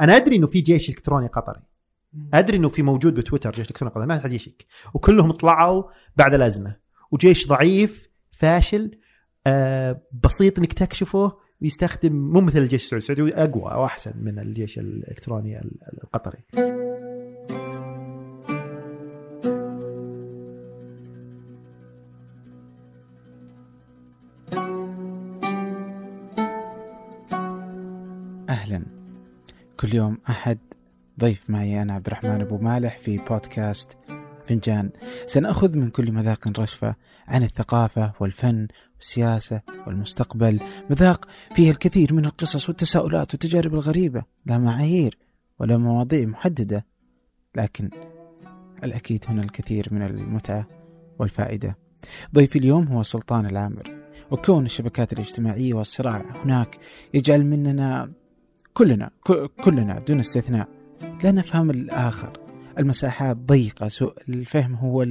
أنا أدري إنه في جيش إلكتروني قطري. أدري إنه في موجود بتويتر جيش إلكتروني قطري ما حد يشك. وكلهم طلعوا بعد الأزمة. وجيش ضعيف فاشل آه بسيط إنك تكشفه ويستخدم مو مثل الجيش السعودي السعودي أقوى أو احسن من الجيش الإلكتروني القطري. كل يوم أحد. ضيف معي أنا عبد الرحمن أبو مالح في بودكاست فنجان. سنأخذ من كل مذاق رشفة عن الثقافة والفن والسياسة والمستقبل. مذاق فيه الكثير من القصص والتساؤلات والتجارب الغريبة لا معايير ولا مواضيع محددة. لكن الأكيد هنا الكثير من المتعة والفائدة. ضيفي اليوم هو سلطان العامر وكون الشبكات الاجتماعية والصراع هناك يجعل مننا كلنا كلنا دون استثناء لا نفهم الآخر. المساحات ضيقة سوء الفهم هو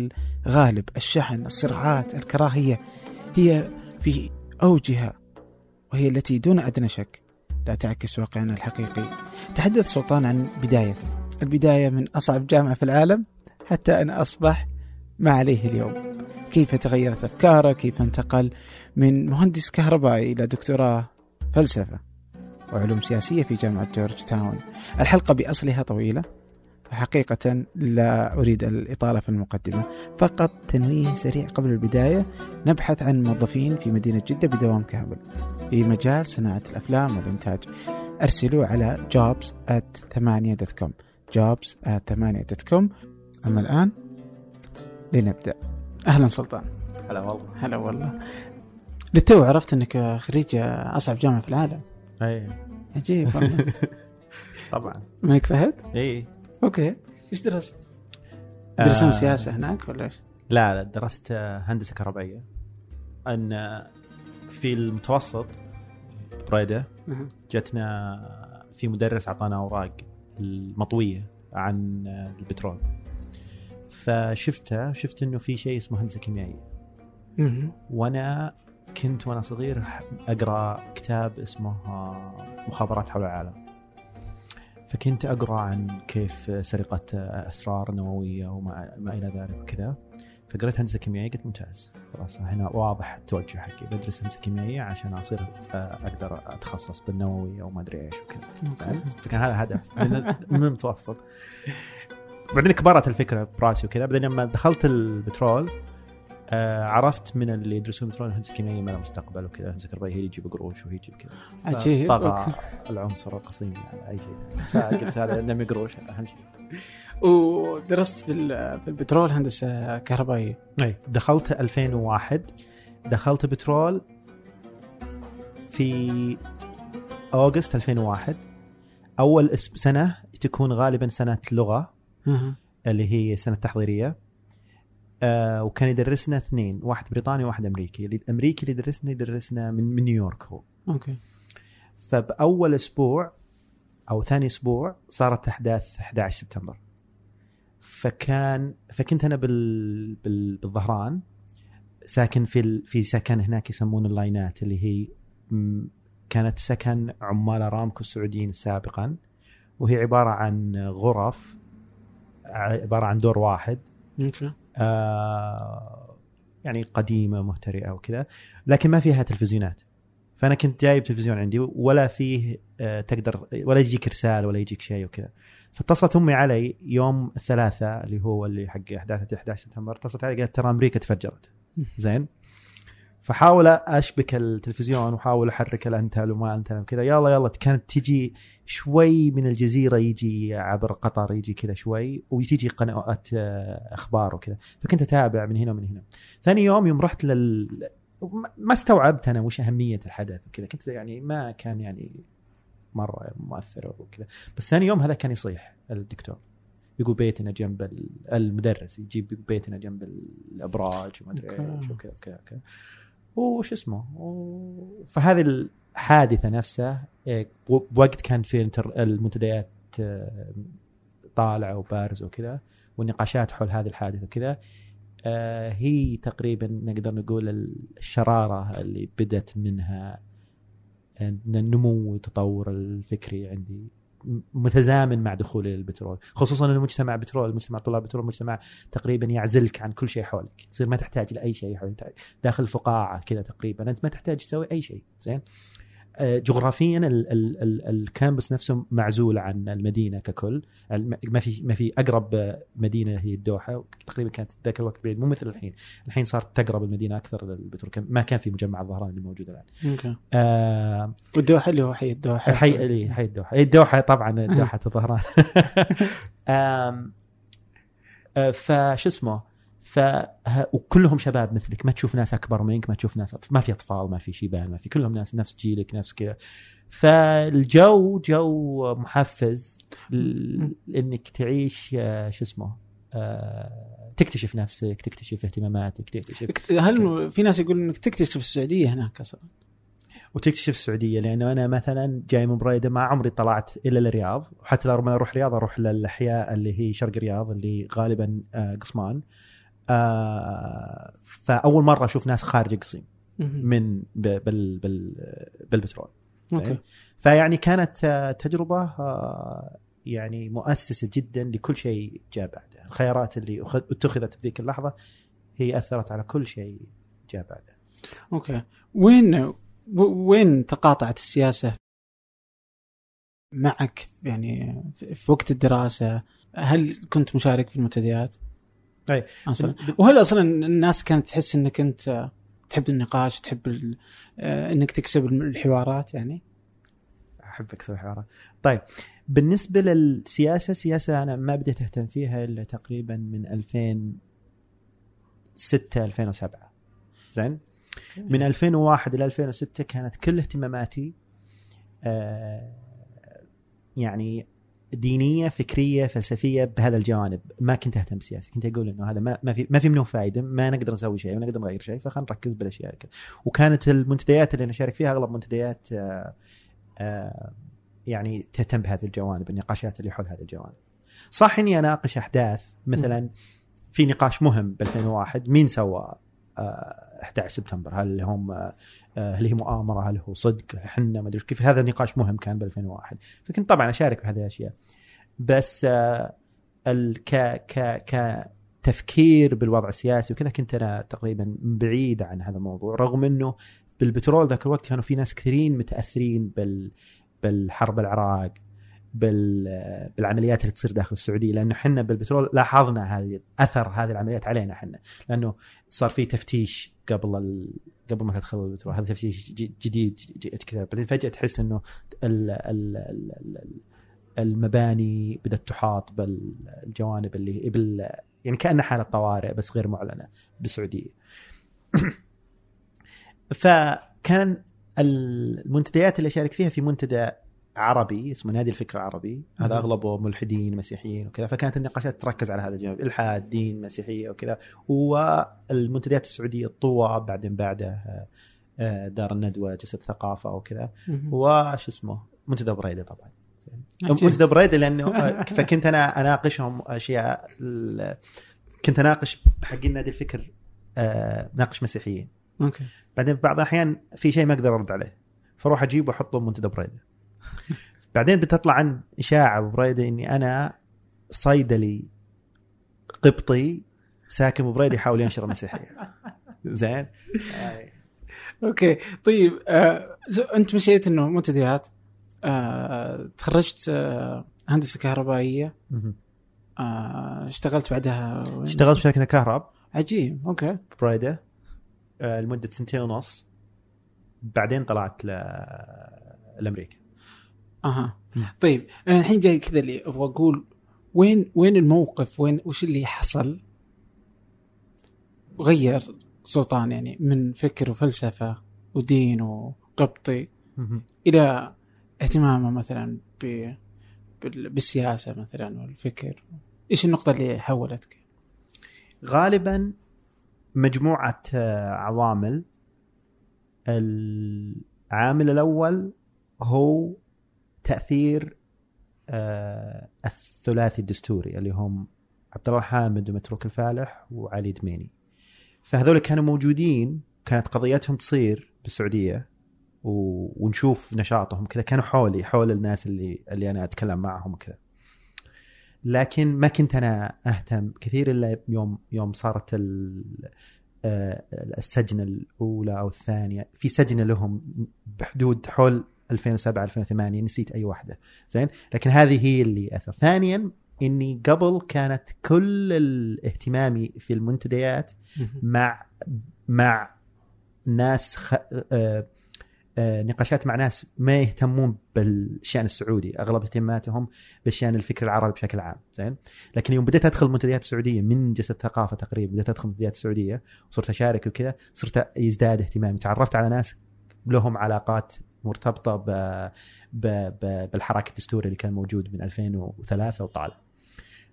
الغالب. الشحن الصراعات الكراهية هي في أوجها وهي التي دون أدنى شك لا تعكس واقعنا الحقيقي. تحدث سلطان عن بدايته. البداية من أصعب جامعة في العالم حتى أن أصبح ما عليه اليوم. كيف تغيرت أفكاره كيف انتقل من مهندس كهربائي إلى دكتوراه؟ فلسفة. وعلوم سياسية في جامعة جورج تاون. الحلقة بأصلها طويلة حقيقة لا أريد الإطالة في المقدمة. فقط تنويه سريع قبل البداية نبحث عن موظفين في مدينة جدة بدوام كامل في مجال صناعة الأفلام والإنتاج. أرسلوا على jobs at 8.com jobs at 8.com أما الآن لنبدأ. أهلا سلطان. هلا والله. هلا والله. للتو عرفت أنك خريج أصعب جامعة في العالم. اي عجيب والله طبعا ملك فهد؟ اي أوكي إيش درست؟ درسون آه سياسة هناك ولا إيش؟ لا لا درست هندسة كهربائية أن في المتوسط بريده. جتنا في مدرس أعطانا أوراق المطوية عن البترول فشفته شفت إنه في شيء اسمه هندسة كيميائية. وأنا كنت وأنا صغير أقرأ كتاب اسمه مخابرات حول العالم. فكنت أقرأ عن كيف سرقة أسرار نووية وما ما إلى ذلك وكذا. فقريت هندسة كيميائية قلت ممتاز. خلاص هنا واضح التوجه حقي. بدرس هندسة كيميائية عشان أصير أقدر أتخصص بالنووي أو ما أدري إيش وكذا؟ فكان هذا هدف من من المتوسط. بعدين كبرت الفكرة براسي وكذا. بعدين لما دخلت البترول آه عرفت من اللي يدرسون بترول الهندسه الكيميائيه ما لها مستقبل وكذا الكهربائيه هي يجيب قروش وهي تجيب كذا طغى أوكي. العنصر القصيم على أي شيء. فقلت هذا نمي قروش. أهم شيء. ودرست في ال- في البترول هندسة كهربائية. إي دخلت 2001 دخلت بترول في August 2001 أول سنة تكون غالبا سنة لغة. اللي هي سنة تحضيرية. آه وكان يدرسنا اثنين واحد بريطاني وواحد أمريكي. الامريكي اللي يدرسنا يدرسنا من, من نيويورك هو. أوكي. فبأول أسبوع أو ثاني أسبوع صارت أحداث 11 سبتمبر. فكان فكنت أنا بال, بال بالظهران ساكن في ال... في سكن هناك يسمون ال line ات اللي هي كانت سكن عمال أرامكو السعوديين سابقا. وهي عبارة عن غرف عبارة عن دور واحد. أوكي. يعني قديمة مهترئة وكذا لكن ما فيها تلفزيونات. فأنا كنت جايب تلفزيون عندي ولا فيه آه تقدر ولا يجيك رسال ولا يجيك شيء وكذا. فاتصلت أمي علي يوم الثلاثاء اللي هو اللي حق احداث 11 سبتمبر اتصلت علي قالت ترى أمريكا تفجرت. زين؟ فحاول أشبك التلفزيون واحاول أحرك الانتل وما انتل وكذا. يلا يلا كانت تجي شوي من الجزيرة يجي عبر قطر يجي كذا شوي وتجي قنوات آه، أخبار وكذا. فكنت أتابع من هنا ومن هنا. ثاني يوم يوم رحت لل ما- استوعبت أنا وش أهمية الحدث وكذا. كنت يعني ما كان يعني مرة مؤثر وكذا. بس ثاني يوم هذا كان يصيح الدكتور. يقول بيتنا جنب ال- المدرس يجيب بيتنا جنب الأبراج وما أدري. إيش وكذا وكذا وكذا. وش اسمه؟ فهذه الحادثة نفسها إيه، بوقت كان في المنتديات آه، طالعه وبارزه وكذا والنقاشات حول هذه الحادثة وكذا. آه، هي تقريبا نقدر نقول الشرارة اللي بدت منها النمو والتطور الفكري عندي. متزامن مع دخول البترول خصوصا ان المجتمع بترول مجتمع طلاب بترول مجتمع تقريبا يعزلك عن كل شيء حولك تصير ما تحتاج لأي شيء حولك داخل الفقاعه كذا تقريبا أنت ما تحتاج تسوي أي شيء زين؟ جغرافيا ال ال ال الكامبس نفسه معزول عن المدينة ككل. ما في ما في أقرب مدينة هي الدوحة تقريبا كانت ذاك الوقت بعيد مو مثل الحين. الحين صارت تقرب المدينة أكثر للبترول ما كان في مجمع الظهران اللي موجود الآن. أوكي. آه والدوحة اللي هو حي الدوحة. حي إيه، حي الدوحة. الدوحة طبعا دوحة الظهران. آه، فشو اسمه؟ ف وكلهم شباب مثلك ما تشوف ناس أكبر منك ما تشوف ناس أطف... ما في أطفال ما في شيبان ما في كلهم ناس نفس جيلك نفس كذا. فالجو جو محفز ل- انك تعيش آه، شو اسمه آه، تكتشف نفسك تكتشف اهتماماتك تكتشف هل في ناس يقولون إنك تكتشف السعودية هناك أصلا؟ وتكتشف السعودية لأنه أنا مثلا جاي من بريده ما عمري طلعت إلا الرياض وحتى لو ما أروح الرياض أروح للأحياء اللي هي شرق الرياض اللي غالبا آه، قصمان. آه، فأول مرة أشوف ناس خارج قصيم من بال بال بالبترول. أوكي. فيعني كانت آه، تجربة آه، يعني مؤسسة جدا لكل شيء جاء بعدها. الخيارات اللي اتخذت في ذيك اللحظة هي أثرت على كل شيء جاء بعدها. أوكي. وين وين تقاطعت السياسة معك؟ يعني في في وقت الدراسة هل كنت مشارك في المنتديات؟ أي. أصلا وهل أصلا الناس كانت تحس إنك أنت تحب النقاش تحب ال- آه، إنك تكسب الحوارات يعني؟ أحب أكسب الحوارات. طيب بالنسبة للسياسة سياسة أنا ما بديت اهتم فيها إلا تقريبا من 2006 2007 زين من 2001 إلى 2006 كانت كل اهتماماتي آه يعني دينية فكرية فلسفية بهذا الجوانب. ما كنت أهتم بالسياسة كنت أقول إنه هذا ما, ما في ما في منه فائده ما نقدر نسوي شيء ما نقدر نغير شيء فخلينا نركز بالأشياء كذا وكانت المنتديات اللي أنا أشارك فيها أغلب منتديات آه آه يعني تهتم بهذه الجوانب النقاشات اللي حول هذه الجوانب. صح إني أناقش أحداث. مثلا في نقاش مهم ب 2001 مين سوى آه 11 سبتمبر. هل هم آه هل هي مؤامرة؟ هل هو صدق؟ إحنا ما أدري. كيف هذا نقاش مهم كان ب 2001 فكنت طبعا أشارك بهذه الأشياء. بس آه ك ك ك تفكير بالوضع السياسي وكذا كنت أنا تقريبا بعيد عن هذا الموضوع. رغم إنه بالبترول ذاك الوقت كانوا في ناس كثيرين متأثرين بال بالحرب العراق بالعمليات اللي تصير داخل السعودية لأنه إحنا بالبترول لاحظنا هذه اثر هذه العمليات علينا إحنا لأنه صار في تفتيش قبل ال... قبل ما تدخل البترول هذا تفتيش جديد كذا بعدين فجأة تحس إنه ال... ال... ال... ال... المباني بدأت تحاط بالجوانب اللي بال يعني كأنها حالة طوارئ بس غير معلنة بالسعودية. فكان المنتديات اللي أشارك فيها في منتدى عربي اسمه نادي الفكر العربي. هذا. أغلبه ملحدين مسيحيين وكذا. فكانت النقاشات تركز على هذا الجانب. إلحاد دين مسيحية وكذا. والمنتديات السعودية الطوى بعدين بعده آه، دار الندوة جلسه ثقافة وكذا. وش اسمه؟ منتدى بريدة طبعا. منتدى بريدة لأنه آه، فكنت أنا أناقشهم أشياء كنت أناقش حقين نادي الفكر آه، ناقش مسيحيين. أوكي. بعدين بعض الأحيان في شيء ما أقدر أرد عليه. فاروح اجيبه وأحطه بمنتدى بريدة. بعدين بتطلع عن إشاعة ببريده إني أنا صيدلي قبطي ساكن ببريده يحاول ينشر المسيحيه زين؟ أوكي. طيب آه أنت مشيت إنه منتديات آه تخرجت آه هندسة كهربائية. آه اشتغلت بعدها؟ اشتغلت في شركة كهرب. عجيب. أوكي. بريدة آه، لمدة سنتين ونص. بعدين طلعت ل... لأمريكا. أها مم. طيب أنا الحين جاي كذا اللي أبغى أقول وين وين الموقف وين وش اللي حصل غير سلطان يعني من فكر وفلسفة ودين وقبطي. إلى اهتمامه مثلا ب بال- بالسياسة مثلا والفكر إيش النقطة اللي حولتك؟ غالبا مجموعة آه، عوامل العامل الأول هو تأثير آه، الثلاثي الدستوري اللي هم عبد الله حامد ومتروك الفالح وعلي دميني. فهذول كانوا موجودين كانت قضيتهم تصير بالسعودية ونشوف نشاطهم كذا كانوا حولي حول الناس اللي اللي أنا أتكلم معهم وكذا. لكن ما كنت أنا أهتم كثير إلا يوم يوم صارت آه، السجنه الأولى أو الثانية. في سجنه لهم بحدود حول 2007 2008 نسيت أي واحدة. زين؟ لكن هذه هي اللي أثر. ثانيا إني قبل كانت كل الاهتمامي في المنتديات مع مع ناس خ... آه... آه... نقاشات مع ناس ما يهتمون بالشأن السعودي أغلب اهتماماتهم بالشأن الفكر العربي بشكل عام. زين؟ لكن يوم بديت أدخل المنتديات السعودية من جلسة ثقافة تقريبا بديت أدخل المنتديات السعودية وصرت أشارك وكذا صرت يزداد اهتمامي. تعرفت على ناس لهم علاقات مرتبطة ب... ب... ب... بالحراك الدستوري اللي كان موجود من 2003 وطالع.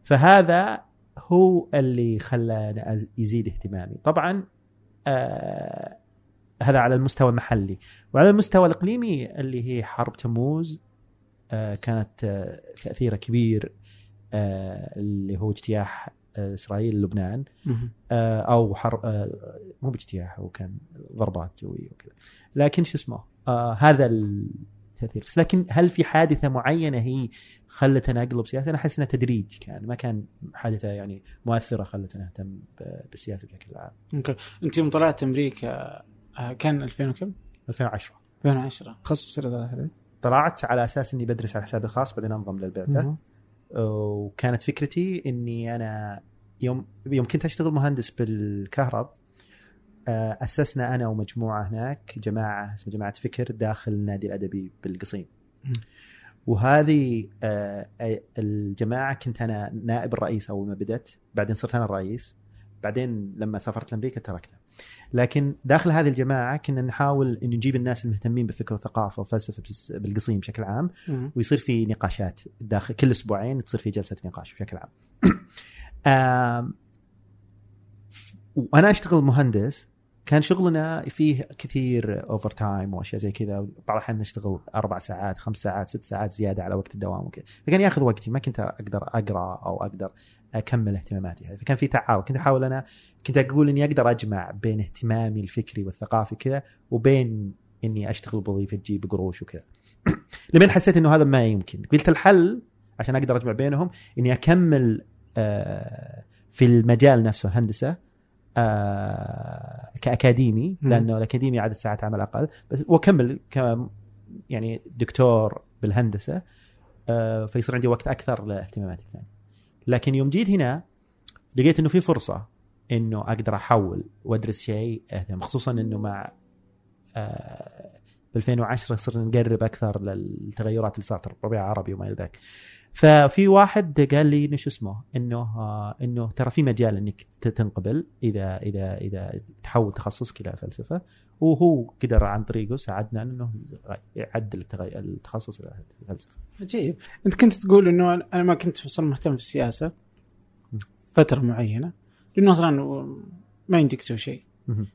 فهذا هو اللي أز- يزيد اهتمامي. طبعا آه هذا على المستوى المحلي. وعلى المستوى الإقليمي اللي هي حرب تموز آه كانت آه تاثيرها كبير آه اللي هو اجتياح آه إسرائيل للبنان آه أو حرب آه مو باجتياح هو كان ضربات جوية وكذا. لكن شو اسمه؟ آه هذا التأثير بس لكن هل في حادثة معينة هي خلتنا أقلب سياسة؟ أنا أحس إنها تدريج كان ما كان حادثة يعني مؤثرة خلتنا اهتم بالسياسة بشكل عام. أوكي أنت يوم طلعت أمريكا آه، كان 2000 وكم؟ 2010 2010 تخصص. طلعت على أساس إني بدرس على حسابي الخاص بعدين أنضم للبعثه. وكانت فكرتي إني أنا يوم يوم كنت أشتغل مهندس بالكهرب أسسنا أنا ومجموعة هناك جماعة اسمها جماعة فكر داخل النادي الأدبي بالقصيم. وهذه آه، آه، الجماعة كنت أنا نائب الرئيس أول ما بدأت بعدين صرت أنا الرئيس بعدين لما سافرت لأمريكا تركته لكن داخل هذه الجماعة كنا نحاول إن نجيب الناس المهتمين بالفكر والثقافه والفلسفه بس- بالقصيم بشكل عام. ويصير في نقاشات داخل كل أسبوعين تصير في جلسة نقاش بشكل عام. وأنا أشتغل مهندس كان شغلنا فيه كثير overtime وأشياء زي كذا. بعض الأحيان نشتغل أربع ساعات خمس ساعات ست ساعات زيادة على وقت الدوام وكذا. فكان ياخذ وقتي ما كنت أقدر أقرأ أو أقدر أكمل اهتماماتي. هذه فكان في تعارض. كنت أحاول أنا كنت أقول إني أقدر أجمع بين اهتمامي الفكري والثقافي كذا وبين إني أشتغل بوظيفة تجيب قروش وكذا. لمن حسيت إنه هذا ما يمكن. قلت الحل عشان أقدر أجمع بينهم إني أكمل آه، في المجال نفسه هندسة آه، كأكاديمي. لأنه الأكاديمي عدد ساعات عمل أقل بس وأكمل ك يعني دكتور بالهندسة آه، فيصير عندي وقت أكثر لاهتماماتي الثانية لكن يوم جيت هنا لقيت إنه في فرصة إنه أقدر أحول وأدرس شيء اهتم خصوصا إنه مع آه، ب 2010 صرنا نقرب أكثر للتغيرات اللي صارت الربيع العربي وما إلى ذلك. ففي واحد قال لي إنه شو اسمه إنه آه إنه ترى في مجال إنك تنقبل إذا إذا إذا تحول تخصصك إلى فلسفة وهو قدر عن طريقه ساعدنا إنه يعدل التخصص إلى فلسفة. عجيب أنت كنت تقول إنه أنا ما كنت أصلا مهتم في السياسة فترة معينة لأنه أصلا ما يمديك تسوي شيء.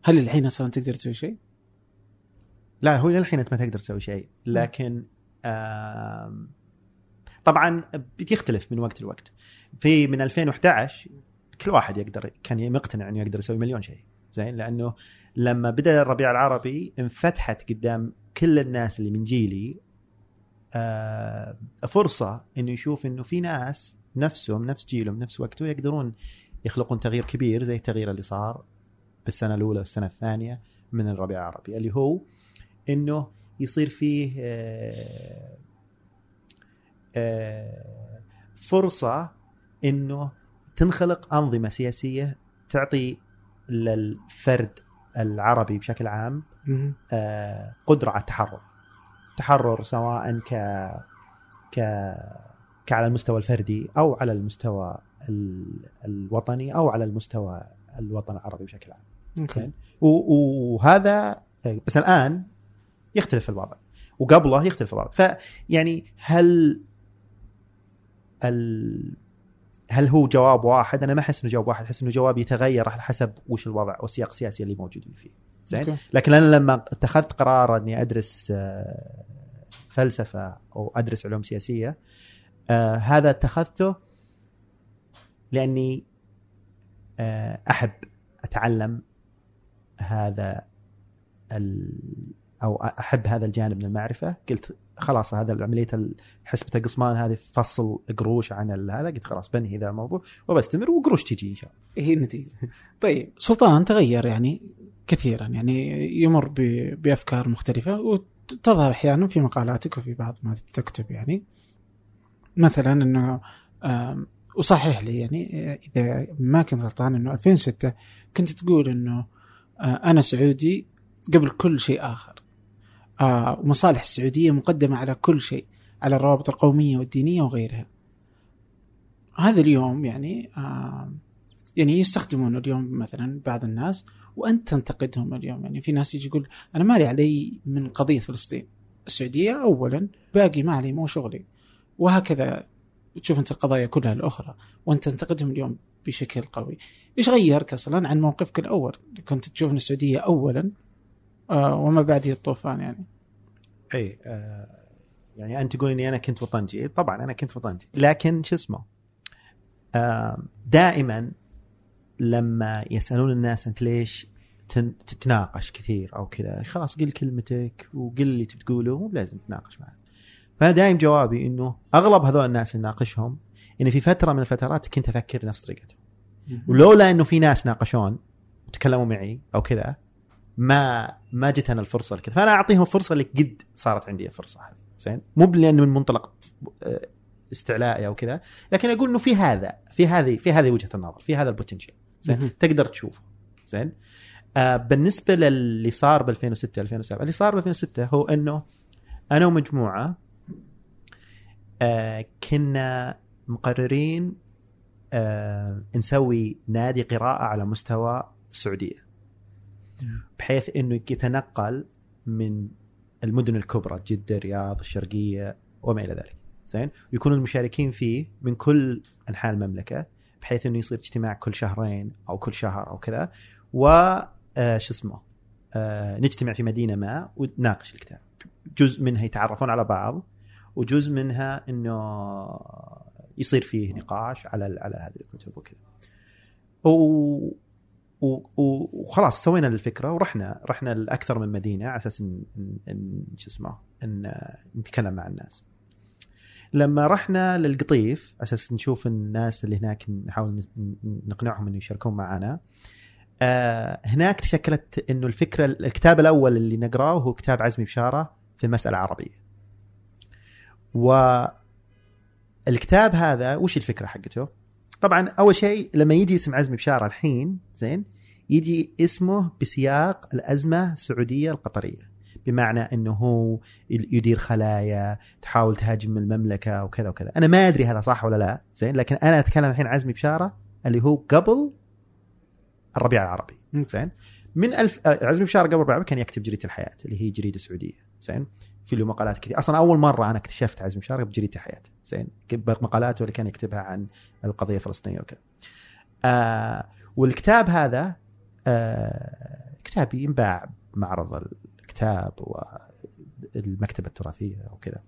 هل الحين أصلا تقدر تسوي شيء؟ لا هو للحين أنت ما تقدر تسوي شيء لكن آم، طبعا بتختلف من وقت لوقت. في من 2011 كل واحد يقدر كان مقتنع إنه يقدر يسوي مليون شيء. زين؟ لأنه لما بدأ الربيع العربي انفتحت قدام كل الناس اللي من جيلي آه، فرصة إنه يشوف إنه في ناس نفسهم نفس جيلهم نفس وقته يقدرون يخلقون تغيير كبير زي التغيير اللي صار بالسنة الأولى والسنة الثانية من الربيع العربي اللي هو إنه يصير فيه آه، فرصة إنه تنخلق أنظمة سياسية تعطي للفرد العربي بشكل عام. آه، قدرة على التحرر. تحرر سواء ك ك كعلى المستوى الفردي أو على المستوى ال- الوطني أو على المستوى الوطن العربي بشكل عام. زين؟ و- وهذا بس الآن يختلف الوضع وقبله يختلف الوضع. فيعني هل ال هل هو جواب واحد؟ أنا ما أحس إنه جواب واحد، أحس إنه جواب يتغير على حسب وش الوضع والسياق السياسي اللي موجودين فيه. زين؟ لكن أنا لما اتخذت قرار إني أدرس آه، فلسفة أو أدرس علوم سياسية آه، هذا اتخذته لأني آه، أحب أتعلم هذا ال- أو أحب هذا الجانب من المعرفة قلت خلاص هذا عملية حسبة قصمان هذه فصل قروش عن هذا قلت خلاص بنهي ذا الموضوع وبستمر وقروش تجي إن شاء الله. هي النتيجة. طيب سلطان تغير يعني كثيرا يعني يمر بأفكار مختلفة وتظهر أحيانا في مقالاتك وفي بعض ما تكتب يعني. مثلا إنه وصحح لي يعني آه، إذا ما كنت غلطان إنه 2006 كنت تقول إنه آه، أنا سعودي قبل كل شيء آخر. ومصالح السعودية مقدمة على كل شيء على الروابط القومية والدينية وغيرها. هذا اليوم يعني آه، يعني يستخدمون اليوم مثلا بعض الناس وأنت تنتقدهم اليوم. يعني في ناس يجي يقول أنا مالي علي من قضية فلسطين. السعودية اولا باقي ما علي مو شغلي. وهكذا تشوف أنت القضايا كلها الأخرى وأنت تنتقدهم اليوم بشكل قوي. إيش غيرك أصلا عن موقفك الأول؟ كنت تشوف إن السعودية اولا آه وما بعده الطوفان يعني. إي آه يعني أنت تقول إني أنا كنت وطنجي. طبعا أنا كنت وطنجي. لكن شو اسمه؟ آه دائما لما يسألون الناس أنت ليش تن- تتناقش كثير أو كذا خلاص قل كلمتك وقل اللي تبي تقوله مو لازم تتناقش معه. فأنا دائما جوابي إنه أغلب هذول الناس اللي ناقشهم اني في فترة من الفترات كنت أفكر نفس طريقتهم. ولولا إنه في ناس ناقشون وتكلموا معي أو كذا ما ما جتنا الفرصة لكذا. فأنا أعطيهم فرصة اللي قد صارت عندي الفرصة هذه. زين؟ مو لأنه من منطلق آه، استعلائي أو كذا لكن أقول إنه في هذا في هذه في هذه وجهة النظر في هذا البوتنشل زين. تقدر تشوفه. زين؟ آه بالنسبة للي صار ب 2006 2007 اللي صار ب 2006 هو إنه أنا ومجموعة آه كنا مقررين آه نسوي نادي قراءة على مستوى السعودية. بحيث إنه يتنقل من المدن الكبرى جدة الرياض الشرقية وما إلى ذلك. زين؟ ويكون المشاركين فيه من كل أنحاء المملكة بحيث إنه يصير اجتماع كل شهرين أو كل شهر أو كذا. و آه، شو اسمه؟ آه، نجتمع في مدينة ما ونناقش الكتاب. جزء منها يتعرفون على بعض وجزء منها إنه يصير فيه نقاش على على هذه الكتب وكذا. وخلاص سوينا الفكرة ورحنا رحنا لأكثر من مدينة على أساس ان, إن, شو اسمه ان نتكلم مع الناس. لما رحنا للقطيف على أساس نشوف الناس اللي هناك نحاول نقنعهم إنه يشاركون معنا. آه هناك تشكلت إنه الفكرة الكتاب الأول اللي نقرأه هو كتاب عزمي بشارة في المساله العربيه. والكتاب هذا وش الفكرة حقته؟ طبعا أول شيء لما يجي اسم عزمي بشارة الحين زين يجي اسمه بسياق الأزمة السعودية القطرية. بمعنى إنه هو يدير خلايا تحاول تهاجم المملكة وكذا وكذا. أنا ما أدري هذا صح ولا لا زين لكن أنا أتكلم الحين عزمي بشارة اللي هو قبل الربيع العربي. زين من ألف آه، عزمي بشارة قبل الربيع العربي كان يكتب جريدة الحياة اللي هي جريدة سعودية. زين في له مقالات كثير أصلا أول مرة أنا اكتشفت عزمي بشاره بجريدة الحياة زين مقالاته اللي كان يكتبها عن القضية الفلسطينية وكذا آه والكتاب هذا آه كتاب ينباع بمعرض الكتاب والمكتبة التراثية وكذا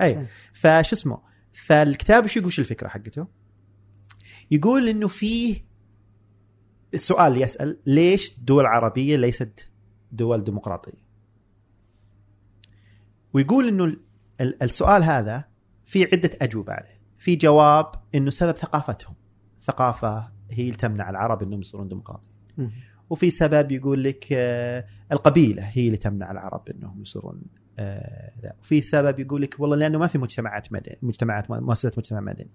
أي. أوكي. فشو اسمه فالكتاب إيش يقول وش الفكرة حقته؟ يقول إنه فيه السؤال يسأل ليش الدول العربيه ليست دول ديمقراطية؟ ويقول إنه ال- ال- السؤال هذا في عدة أجوبة عليه، في جواب إنه سبب ثقافتهم، ثقافة هي اللي تمنع العرب إنهم يصيرون ديمقراطيين. وفي سبب يقول لك آه، القبيلة هي اللي تمنع العرب إنهم يصيرون آه، ذا. وفي سبب يقول لك والله لأنه ما في مجتمعات مدني مجتمعات مؤسسات مجتمع مدني.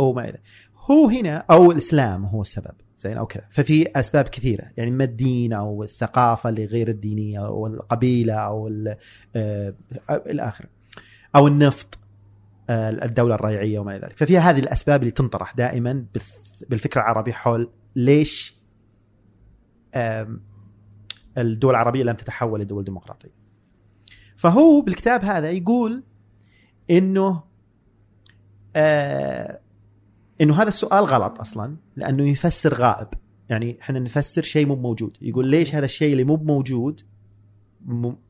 أو ما إذا. هو هنا أو الإسلام هو السبب. زين أو كذا ففي أسباب كثيرة. يعني ما الدين أو الثقافة اللي غير الدينية أو القبيلة أو ال- آه، إلى آخره. أو النفط آه، الدولة الريعية وما إلى ذلك. ففي هذه الأسباب اللي تنطرح دائما بالف- بالفكرة العربيه حول ليش الدول العربية لم تتحول لدول ديمقراطية. فهو بالكتاب هذا يقول إنه آه إنه هذا السؤال غلط أصلا لأنه يفسر غائب يعني إحنا نفسر شيء مو موجود يقول ليش هذا الشيء اللي مو موجود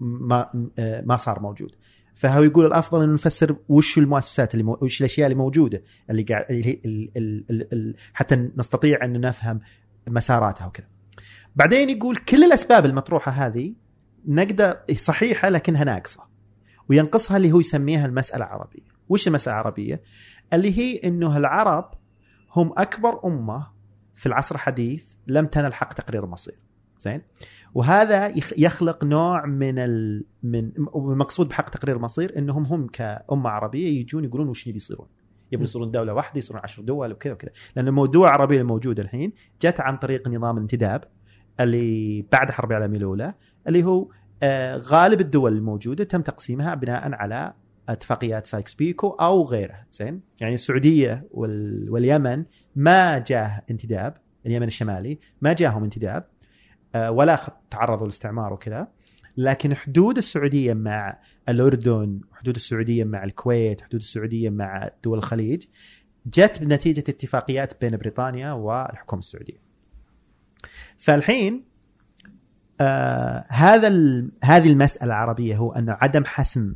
ما آه، ما صار موجود فهو يقول الأفضل إنه نفسر وش المؤسسات اللي. وش الأشياء اللي موجودة اللي قاعد. حتى نستطيع أن نفهم مساراتها وكذا. بعدين يقول كل الأسباب المطروحة هذه نقدر صحيحة لكنها ناقصة وينقصها اللي هو يسميها المسألة العربية وش المسألة العربية اللي هي إنه العرب هم أكبر أمة في العصر الحديث لم تنل حق تقرير المصير. زين؟ وهذا يخ- يخلق نوع من ال... من المقصود بحق تقرير المصير إنهم هم كأمة عربية يجون يقولون وش نبي يصيرون؟ يبون يصيرون دولة واحدة يصيرون عشر دول وكذا وكذا. لأن الموضوع العربيه الموجوده الحين جت عن طريق نظام الانتداب اللي بعد الحرب العالمية الأولى اللي هو آه، غالب الدول الموجودة تم تقسيمها بناء على أتفاقيات سايكس بيكو أو غيره زين؟ يعني السعودية وال... واليمن ما جاه انتداب اليمن الشمالي ما جاهم انتداب آه، ولا تعرضوا للاستعمار وكذا. لكن حدود السعودية مع الأردن حدود السعودية مع الكويت حدود السعودية مع دول الخليج جت بنتيجة اتفاقيات بين بريطانيا والحكومة السعودية. فالحين آه هذا هذه المسألة العربية هو انه عدم حسم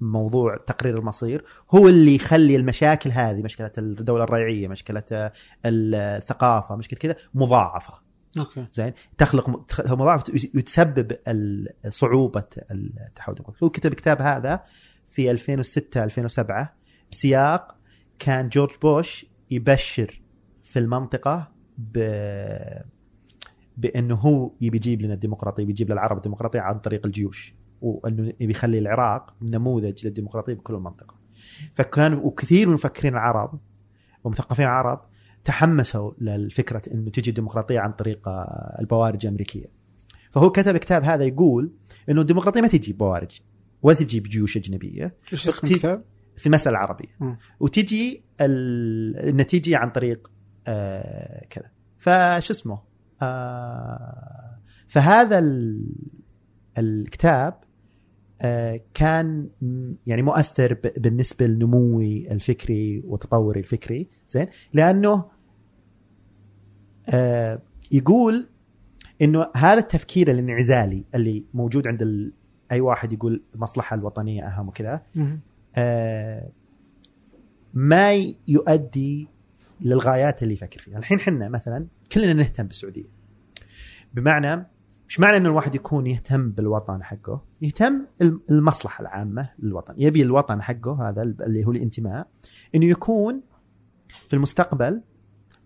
موضوع تقرير المصير هو اللي يخلي المشاكل هذه مشكلة الدولة الريعية مشكلة الثقافة مشكلة كذا مضاعفة. okay. زين؟ تخلق تخ- مضاعفه وتسبب صعوبة التحول هو كتب الكتاب هذا في 2006 2007 بسياق كان جورج بوش يبشر في المنطقة ب بأنه هو يبي يجيب لنا الديمقراطية بيجيب للعرب الديمقراطية عن طريق الجيوش. وأنه يبي يخلي العراق نموذج للديمقراطية بكل المنطقة فكان وكثير من المفكرين العرب ومثقفين العرب تحمسوا للفكرة إنه تجي الديمقراطية عن طريق آه، البوارج الأمريكية. فهو كتب كتاب هذا يقول إنه الديمقراطية ما تجي ببوارج ولا تجي بجيوش أجنبية إيش اسم اختي- الكتاب؟ في المساله العربيه مم. وتجي ال- النتيجة عن طريق آه كذا فشو اسمه آه فهذا ال- الكتاب كان م- يعني مؤثر بالنسبة لنموي الفكري وتطوري الفكري. زين؟ لأنه آه يقول إنه هذا التفكير الانعزالي اللي موجود عند ال... أي واحد يقول المصلحه الوطنية أهم وكذا. آه، ما يؤدي للغايات اللي يفكر فيها. الحين حنا مثلا كلنا نهتم بالسعودية. بمعنى مش معنى ان الواحد يكون يهتم بالوطن حقه؟ يهتم الم- المصلحة العامة للوطن. يبي الوطن حقه هذا اللي هو الانتماء إنه يكون في المستقبل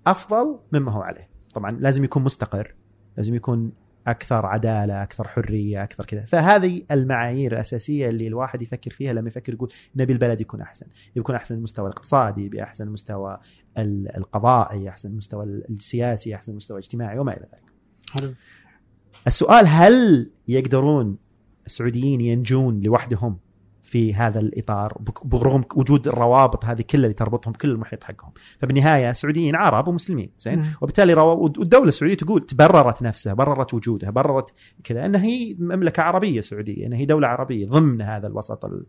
أفضل مما هو عليه. طبعا لازم يكون مستقر لازم يكون أكثر عدالة أكثر حرية أكثر كذا. فهذه المعايير الأساسية اللي الواحد يفكر فيها لما يفكر يقول نبي البلد يكون أحسن. يكون أحسن المستوى الاقتصادي يبي أحسن المستوى ال- القضائي أحسن المستوى السياسي أحسن المستوى الاجتماعي وما إلى ذلك. حلو. السؤال هل يقدرون السعوديين ينجون لوحدهم في هذا الإطار برغم وجود الروابط هذه كلها اللي تربطهم كل المحيط حقهم؟ فبالنهاية سعوديين عرب ومسلمين زين. وبالتالي روا... والدولة السعودية تقول تبررت نفسها بررت وجودها بررت كذا انها هي مملكة عربية سعودية انها هي دولة عربية ضمن هذا الوسط ال-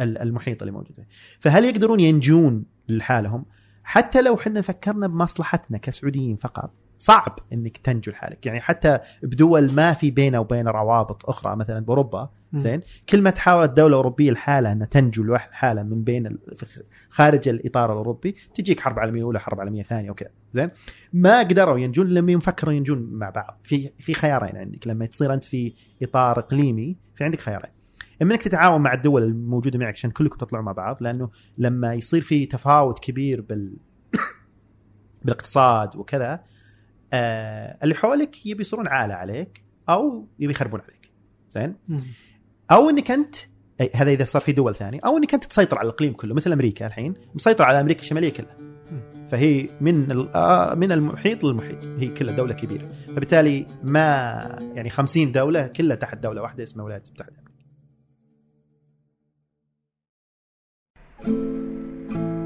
ال- المحيط اللي موجود. فهل يقدرون ينجون لحالهم؟ حتى لو إحنا فكرنا بمصلحتنا كسعوديين فقط صعب إنك تنجو لحالك. يعني حتى بدول ما في بينه وبين روابط أخرى مثلا بأوروبا. زين كل ما تحاولت دوله اوروبيه لحالها إنها تنجو لوحدها حالها من بين خارج الإطار الأوروبي تجيك حرب عالمية أولى حرب عالمية ثانية وكذا زين. ما قدروا ينجون لما يفكروا ينجون مع بعض. في في خيارين عندك. لما تصير أنت في إطار إقليمي في عندك خيارين. إما إنك تتعاون مع الدول الموجودة معك عشان كلكم تطلعوا مع بعض لأنه لما يصير في تفاوت كبير بال بالإقتصاد وكذا آه اللي حولك يبي يصيرون عالة عليك أو يبي يخربون عليك. زين. أو إنك أنت هذا إذا صار في دول ثانية أو إنك أنت تسيطر على الإقليم كله مثل أمريكا الحين مسيطر على أمريكا الشمالية كلها. فهي من ال- آه، من المحيط للمحيط. هي كلها دولة كبيرة. فبالتالي ما يعني 50 دولة كلها تحت دولة واحدة اسمها الولايات المتحده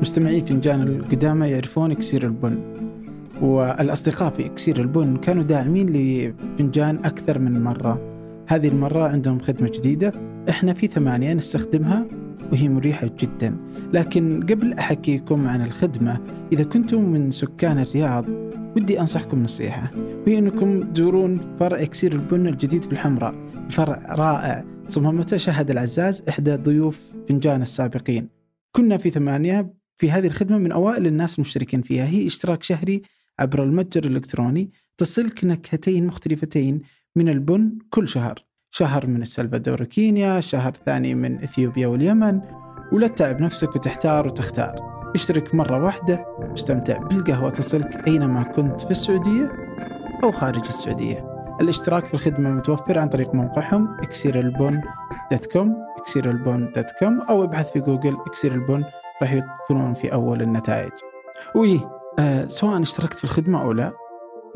مستمعي فنجان القدامى يعرفون اكسير البن. والأصدقاء في إكسير البن كانوا داعمين لفنجان أكثر من مرة. هذه المرة عندهم خدمة جديدة إحنا في ثمانية نستخدمها وهي مريحة جدا. لكن قبل أحكيكم عن الخدمة إذا كنتم من سكان الرياض ودي أنصحكم نصيحة. وهي أنكم تزورون فرع إكسير البن الجديد في الحمراء الفرع رائع صممته شهد العزاز إحدى ضيوف فنجان السابقين. كنا في ثمانية في هذه الخدمة من أوائل الناس المشتركين فيها. هي اشتراك شهري عبر المتجر الإلكتروني تصلك نكهتين مختلفتين من البن كل شهر. شهر من السلفادور وكينيا شهر ثاني من إثيوبيا واليمن ولا تتعب نفسك وتحتار وتختار. اشترك مرة واحدة واستمتع بالقهوة. تصلك أينما كنت في السعودية أو خارج السعودية. الاشتراك في الخدمة متوفر عن طريق موقعهم اكسير البن.com اكسير البن.com أو ابحث في جوجل اكسير البن راح يكونون في أول النتائج. وي آه سواء اشتركت في الخدمة أو لا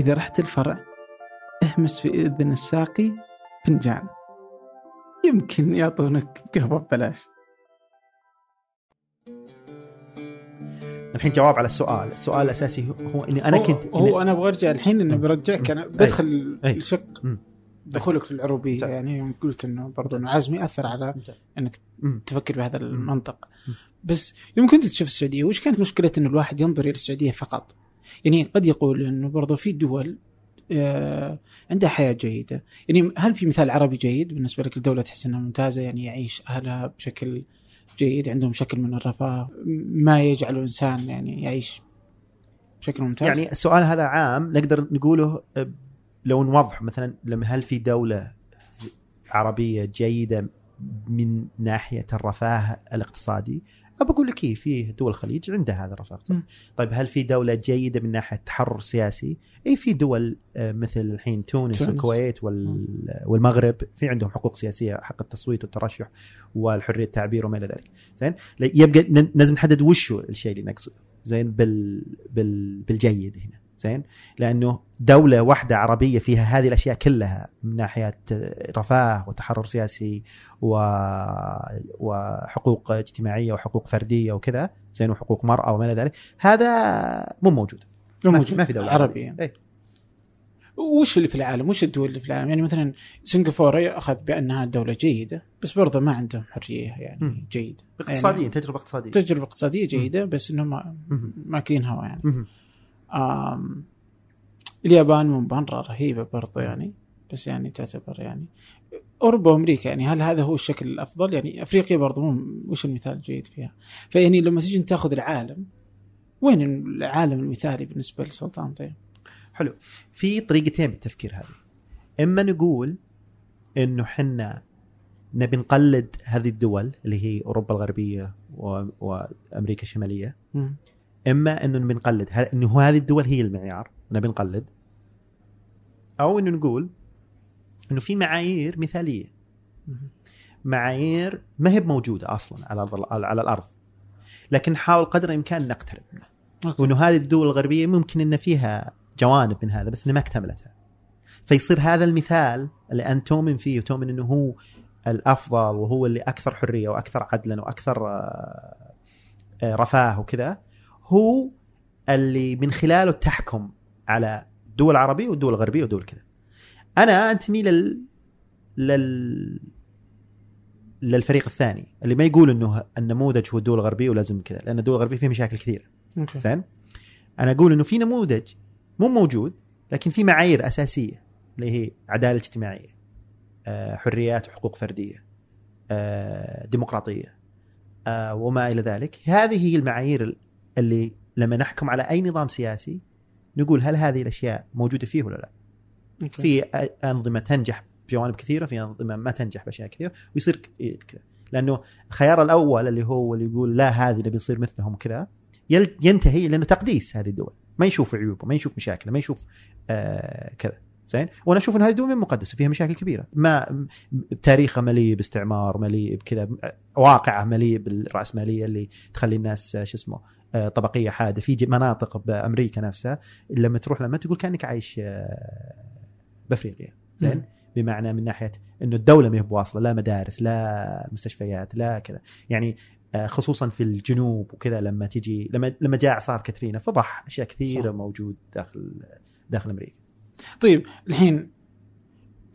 إذا رحت الفرع اهمس في إذن الساقي فنجان يمكن يعطونك قهوة ببلاش الحين جواب على السؤال السؤال الأساسي هو إني أنا هو كنت هو أنا أبغى أرجع الحين انه. برجعك أنا. بدخل أي. الشق. دخولك للعروبية. يعني يوم قلت إنه برضو إنه عزمي أثر على إنك. تفكر بهذا المنطق. بس يوم كنت تشوف السعودية وش كانت مشكلة إنه الواحد ينظر إلى السعودية فقط؟ يعني قد يقول إنه برضو في دول آه، عندها حياة جيدة، يعني هل في مثال عربي جيد بالنسبة لك الدولة تحس إنها ممتازة يعني يعيش أهلها بشكل جيد عندهم شكل من الرفاه ما يجعله انسان يعني يعيش بشكل ممتاز؟ يعني السؤال هذا عام نقدر نقوله آه، لو نوضح مثلا لما هل في دولة عربية جيدة من ناحية الرفاه الاقتصادي؟ أبى أقول لك إيه في دول الخليج عندها هذا الرفاه الاقتصادي. طيب هل في دولة جيدة من ناحية التحرر السياسي؟ اي في دول آه، مثل الحين تونس, تونس. والكويت وال... والمغرب في عندهم حقوق سياسية حق التصويت والترشح والحرية التعبير وما إلى ذلك. زين يبقى لازم نحدد وش الشيء اللي نقصده زين بال... بال... بالجيد هنا زين لأنه دولة واحدة عربية فيها هذه الأشياء كلها من ناحية رفاه وتحرر سياسي و... وحقوق اجتماعية وحقوق فردية وكذا زين وحقوق مرأة وما إلى ذلك هذا مو موجود مو ما موجود. في, ما في دولة عربية. عربية إيه. وش اللي في العالم؟ وش الدول اللي في العالم؟ يعني مثلا سنغافورة أخذ بأنها دولة جيدة بس برضه ما عندهم حرية يعني مم. جيدة. اقتصاديا يعني تجربة اقتصادية تجربة اقتصادية جيدة بس إنهم. ماكلين هوا يعني. مهم. اليابان مره رهيبة برضه يعني بس يعني تعتبر يعني أوروبا وأمريكا يعني هل هذا هو الشكل الأفضل؟ يعني أفريقيا برضه مو وش المثال الجيد فيها؟ فيعني لما تيجي تاخذ العالم وين العالم المثالي بالنسبة لسلطان طيب؟ حلو في طريقتين بالتفكير هذه إما نقول إنه حنا نبي نقلد هذه الدول اللي هي أوروبا الغربية و... وأمريكا الشمالية. إما إنه نبي نقلد ه- إنه هذه الدول هي المعيار نبي نقلد أو إنه نقول إنه في معايير مثالية. معايير ما هي موجوده أصلا على الأرض على الأرض. لكن نحاول قدر الإمكان نقترب منها. وإنه هذه الدول الغربية ممكن إن فيها جوانب من هذا بس انها ما اكتملتها. فيصير هذا المثال اللي أنت تؤمن فيه وتؤمن إنه هو الأفضل وهو اللي أكثر حرية وأكثر عدلا وأكثر آه، آه، رفاه وكذا هو اللي من خلاله تحكم على الدول العربية والدول الغربية والدول كذا. أنا أنتمي لل لل للفريق الثاني اللي ما يقول إنه النموذج هو الدول الغربية ولازم كذا لأن الدول الغربية فيها مشاكل كثيرة. زين؟ أنا أقول إنه في نموذج مو موجود لكن في معايير أساسية اللي هي عدالة اجتماعية آه، حريات وحقوق فردية آه، ديمقراطية آه، وما إلى ذلك. هذه هي المعايير اللي لما نحكم على أي نظام سياسي نقول هل هذه الأشياء موجودة فيه ولا لا. أوكي. في أنظمة تنجح بجوانب كثيرة في أنظمة ما تنجح بأشياء كثيرة ويصير كذا لأنه الخيار الأول اللي هو اللي يقول لا هذه نبي نصير مثلهم كذا ينتهي لأنه تقديس هذه الدول. ما يشوف عيوبه ما يشوف مشاكله ما يشوف آه كذا. زين؟ وأنا أشوف إن هذه الدول مقدسة فيها مشاكل كبيرة. ما تاريخها مليء باستعمار مليء بكذا واقعه مليء بالرأسمالية اللي تخلي الناس آه، شو اسمه آه، طبقية حادة في مناطق بأمريكا نفسها لما تروح لما تقول كأنك عايش آه، بأفريقيا زين. بمعنى من ناحية إنه الدولة ما هي بواصلة لا مدارس لا مستشفيات لا كذا يعني آه، خصوصا في الجنوب وكذا لما تجي لما لما جاء إعصار كاترينا فضح أشياء كثيرة صح. موجود داخل داخل أمريكا طيب الحين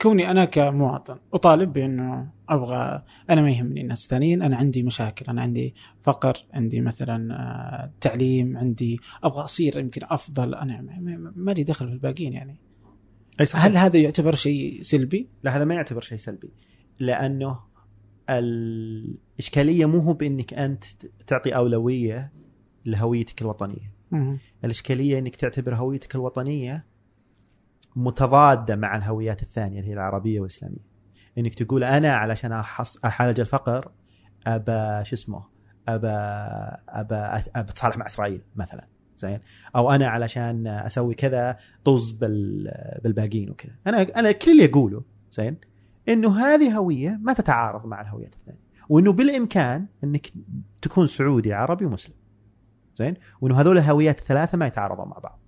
كوني أنا كمواطن أطالب بأنه أبغى أنا ما يهمني الناس الثانيين أنا عندي مشاكل أنا عندي فقر عندي مثلا آه، تعليم عندي أبغى أصير يمكن أفضل أنا ما- لي دخل في الباقيين يعني أي صحيح هل هذا يعتبر شيء سلبي؟ لا هذا ما يعتبر شيء سلبي لأنه الإشكالية مو هو بأنك أنت تعطي أولوية لهويتك الوطنية. الإشكالية أنك تعتبر هويتك الوطنية متضادة مع الهويات الثانية اللي هي العربية والإسلامية. إنك تقول أنا علشان أحص اعالج الفقر أبى شو اسمه ابى أبى أتصالح مع إسرائيل مثلا زين؟ أو أنا علشان أسوي كذا طز بال بالباقيين وكذا. أنا أنا كل اللي أقوله زين؟ إنه هذه هوية ما تتعارض مع الهويات الثانية. وإنه بالإمكان إنك تكون سعودي عربي ومسلم. زين؟ وإنه هذول الهويات الثلاثة ما يتعارضون مع بعض.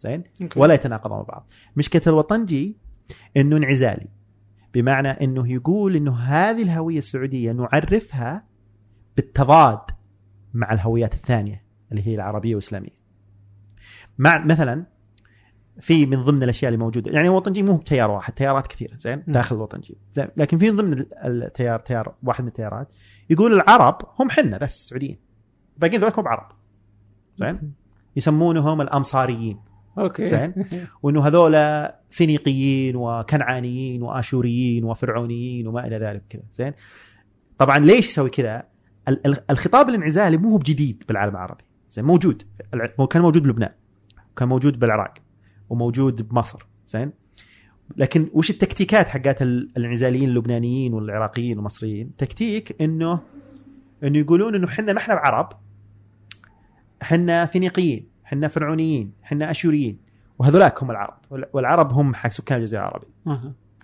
زين؟ ولا يتناقضون مع بعض. مشكلة الوطنجي إنه انعزالي. بمعنى إنه يقول إنه هذه الهوية السعودية نعرفها بالتضاد مع الهويات الثانية اللي هي العربية والإسلامية. مع مثلا في من ضمن الأشياء اللي موجودة يعني الوطنجي مو بتيار واحد تيارات كثيرة زين؟ داخل الوطنجي. زين؟ لكن في من ضمن التيار تيار واحد من التيارات يقول العرب هم حنا بس سعوديين. باقيين ذولك هم عرب. زين؟ يسمونهم الامصاريين أوكي. زين. وإنه هذول فينيقيين وكنعانيين وآشوريين وفرعونيين وما إلى ذلك كذا. زين. طبعا ليش يسوي كذا؟ ال- ال- الخطاب الانعزالي مو هو بجديد بالعالم العربي. زين موجود. كان موجود بلبنان. وكان موجود بالعراق. وموجود بمصر. زين. لكن وش التكتيكات حقات ال- الانعزاليين اللبنانيين والعراقيين والمصريين؟ تكتيك انه إنه يقولون إنه إحنا ما إحنا بعرب. إحنا فينيقيين. إحنا فرعونيين إحنا أشوريين وهذولاك هم العرب والعرب هم حق سكان الجزيرة العربية.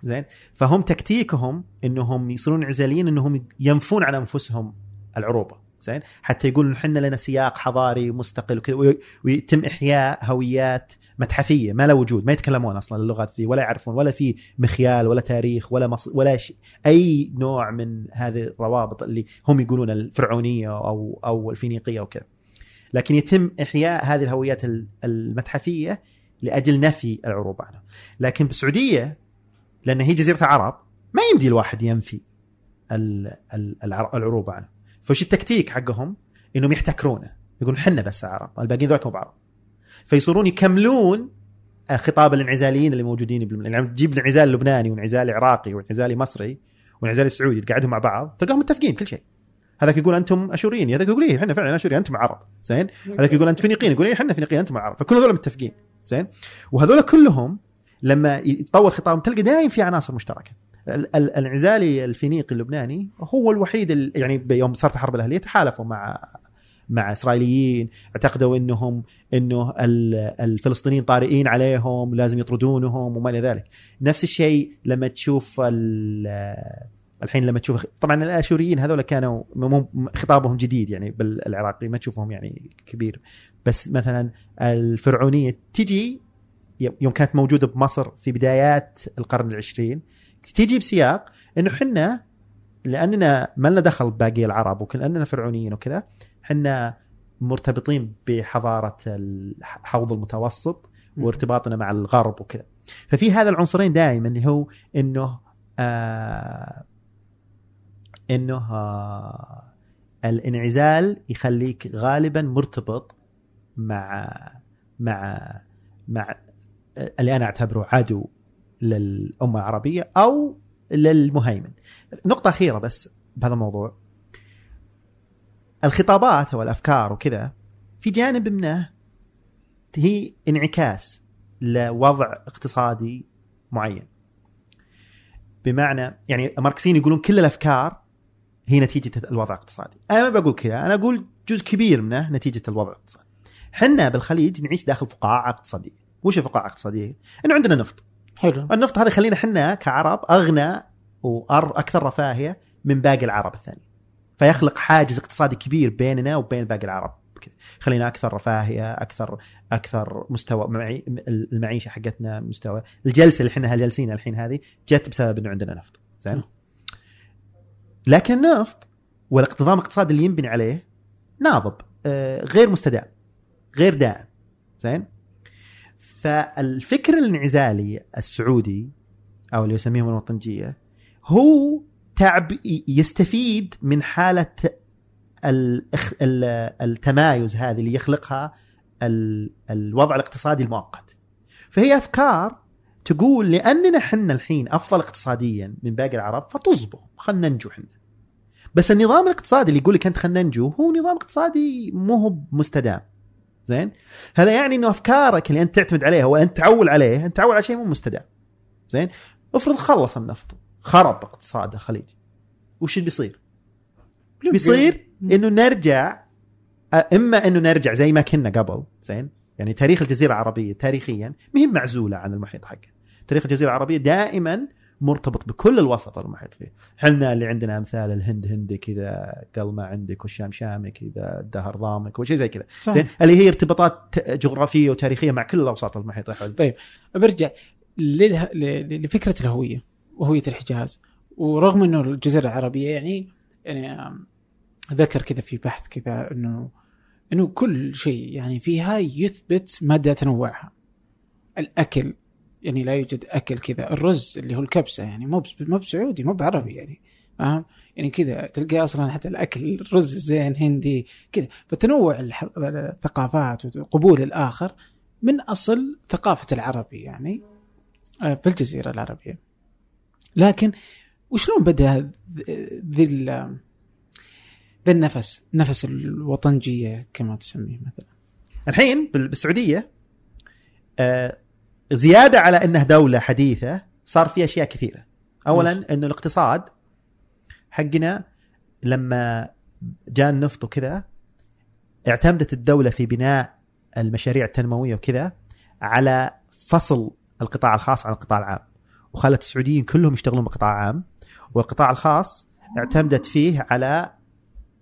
زين؟ فهم تكتيكهم إنهم يصيرون انعزاليين إنهم ينفون عن أنفسهم العروبة. زين؟ حتى يقولون إحنا لنا سياق حضاري مستقل وكذا وي- ويتم إحياء هويات متحفية ما لا وجود ما يتكلمون أصلا اللغات ذي ولا يعرفون ولا في مخيال ولا تاريخ ولا مص... ولا شيء أي نوع من هذه الروابط اللي هم يقولون الفرعونية أو أو الفينيقية وكذا. لكن يتم إحياء هذه الهويات ال- المتحفية لأجل نفي العروبه عنها لكن بالسعودية لأن هي جزيرة العرب ما يمدي الواحد ينفي ال- ال- العر- العروبه عنه فوش التكتيك حقهم؟ إنهم يحتكرونه. يقولون حنا بس عرب الباقيين ذولك مو بعرب فيصيرون يكملون خطاب الانعزاليين اللي موجودين بالم... يعني تجيب الانعزال اللبناني وانعزالي عراقي وانعزالي مصري وانعزالي سعودي تقعدهم مع بعض تلقاهم متفقين كل شيء. هذاك يقول أنتم أشوريين هذاك يقول إيه إحنا فعلا أشوريين أنتم عرب زين؟ هذاك يقول انت فينيقيين يقول إيه إحنا فينيقيين أنتم عرب فكل هذول متفقين زين؟ وهذول كلهم لما يتطور خطابهم تلقى دائما في عناصر مشتركة. ال- ال- الانعزالي الفينيقي اللبناني هو الوحيد ال- يعني بيوم صارت الحرب الأهلية تحالفوا مع مع إسرائيليين اعتقدوا انهم إنه ال- الفلسطينيين طارئين عليهم لازم يطردونهم وما إلى ذلك. نفس الشيء لما تشوف ال- الحين لما تشوف طبعا الآشوريين هذول كانوا خطابهم جديد يعني بالعراقي ما تشوفهم يعني كبير. بس مثلا الفرعونية تجي يوم كانت موجودة بمصر في بدايات القرن العشرين تجي بسياق إنه حنا لأننا ما لنا دخل بباقي العرب وكاننا فرعونيين وكذا حنا مرتبطين بحضارة الحوض المتوسط وارتباطنا مع الغرب وكذا. ففي هذا العنصرين دائما اللي هو إنه آه إنه آه الانعزال يخليك غالبا مرتبط مع مع مع اللي أنا أعتبره عدو للأمة العربية أو للمهيمن. نقطة أخيرة بس بهذا الموضوع. الخطابات أو الافكار وكذا في جانب منه هي انعكاس لوضع اقتصادي معين. بمعنى يعني الماركسيين يقولون كل الأفكار هي نتيجة الوضع الاقتصادي. أنا ما بقول كذا، أنا أقول جزء كبير منه نتيجة الوضع الاقتصادي. حنا بالخليج نعيش داخل فقاعة اقتصادية. وش الفقاعه الاقتصاديه؟ إنه عندنا نفط. حلو النفط هذا يخلينا حنا كعرب أغنى وأكثر رفاهية من باقي العرب الثاني. فيخلق حاجز اقتصادي كبير بيننا وبين باقي العرب. كذا. خلينا أكثر رفاهية، أكثر أكثر مستوى معي المعيشة حقتنا مستوى، الجلسة اللي إحنا جالسين الحين هذه جت بسبب إنه عندنا نفط، زين؟ لكن النفط والاقتضام الاقتصادي اللي ينبني عليه ناضب آه، غير مستدام غير دائم زين؟ فالفكر الانعزالي السعودي أو اللي يسميهم الوطنجية هو تعب يستفيد من حالة التمايز هذه اللي يخلقها ال- الوضع الاقتصادي المؤقت. فهي أفكار تقول لأننا إحنا الحين أفضل اقتصاديا من باقي العرب فتصبوا خلينا ننجو إحنا بس النظام الاقتصادي اللي يقول لك أنت خلينا ننجو هو نظام اقتصادي مو هو مستدام. زين؟ هذا يعني إنه أفكارك اللي أنت تعتمد عليها وانت تعول عليه أنت تعول على شيء مو مستدام. زين؟ افرض خلص النفط خرب اقتصاد الخليج وش اللي بيصير؟ بيصير إنه نرجع إما إنه نرجع زي ما كنا قبل زين؟ يعني تاريخ الجزيرة العربية تاريخيا ما هي معزولة عن المحيط حقها تاريخ الجزيرة العربية دائما مرتبط بكل الوسط المحيط فيه. إحنا اللي عندنا أمثال الهند هندي كذا ما عندك والشام شامك كذا الدهر ضامك وشيء زي كذا. زين اللي هي ارتباطات جغرافية وتاريخية مع كل الأوساط المحيطه حول طيب برجع لله... ل- لفكرة الهوية وهوية الحجاز. ورغم إنه الجزيرة العربية يعني يعني ذكر كذا في بحث كذا إنه إنه كل شيء يعني فيها يثبت مدى تنوعها. الأكل يعني لا يوجد أكل كذا. الرز اللي هو الكبسة يعني مو مو بسعودي مو بعربي يعني فاهم؟ يعني كذا تلقى أصلا حتى الأكل الرز زين هندي كذا. فتنوع الثقافات وقبول الآخر من أصل ثقافة العربي يعني آه، في الجزيرة العربية. لكن وشلون بدأ ذي ذا النفس نفس الوطنجية كما تسميه مثلا؟ الحين بال- بالسعودية آه، زيادة على انها دولة حديثة صار في أشياء كثيرة. اولا. إنه الاقتصاد حقنا لما جاء النفط وكذا اعتمدت الدولة في بناء المشاريع التنموية وكذا على فصل القطاع الخاص عن القطاع العام. وخلت السعوديين كلهم يشتغلون بقطاع عام. والقطاع الخاص اعتمدت فيه على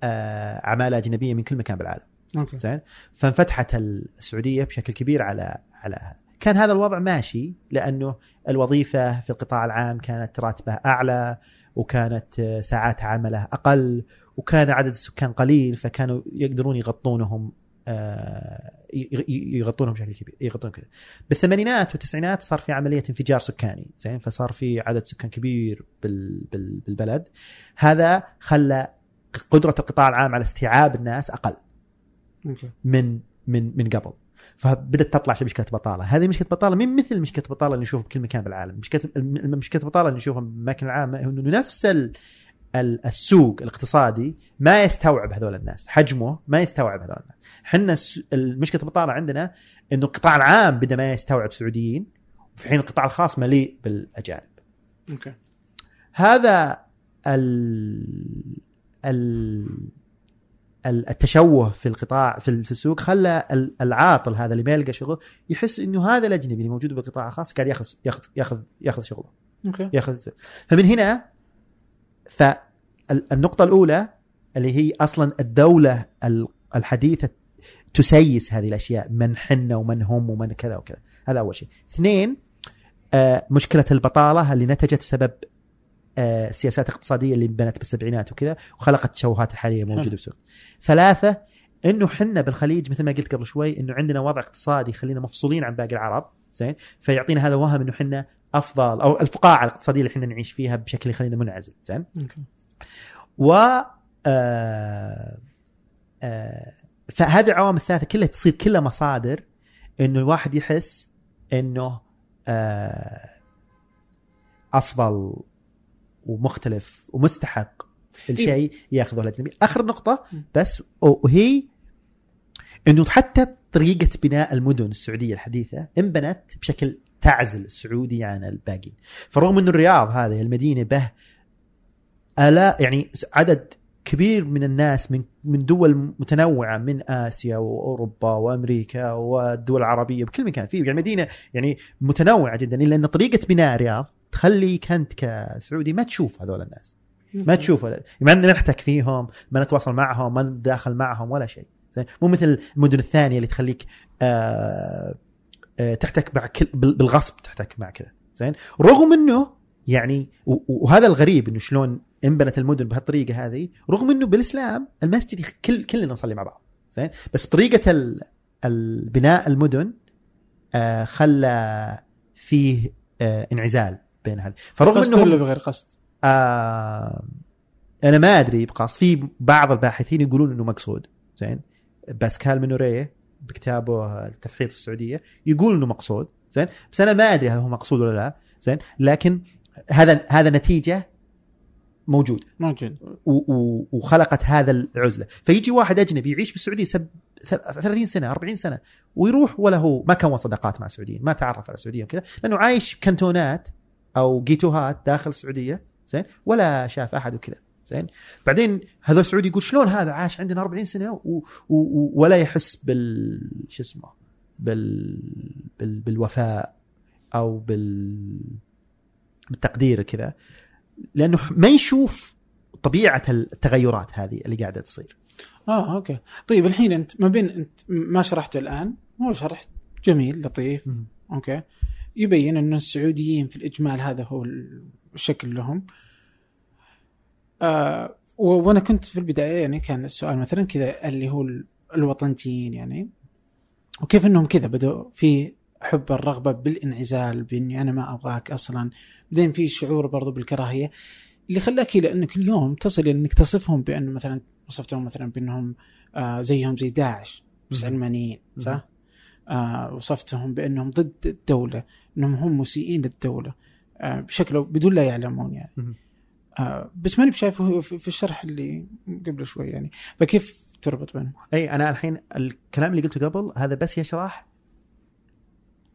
آه، عماله أجنبية من كل مكان بالعالم. أوكي. زين؟ فانفتحت السعودية بشكل كبير على على هذا كان هذا الوضع ماشي لأنه الوظيفة في القطاع العام كانت راتبها أعلى وكانت آه، ساعات عمله أقل وكان عدد السكان قليل فكانوا يقدرون يغطونهم آه، يغطونهم بشكل كبير يغطونهم كذا. بالثمانينات والتسعينات صار في عملية انفجار سكاني زين؟ فصار في عدد سكان كبير بال بال بالبلد. هذا خلى قدرة القطاع العام على استيعاب الناس أقل. من من من قبل. فبدأت تطلع مشكلة بطالة. هذه مشكلة بطالة من مثل مشكلة بطالة اللي نشوفها بكل مكان بالعالم؟ مشكلة مشكلة بطالة اللي نشوفها بالاماكن العامه إنه نفس ال ال- السوق الاقتصادي ما يستوعب هذول الناس. حجمه ما يستوعب هذول الناس. إحنا المشكلة البطاله عندنا إنه القطاع العام بدأ ما يستوعب سعوديين في حين القطاع الخاص مليء بالأجانب. أوكي. هذا ال ال- التشوه في القطاع في السوق خلى ال- العاطل هذا اللي ما يلقى شغل يحس إنه هذا الأجنبي اللي موجود بالقطاع الخاص قاعد ياخذ ياخذ ياخذ يأخذ شغله. أوكي. يأخذ فمن هنا فالنقطة الأولى اللي هي أصلا الدولة ال- الحديثة تسيس هذه الأشياء من حنا ومن هم ومن كذا وكذا. هذا أول شيء. اثنين آه، مشكلة البطالة اللي نتجت بسبب السياسات الاقتصادية اللي انبنت بالسبعينات وكذا وخلقت التشوهات الحالية موجودة حلو. بالسوق ثلاثة إنه حنا بالخليج مثل ما قلت قبل شوي إنه عندنا وضع اقتصادي يخلينا مفصولين عن باقي العرب زين؟ فيعطينا هذا وهم إنه حنا أفضل أو الفقاعة الاقتصادية اللي إحنا نعيش فيها بشكل يخلينا منعزل زين؟ و آه آه فهذه العوامل الثلاثة كلها تصير كلها مصادر إنه الواحد يحس إنه آه أفضل ومختلف ومستحق. الشيء ياخذه الاجنبي آخر نقطة بس وهي إنه حتى طريقة بناء المدن السعودية الحديثة انبنت بشكل تعزل السعودي عن الباقيين. فرغم إنه الرياض هذه المدينة به ألا يعني عدد كبير من الناس من من دول متنوعة من آسيا وأوروبا وأمريكا والدول العربية بكل مكان في يعني مدينة يعني متنوعة جدا إلا إن طريقة بناء الرياض تخليك انت كسعودي ما تشوف هذول الناس. ما تشوف. ما نحتك فيهم ما نتواصل معهم ما نتداخل معهم ولا شيء. زين؟ مو مثل المدن الثانية اللي تخليك آه آه تحتك مع كل بال- بالغصب تحتك مع كذا. زين؟ رغم إنه يعني وهذا الغريب إنه شلون انبنت المدن بهالطريقة هذه رغم إنه بالإسلام المسجد كل كلنا نصلي مع بعض. زين؟ بس طريقة ال- البناء المدن آه خلى فيه آه انعزال. بين هذه. فرغم انه ولا بغير قصد؟ آه أنا ما أدري بقصد في بعض الباحثين يقولون إنه مقصود. زين؟ باسكال منوريه بكتابه التفحيط في السعودية يقول إنه مقصود. زين؟ بس أنا ما أدري هل هو مقصود ولا لا. زين؟ لكن هذا هذا نتيجة موجوده موجود. و- و- وخلقت هذا العزلة. فيجي واحد أجنبي يعيش بالسعودية سب 30 سنة 40 سنة ويروح ولا هو ما كون صداقات مع سعوديين ما تعرف على سعوديين وكذا لأنه عايش كانتونات أو جيتوهات داخل السعودية زين؟ ولا شاف أحد وكذا زين؟ بعدين هذا السعودي يقول شلون هذا عاش عندنا 40 سنة و... و... و... ولا يحس بال شو اسمه بال... بال... بالوفاء أو بال بالتقدير كذا لأنه ما يشوف طبيعة التغيرات هذه اللي قاعدة تصير. آه okay. طيب الحين أنت ما بين أنت ما شرحته الآن هو شرحت جميل لطيف. مم. okay. يبين أن السعوديين في الإجمال هذا هو الشكل لهم آه وأنا كنت في البداية يعني كان السؤال مثلا كذا اللي هو ال- الوطنيين يعني وكيف إنهم كذا بدأوا في حب الرغبة بالإنعزال بإني أنا ما أبغاك أصلا بعدين في شعور برضو بالكراهية اللي خلاك إلى أنك اليوم تصل إلى أنك تصفهم بانه مثلا وصفتهم مثلا بأنهم آه زيهم زي داعش بس. علمانيين. صح؟ آه وصفتهم بأنهم ضد الدولة إنهم هم مسيئين للدولة آه بشكل بدون لا يعلمون يعني. آه بس ماني بشايفه في في الشرح اللي قبل شوي يعني فكيف تربط بينهم؟ أي أنا الحين الكلام اللي قلته قبل هذا بس يشرح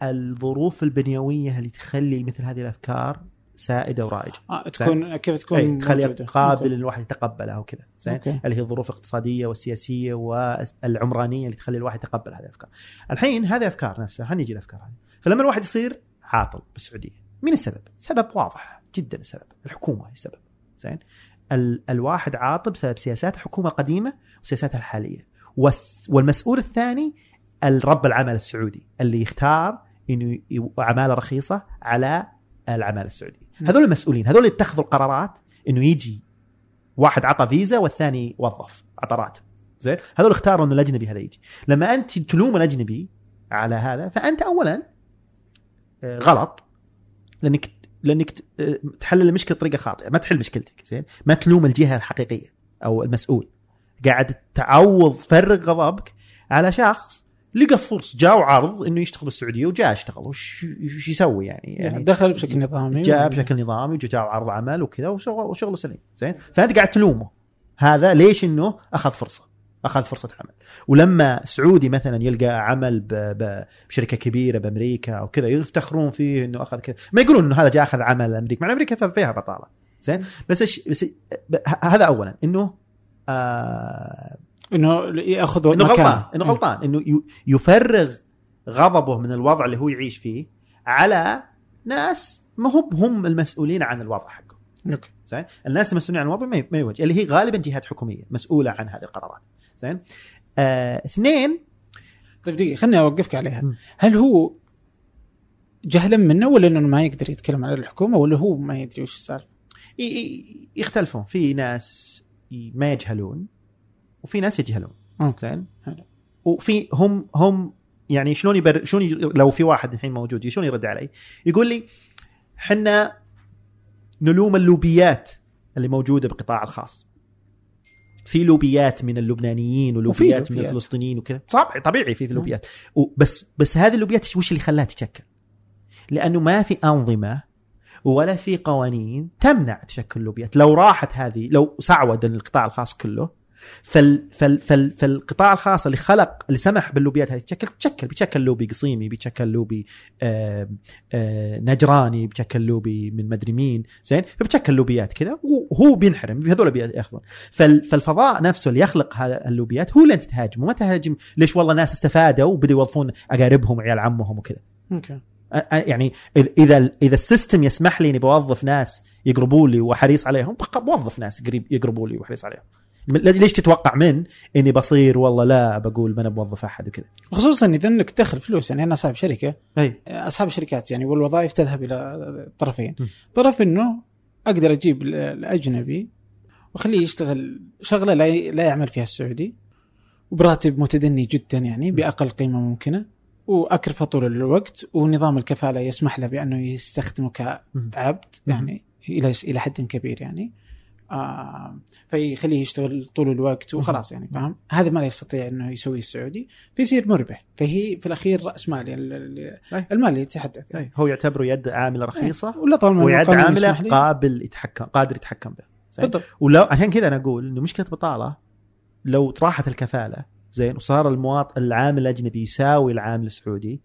الظروف البنيوية اللي تخلي مثل هذه الأفكار سائده ورائجه آه تكون كيف تكون إي تخلي موجودة. قابل الواحد يتقبلها وكذا زين. اللي هي الظروف الاقتصادية والسياسية والعمرانية اللي تخلي الواحد يتقبل هذه الأفكار. الحين هذه أفكار نفسها حنيجي الأفكار هذه. فلما الواحد يصير عاطل بالسعودية، مين السبب؟ سبب واضح جدا السبب، الحكومة هي السبب. زين؟ ال الواحد عاطل بسبب سياسات الحكومة القديمة وسياساتها الحالية. والمسؤول الثاني الرب العمل السعودي اللي يختار إنه ي- عمالة رخيصة على العمالة السعودية. م. هذول المسؤولين، هذول اللي اتخذوا القرارات إنه يجي واحد عطى فيزا والثاني وظف عطى راتب. زين؟ هذول اختاروا ان الأجنبي هذا يجي. لما أنت تلوم الأجنبي على هذا فأنت اولا آه، غلط لأنك لأنك آه، تحلل المشكلة بطريقة خاطئة. ما تحل مشكلتك زين؟ ما تلوم الجهة الحقيقية أو المسؤول. قاعد تعوض فرغ غضبك على شخص لقى فرصة جاء عرض إنه يشتغل بالسعودية وجاء اشتغل وش وش يسوي يعني, يعني دخل بشكل نظامي جاء بشكل نظامي وجاء عرض عمل وكذا وشغل وشغله سليم. زين؟ فأنت قاعد تلومه. هذا ليش إنه أخذ فرصة؟ أخذ فرصة عمل. ولما سعودي مثلا يلقى عمل بشركة كبيرة بأمريكا أو كذا يفتخرون فيه إنه أخذ كذا. ما يقولون إنه هذا جاء أخذ عمل أمريكا. مع أمريكا فيها بطالة. زين؟ بس بس ب- ه- هذا اولا. إنه آه إنه يأخذ إنه مكان. غلطان إنه غلطان إنه يفرغ غضبه من الوضع اللي هو يعيش فيه على ناس ما هم هم المسؤولين عن الوضع حقه. أوكي. زين؟ الناس المسؤولين عن الوضع ما يوجه. اللي هي غالبا جهات حكومية مسؤولة عن هذه القرارات. زين؟ آه، اثنين طيب دقيقة خليني أوقفك عليها. م. هل هو جهلا منه ولا إنه ما يقدر يتكلم على الحكومة ولا هو ما يدري وش السالفة؟ يختلفون. في ناس ما يجهلون وفي ناس يجهلون زين. وفي هم هم يعني شلون يبر شلون لو في واحد الحين موجود شلون يرد علي؟ يقول لي حنا نلوم اللوبيات اللي موجودة بالقطاع الخاص. في لوبيات من اللبنانيين ولوبيات من لوبيات. الفلسطينيين وكذا طبعا طبيعي في في لوبيات بس بس هذه اللوبيات وش اللي خلاها تتشكل؟ لأنه ما في أنظمة ولا في قوانين تمنع تشكل اللوبيات لو راحت هذه لو سعود القطاع الخاص كله فال فال فال فالقطاع الخاص اللي خلق اللي سمح باللوبيات هذه تشكل تشكل بيتشكل لوبي قصيمي بيتشكل لوبي نجراني بيتشكل لوبي من مدري مين زين؟ فبيتشكل لوبيات كذا وهو بينحرم هذول بياخذون فال فالفضاء نفسه اللي يخلق هذا اللوبيات هو اللي أنت تهاجمه ما تهاجم ليش والله ناس استفادوا وبدوا يوظفون أقاربهم وعيال عمهم وكذا. okay. يعني إذا إذا ال system يسمح لي إني بوظف ناس يقربوا لي وحريص عليهم بوظف ناس قريب يقربوا لي وحريص عليهم. ليش تتوقع من إني بصير؟ والله لا بقول ما أنا بوظف أحد وكذا. خصوصا إذا إنك تدخل فلوس يعني أنا صاحب شركة أي. أصحاب الشركات يعني والوظائف تذهب إلى طرفين. م. طرف إنه أقدر أجيب ال- الأجنبي وأخليه يشتغل شغلة لا لا يعمل فيها السعودي وبراتب متدني جدا يعني بأقل قيمة ممكنة وأكرفه طول الوقت ونظام الكفالة يسمح له بأنه يستخدمه كعبد يعني إلى إلى حد كبير يعني. آه فيخليه يشتغل طول الوقت وخلاص يعني فاهم؟ هذا ما يستطيع إنه يسويه السعودي فيصير مربح. فهي في الأخير رأس مال يعني ال- ال- أي. المال اللي يتحدث. أي. هو يعتبره يد عاملة رخيصة ولا طالما القانون عاملة. قابل يتحكم قادر يتحكم به؟ بالضبط. ولو عشان كذا أنا أقول إنه مشكلة بطالة لو راحت الكفالة زين؟ وصار المواطن العامل الأجنبي يساوي العامل السعودي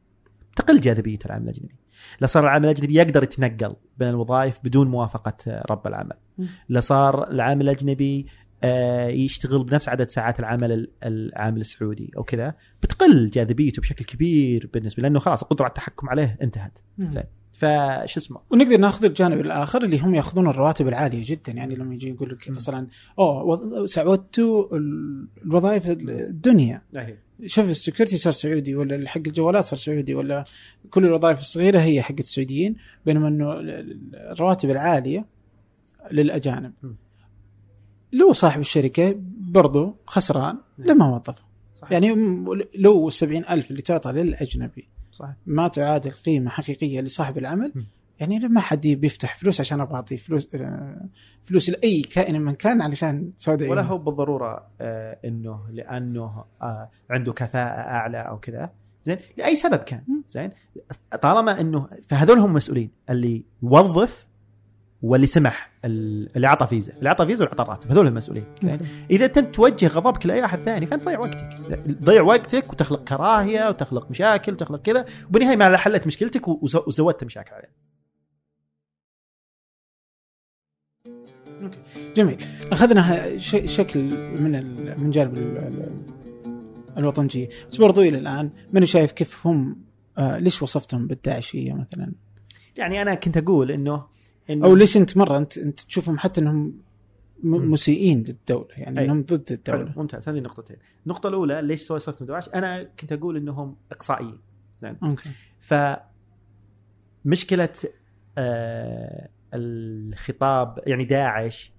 تقل جاذبية العامل الأجنبي. لا صار العامل الأجنبي يقدر يتنقل بين الوظائف بدون موافقة رب العمل. مم. لا صار العامل الأجنبي آه، يشتغل بنفس عدد ساعات العمل ال- العامل السعودي أو كذا بتقل جاذبيته بشكل كبير بالنسبة لأنه خلاص القدرة على التحكم عليه انتهت. زين. فش اسمه؟ ونقدر ناخذ الجانب الآخر اللي هم ياخذون الرواتب العالية جدا. يعني لما يجي يقول لك. مثلا أوه سعودتوا ال- الوظائف الدنيا. شوف السكيورتي صار سعودي ولا حق الجوالات صار سعودي ولا كل الوظائف الصغيرة هي حقت السعوديين بينما إنه ال- ال- الرواتب العالية للأجانب. لو صاحب الشركة برضو خسران لما وظفه. يعني لو السبعين ألف اللي تعطى للأجنبي صح ما تعادل قيمة حقيقية لصاحب العمل م. يعني لما حد بيفتح فلوس عشان أبغى أعطيه فلوس آه، فلوس لأي كائن من كان علشان سود ولا عيونه هو بالضرورة آه إنه لأنه آه عنده كفاءة أعلى أو كذا. زين لأي سبب كان. زين طالما إنه فهذول هم المسؤولين اللي يوظف واللي سمح ال- اللي اعطى فيزا. اللي اعطى فيزا واللي اعطى الراتب. هذول المسؤولين. زين. إذا انت توجه غضبك لأي أحد ثاني فأنت تضيع وقتك. تضيع وقتك وتخلق كراهية وتخلق مشاكل وتخلق كذا. وبالنهاية ما حلت مشكلتك وز- وزودت مشاكل عليه جميل. أخذنا شكل من من جانب ال- ال- الوطنجية. بس برضو إلى الآن ماني شايف كيف هم آه ليش وصفتهم بالداعشية مثلا؟ يعني أنا كنت أقول انه انه أو ليش أنت مرة انت أنت تشوفهم حتى إنهم. مسيئين للدولة يعني أي. إنهم ضد حلو، الدولة. ممتاز. هذه نقطتين. النقطة الأولى ليش سوي صرت دواعش أنا كنت أقول إنهم إقصائيين. أوكي. فمشكلة آه الخطاب يعني داعش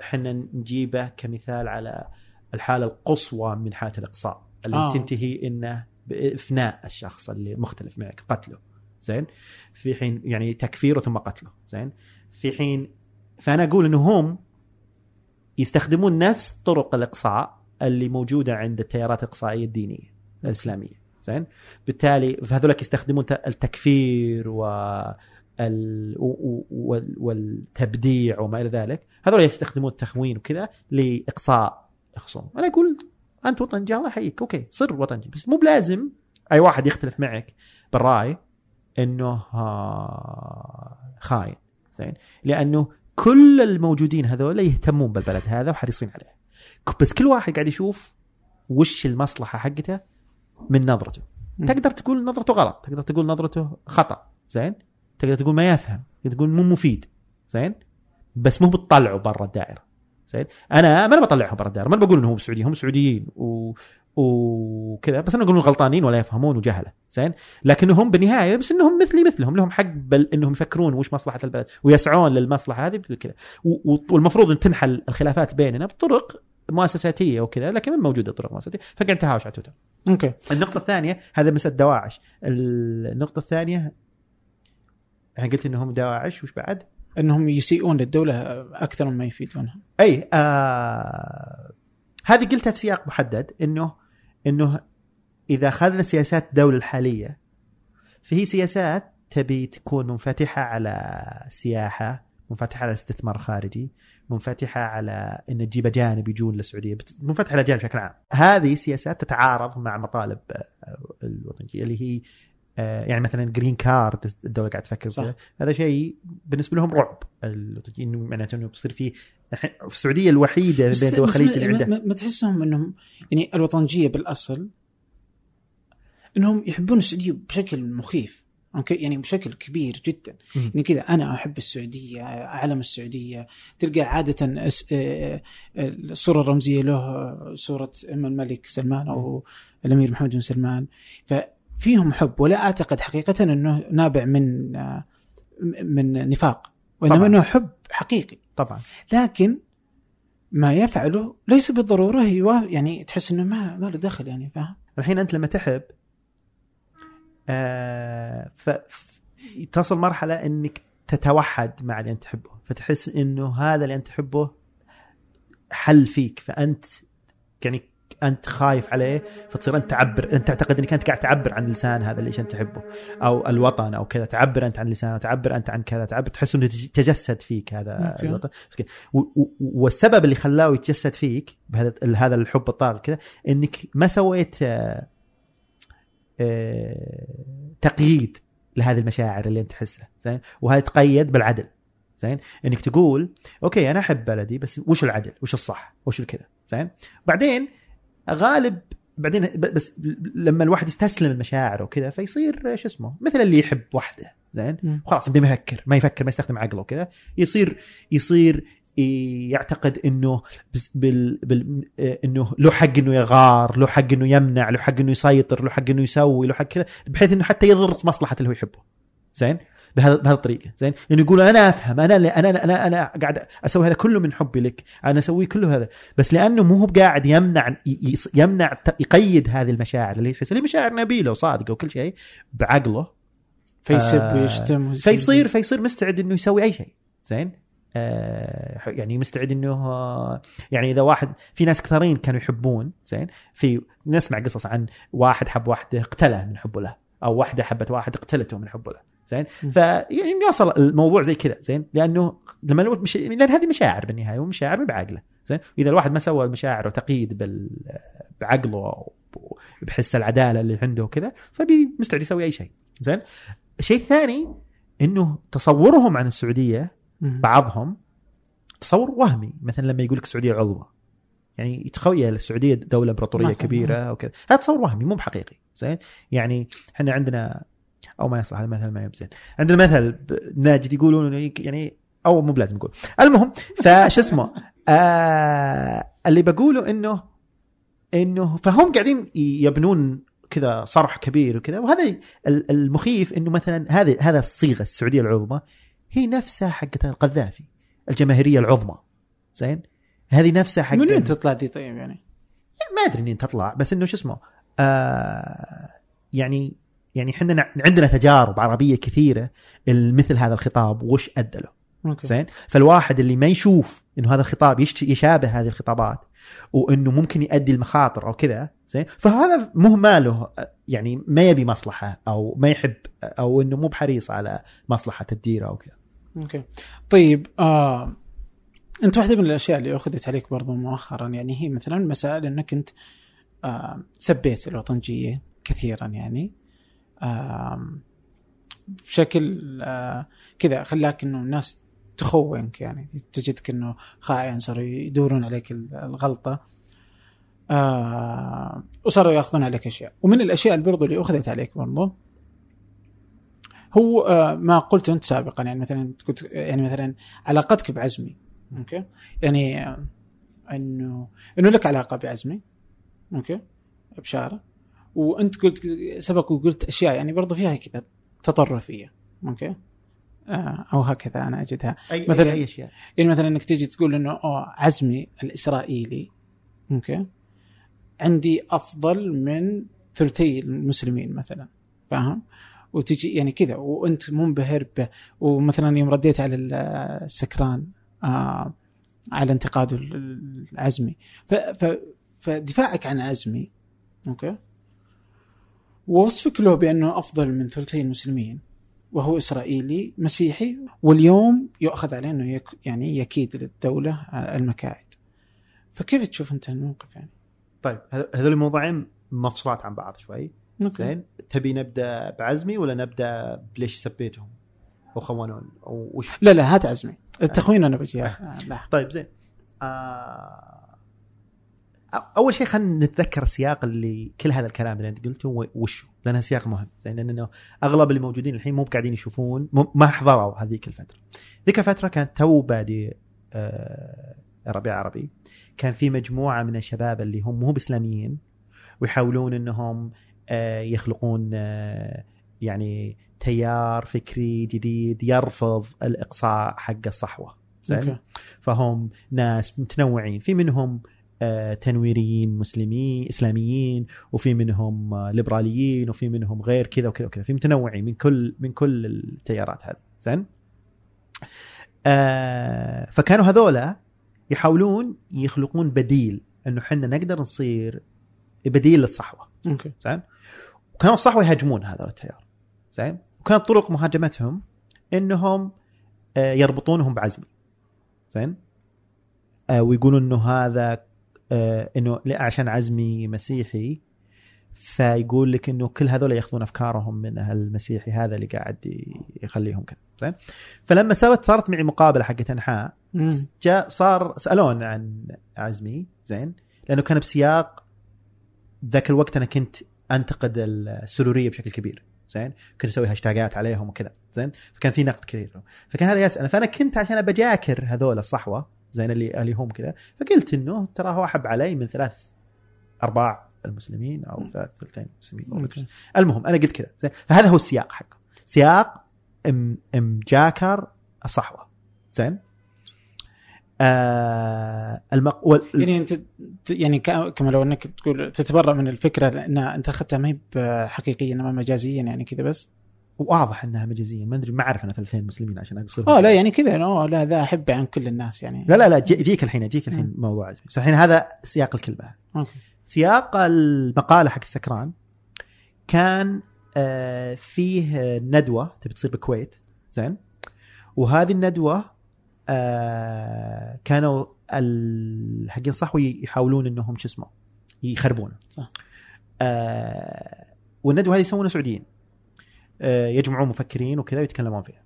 إحنا نجيبه كمثال على الحالة القصوى من حالة الإقصاء اللي آه. تنتهي إنه بإفناء الشخص اللي مختلف معك قتله زين؟ في حين يعني تكفيره ثم قتله زين؟ في حين فأنا أقول إنه هم يستخدمون نفس طرق الإقصاء اللي موجودة عند التيارات الإقصائية الدينية الإسلامية زين؟ بالتالي فهذولك يستخدمون التكفير و والتبديع وما إلى ذلك هذول يستخدمون التخوين وكذا لإقصاء خصوم أنا أقول أنت وطنجي الله يحييك. أوكي صر وطنجي بس مو بلازم أي واحد يختلف معك بالرأي إنه آه، خاين. زين؟ لأنه كل الموجودين هذول يهتمون بالبلد هذا وحريصين عليه. بس كل واحد قاعد يشوف وش المصلحة حقته من نظرته. تقدر تقول نظرته غلط تقدر تقول نظرته خطأ. زين؟ تقدر تقول ما يفهم تقدر تقول مو مفيد زين؟ بس مو بتطلعه برا الدائرة زين؟ أنا ما أنا بطلعهم برا الدائرة ما بقول إنهم سعوديين هم سعوديين و وكذا بس أنا أقول غلطانين ولا يفهمون وجهلة زين؟ لكنهم بالنهاية بس إنهم مثلي مثلهم لهم حق بل إنهم يفكرون وش مصلحة البلد ويسعون للمصلحة هذه كذا والمفروض إن تنحل الخلافات بيننا بطرق مؤسساتية وكذا لكن ما موجودة طرق مؤسساتية. فقاعد تهاوش على تويتر. أوكي. النقطة الثانية هذا مسألة دواعش. النقطة الثانية يعني قلت إنهم دواعش وش بعد؟ إنهم يسيئون للدولة أكثر مما يفيدونها أي آه هذه قلتها في سياق محدد إنه إنه إذا أخذنا سياسات الدولة الحالية فهي سياسات تبي تكون منفتحة على سياحة منفتحة على استثمار خارجي منفتحة على إن تجيب أجانب يجون للسعودية بت- منفتحة على الأجانب بشكل عام هذه سياسات تتعارض مع مطالب آه، الوطنية اللي هي يعني مثلا green card الدولة قاعد تفكر صح. هذا شيء بالنسبة لهم رعب. إنه معناته إنه بيصير في السعودية الوحيدة بين دول الخليج اللي عندها ما, تحسهم إنهم يعني الوطنجية بالأصل إنهم يحبون السعودية بشكل مخيف. okay؟ يعني بشكل كبير جدا. مم. يعني كذا أنا أحب السعودية علم السعودية. تلقى عادة. آه، آه، الصورة الرمزية له آه، صورة اما الملك سلمان أو الأمير محمد بن سلمان. ففيهم حب ولا أعتقد حقيقة إنه نابع من من نفاق وإنما. إنه حب حقيقي طبعا لكن ما يفعله ليس بالضرورة يوا- يعني تحس إنه ما ما له دخل يعني فاهم؟ الحين أنت لما تحب آه ف- تصل مرحلة إنك تتوحد مع اللي أنت تحبه فتحس إنه هذا اللي أنت تحبه حل فيك فأنت يعني أنت خايف عليه فتصير أنت تعبر أنت تعتقد إنك أنت قاعد تعبر عن لسان هذا اللي أنت تحبه أو الوطن أو كذا تعبر أنت عن لسانه تعبر أنت عن كذا تعبر تحس إنه تج- تجسد فيك هذا. الوطن. والسبب اللي خلاه يتجسد فيك بهذا هذا الحب الطاغي كذا إنك ما سويت آه، آه، تقييد لهذه المشاعر اللي أنت تحسها زين؟ وهذا تقيد بالعدل زين؟ إنك تقول أوكي أنا أحب بلدي بس وش العدل؟ وش الصح؟ وش الكذا زين؟ بعدين غالب بعدين بس لما الواحد يستسلم المشاعر وكذا فيصير شو اسمه مثل اللي يحب وحده زين. خلاص بيفكر ما يفكر ما يستخدم عقله وكذا. يصير يصير يعتقد إنه بس بال بال آه، إنه له حق إنه يغار له حق إنه يمنع له حق إنه يسيطر له حق إنه يسوي له حق كذا بحيث إنه حتى يضر مصلحة اللي هو يحبه زين؟ بهذا بهذه الطريقة. زين؟ لأنه يقول أنا أفهم أنا أنا أنا أنا قاعد أسوي هذا كله من حبي لك. أنا أسوي كله هذا. بس لأنه مو هو قاعد يمنع يمنع يقيد هذه المشاعر. اللي يحس اللي مشاعر نبيله وصادقه وكل شيء بعقله. فيسب آه، ويشتم ويصير فيصير فيصير مستعد إنه يسوي أي شيء. زين؟ آه يعني مستعد إنه آه، يعني إذا واحد في ناس كثيرين كانوا يحبون زين؟ في نسمع قصص عن واحد حب واحدة اقتله من حبه له أو واحدة حبت واحد اقتلته من حبه له. زين. فيعني يوصل الموضوع زي كذا زين لأنه لما الواحد مش... لأن هذه مشاعر بالنهاية ومشاعر ما بعقله زين وإذا الواحد ما سوى المشاعر وتقييد بال... بعقله بحس العدالة اللي عنده وكذا فمستعد يسوي أي شيء زين الشيء الثاني إنه تصورهم عن السعودية. بعضهم تصور وهمي مثلا لما يقول لك السعودية عظمى يعني يتخيل السعودية دولة إمبراطورية. كبيرة وكذا هذا تصور وهمي مو بحقيقي زين يعني إحنا عندنا أو ما يصلح هذا المثل ما يبزين. عندنا مثل ناجد يقولون يك- يعني أو مو بلازم نقول المهم فش اسمه؟ آه اللي بقوله إنه إنه فهم قاعدين يبنون كذا صرح كبير وكذا. وهذا ال- المخيف إنه مثلا هذه هذا الصيغة السعودية العظمى هي نفسها حقت القذافي الجماهيرية العظمى. زين؟ هذه نفسها حق من وين تطلع دي طيب يعني؟ ما أدري منين تطلع بس إنه شو اسمه؟ آه يعني يعني إحنا عندنا تجارب عربية كثيرة مثل هذا الخطاب وش أدى له. زين؟ فالواحد اللي ما يشوف إنه هذا الخطاب يشابه هذه الخطابات وإنه ممكن يؤدي المخاطر أو كذا زين؟ فهذا مو ماله يعني ما يبي مصلحة أو ما يحب أو إنه مو بحريص على مصلحة الديره أو كذا. أوكي. طيب آه أنت واحدة من الأشياء اللي أخذت عليك برضو مؤخرا يعني هي مثلا مسائل إنك أنت آه سبيت الوطنجية كثيرا يعني. بشكل آه كذا. خلاك إنه الناس تخونك يعني. تجدك إنه خائن صاروا يدورون عليك الغلطة. آه وصاروا يأخذون عليك أشياء. ومن الأشياء اللي برضو اللي أخذت عليك برضو هو آه ما قلت أنت سابقا. يعني مثلا كنت يعني مثلا علاقتك بعزمي. okay؟ يعني إنه إنه لك علاقة بعزمي. okay؟ بشارة. وأنت قلت سبق وقلت أشياء يعني برضو فيها كذا تطرفية okay؟ آه أو هكذا أنا أجدها. اي مثلاً- أي أشياء؟ يعني مثلا إنك تيجي تقول إنه أوه عزمي الإسرائيلي. okay؟ عندي أفضل من ثلثي المسلمين مثلا فاهم؟ وتجي يعني كذا وأنت منبهر به. ومثلا يوم رديت على السكران آه على انتقاده العزمي. ف ف فدفاعك عن عزمي okay؟ ووصفك له بأنه أفضل من ثلثي المسلمين وهو إسرائيلي مسيحي واليوم يؤخذ عليه أنه يك يعني يكيد للدولة المكائد. فكيف تشوف أنت الموقف يعني؟ طيب هذ- هذول الموضوعين مفصولات عن بعض شوي. زين تبي نبدأ بعزمي ولا نبدأ بليش سبيتهم أو خونون أو وش لا لا هات عزمي التخوين أنا بجي آه، لا طيب زين آه... أول شيء خلينا نتذكر السياق اللي كل هذا الكلام اللي أنت قلته و- وشه لأنه سياق مهم. زين لأنه أغلب اللي موجودين الحين مو قاعدين يشوفون ما حضروا هذيك الفترة. ذيك الفترة كانت تو بادي آه... ربيع عربي. كان في مجموعة من الشباب اللي هم مو بإسلاميين ويحاولون إنهم آه، يخلقون آه، يعني تيار فكري جديد يرفض الإقصاء حق الصحوة. زين؟ فهم ناس متنوعين. في منهم تنويريين مسلمين إسلاميين وفي منهم آه، ليبراليين وفي منهم غير كذا وكذا وكذا. في متنوعين من كل من كل التيارات هذه. زين؟ آه، فكانوا هذولا يحاولون يخلقون بديل إنه إحنا نقدر نصير بديل للصحوة. أوكي. زين؟ وكانوا الصحوه يهاجمون هذا التيار. زين؟ وكانت طرق مهاجمتهم إنهم آه، يربطونهم بعزمي زين؟ آه، ويقولون إنه هذا آه، إنه لا، عشان عزمي مسيحي فيقول لك إنه كل هذول ياخذون أفكارهم من المسيحي هذا اللي قاعد يخليهم كذا زين؟ فلما سوت صارت معي مقابلة حقت أنحاء. جاء صار سألون عن عزمي زين؟ لأنه كان بسياق ذاك الوقت أنا كنت أنتقد السرورية بشكل كبير زين؟ كنت أسوي هاشتاجات عليهم وكذا زين؟ فكان في نقد كثير. فكان هذا يسأل. فأنا كنت عشان ابجاكر هذول الصحوة زين اللي اللي هم كذا. فقلت إنه ترى هو أحب علي من ثلاث أرباع المسلمين أو ثلاث ثلثين المسلمين. المهم أنا قلت كذا. زين. فهذا هو السياق حقه سياق إم مجاكر الصحوة. زين. آه المق... وال... يعني أنت يعني كما لو إنك تقول تتبرأ من الفكرة لأن أنت أخذتها ما هي حقيقيا انما مجازيا يعني كذا بس. واضح انها مجازيا ما أدري ما أعرف أنا ثلثين مسلمين عشان اقصر آه لا يعني كذا اوه لا ذا أحب عن كل الناس يعني. لا لا لا جي- جيك الحين جيك الحين موضوع عزمي. بس الحين هذا سياق الكلمة أوكي. سياق المقالة حق السكران كان آه، فيه ندوة تبي تصير بالكويت. زين. وهذه الندوة آه، كانوا حقين صحوي يحاولون إنهم شو اسمه يخربونه. صح. آه، والندوة هذه يسوونها سعوديين. يجمعون مفكرين وكذا ويتكلمون فيها.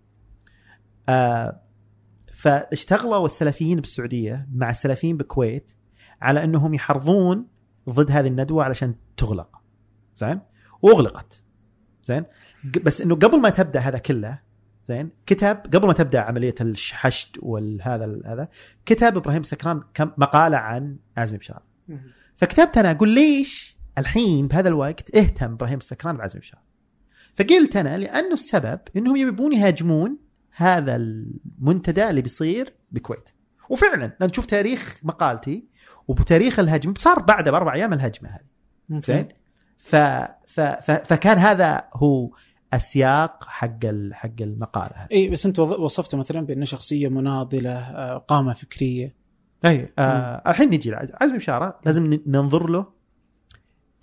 آه، فاشتغلوا السلفيين بالسعودية مع السلفيين بالكويت على أنهم يحرضون ضد هذه الندوة علشان تغلق. زين؟ واغلقت زين؟ بس إنه قبل ما تبدأ هذا كله زين؟ كتب قبل ما تبدأ عملية الحشد والهذا هذا كتب إبراهيم سكران كم مقالة عن عزمي بشار فكتبت أنا أقول ليش الحين بهذا الوقت اهتم إبراهيم السكران بعزمي بشار فقلت أنا لأنه السبب إنهم يبون يهاجمون هذا المنتدى اللي بيصير بالكويت وفعلا لأن تشوف تاريخ مقالتي وبتاريخ الهجمه صار بعده بأربع أيام الهجمة هذه. زين؟ ف... ف... ف... فكان هذا هو السياق حق ال... حق المقالة هذه. اي بس أنت وصفته مثلا بأنه شخصية مناضلة آه، قامة فكرية. اي آه الحين نجي عزمي بشاره لازم ننظر له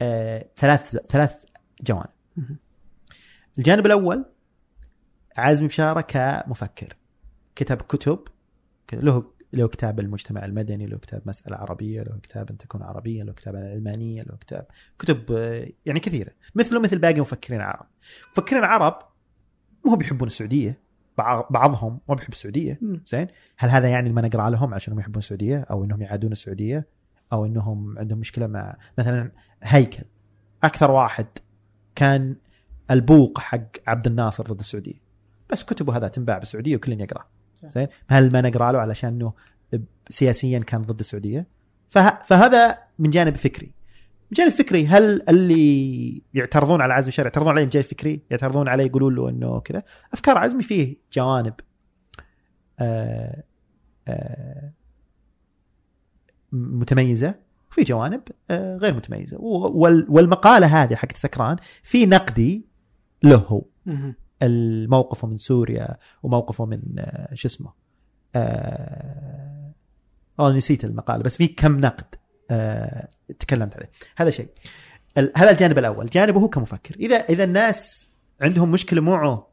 آه ثلاث ثلاث جوانب. الجانب الأول عزمي بشاره كمفكر. كتب كتب له له كتاب المجتمع المدني له كتاب مسألة عربية له كتاب أن تكون عربية له كتاب العلمانية له كتاب كتب آه، يعني كثيرة. مثله مثل باقي مفكرين العرب. مفكرين العرب مو بيحبون السعودية بعض- بعضهم ما بيحب السعودية. زين؟ هل هذا يعني ما نقرأ لهم عشان هم يحبون السعودية أو إنهم يعادون السعودية أو إنهم عندهم مشكلة مع مثلا هيكل؟ أكثر واحد كان البوق حق عبد الناصر ضد السعودية. بس كتبه هذا تنباع بالسعودية وكل يقرأ. زين؟ هل ما نقرأ له علشان إنه سياسيا كان ضد السعودية؟ فه... فهذا من جانب فكري. من جانب فكري هل اللي يعترضون على عزمي الشرع يعترضون عليه من جانب فكري؟ يعترضون عليه يقولون له إنه كذا؟ أفكار عزمي فيه جوانب. آه، آه، متميزة وفي جوانب آه، غير متميزة. وال- والمقالة هذه حقت سكران في نقدي له. الموقفه من سوريا وموقفه من آه، شو اسمه آه، والله نسيت المقالة بس في كم نقد آه، تكلمت عليه. هذا شيء. هذا الجانب الأول. جانبه هو كمفكر. إذا إذا الناس عندهم مشكلة معه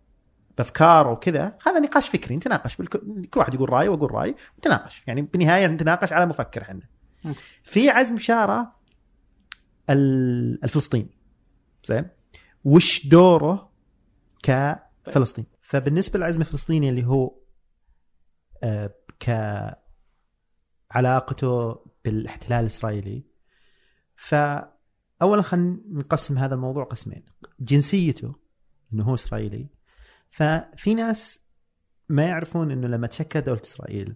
بافكاره وكذا هذا نقاش فكري نتناقش. كل واحد يقول رأيه وأقول رايي ونتناقش يعني بالنهاية نتناقش على مفكر إحنا. في عزم بشاره ال- الفلسطيني. زين؟ وش دوره كفلسطين فبالنسبة للعزم الفلسطيني اللي هو آه، كعلاقته بالاحتلال الإسرائيلي فاولا خلينا نقسم هذا الموضوع قسمين. جنسيته إنه هو إسرائيلي ففي ناس ما يعرفون إنه لما تشكل دولة إسرائيل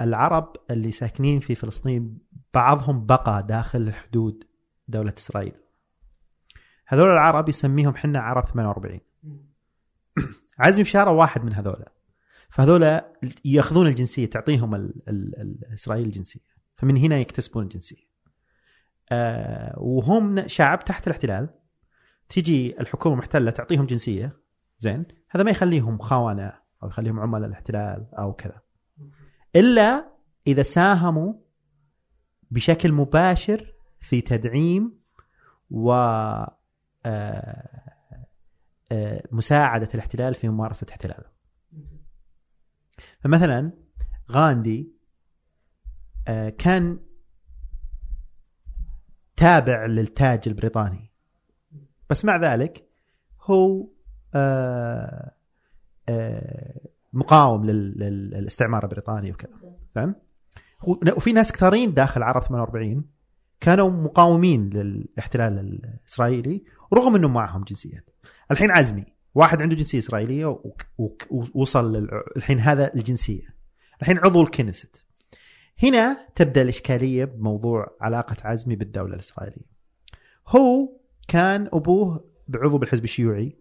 العرب اللي ساكنين في فلسطين بعضهم بقى داخل حدود دولة إسرائيل. هذول العرب يسميهم حنا عرب 48 عزمي بشاره واحد من هذول فهذول يأخذون الجنسية تعطيهم ال ال ال إسرائيل الجنسية. فمن هنا يكتسبون الجنسية. آه وهم شعب تحت الاحتلال. تجي الحكومة محتلة تعطيهم جنسية. زين. هذا ما يخليهم خونه أو يخليهم عملاء الاحتلال أو كذا. إلا إذا ساهموا بشكل مباشر في تدعيم و مساعدة الاحتلال في ممارسة احتلاله. فمثلا غاندي آه، كان تابع للتاج البريطاني. بس مع ذلك هو آه، آه، مقاوم لل- لل- للاستعمار البريطاني وكذا؟ وفي ناس كثيرين داخل عرب 48 كانوا مقاومين للاحتلال الإسرائيلي رغم إنهم معهم جنسيات. الحين عزمي واحد عنده جنسية إسرائيلية ووصل للع- الحين هذا الجنسية. الحين عضو الكنيست. هنا تبدأ الإشكالية بموضوع علاقة عزمي بالدولة الإسرائيلية. هو كان أبوه بعضو بالحزب الشيوعي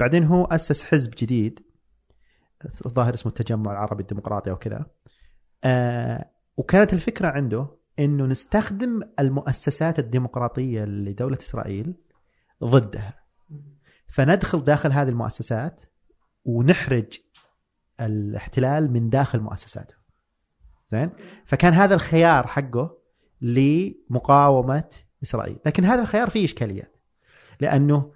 بعدين هو أسس حزب جديد الظاهر اسمه التجمع العربي الديمقراطي أو كذا آه وكانت الفكرة عنده إنه نستخدم المؤسسات الديمقراطية لدولة إسرائيل ضدها. فندخل داخل هذه المؤسسات ونحرج الاحتلال من داخل مؤسساته. زين؟ فكان هذا الخيار حقه لمقاومة إسرائيل. لكن هذا الخيار فيه إشكاليات. لأنه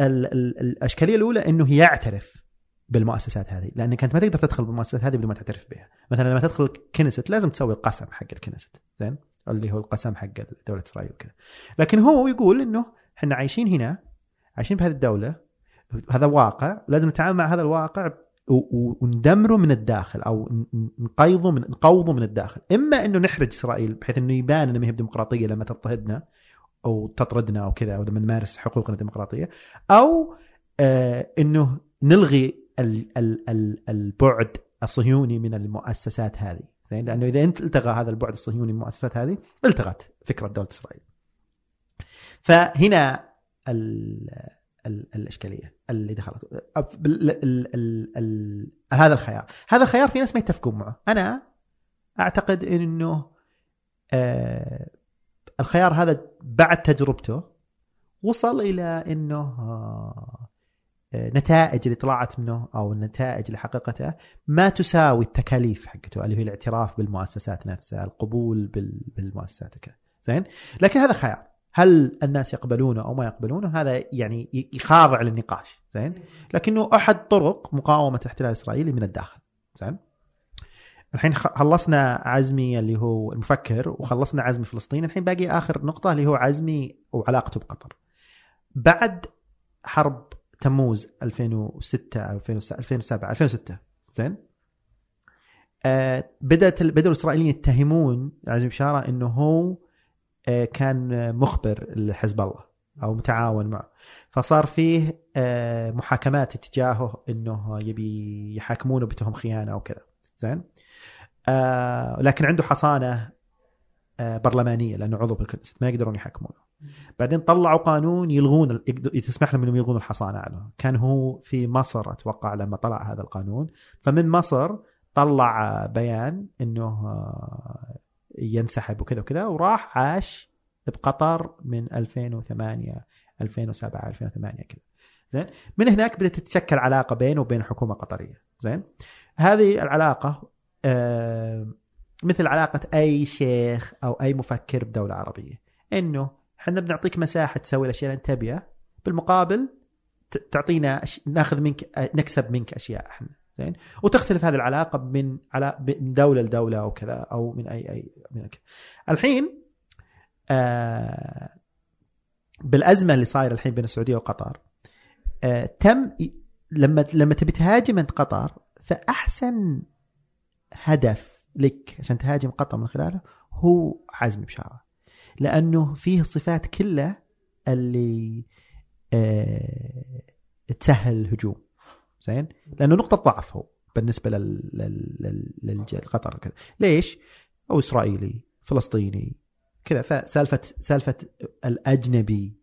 الإشكالية الأولى إنه يعترف بالمؤسسات هذه. لانك أنت ما تقدر تدخل بالمؤسسات هذه بدون ما تعترف بها. مثلا لما تدخل كنيست لازم تسوي القسم حق الكنيست. زين؟ اللي هو القسم حق دولة إسرائيل وكذا. لكن هو يقول إنه إحنا عايشين هنا عايشين بهذه الدولة هذا واقع لازم نتعامل مع هذا الواقع وندمره من الداخل أو نقيضه من نقوضه من الداخل. إما إنه نحرج إسرائيل بحيث إنه يبان انها ما هي ديمقراطيه لما تضطهدنا أو تطردنا أو كذا أو لما نمارس حقوقنا الديمقراطية أو آه إنه نلغي ال ال ال البعد الصهيوني من المؤسسات هذه. زين؟ لأنه إذا أنت التغى هذا البعد الصهيوني من المؤسسات هذه التغت فكرة دولة إسرائيل. فهنا ال ال الإشكالية اللي دخلت. هذا الخيار. هذا الخيار في ناس ما يتفقون معه. أنا أعتقد إنه آه الخيار هذا بعد تجربته وصل إلى إنه آه نتائج اللي طلعت منه أو النتائج اللي حققتها ما تساوي التكاليف حقته اللي هي الاعتراف بالمؤسسات نفسها، القبول بال- بالمؤسسات وكذا، زين؟ لكن هذا خيار، هل الناس يقبلونه أو ما يقبلونه هذا يعني يخاضع للنقاش، زين؟ لكنه أحد طرق مقاومة الاحتلال الاسرائيلي من الداخل، زين؟ الحين خلصنا عزمي اللي هو المفكر وخلصنا عزمي فلسطين، الحين باقي آخر نقطة اللي هو عزمي وعلاقته بقطر. بعد حرب تموز 2006 أو 2007 2007 2006 زين آه بدأت بدأوا الإسرائيليين يتهمون عزمي بشارة إنه هو كان مخبر لحزب الله أو متعاون معه. فصار فيه آه محاكمات تجاهه إنه يبي يحاكمونه بتهم خيانة أو كذا. زين؟ آه لكن عنده حصانة آه برلمانية لأنه عضو بالكنيست ما يقدرون يحاكمونه. بعدين طلعوا قانون يلغون تسمح لهم إنهم يلغون الحصانة عنه. كان هو في مصر أتوقع لما طلع هذا القانون. فمن مصر طلع بيان إنه آه، ينسحب وكذا وكذا وراح عاش بقطر من 2008 2007 2008 كذا. زين؟ من هناك بدأت تتشكل علاقة بينه وبين الحكومة القطريه زين؟ هذه العلاقة مثل علاقة أي شيخ أو أي مفكر بدولة عربية. إنه إحنا بنعطيك مساحة تسوي الأشياء اللي أنت تبيها بالمقابل تعطينا. ناخذ منك نكسب منك أشياء إحنا. زين؟ وتختلف هذه العلاقة من على من دولة لدولة أو كذا أو من أي أي من كذا. الحين آه بالأزمة اللي صايرة الحين بين السعودية وقطر آه تم لما لما تبي تهاجم أنت قطر فأحسن هدف لك عشان تهاجم قطر من خلاله هو عزمي بشارة. لأنه فيه الصفات كلها اللي آه تسهل الهجوم. زين؟ لأنه نقطة ضعف هو بالنسبة لل لل لل للقطر كذا ليش؟ هو إسرائيلي فلسطيني كذا. فسالفه سالفة الأجنبي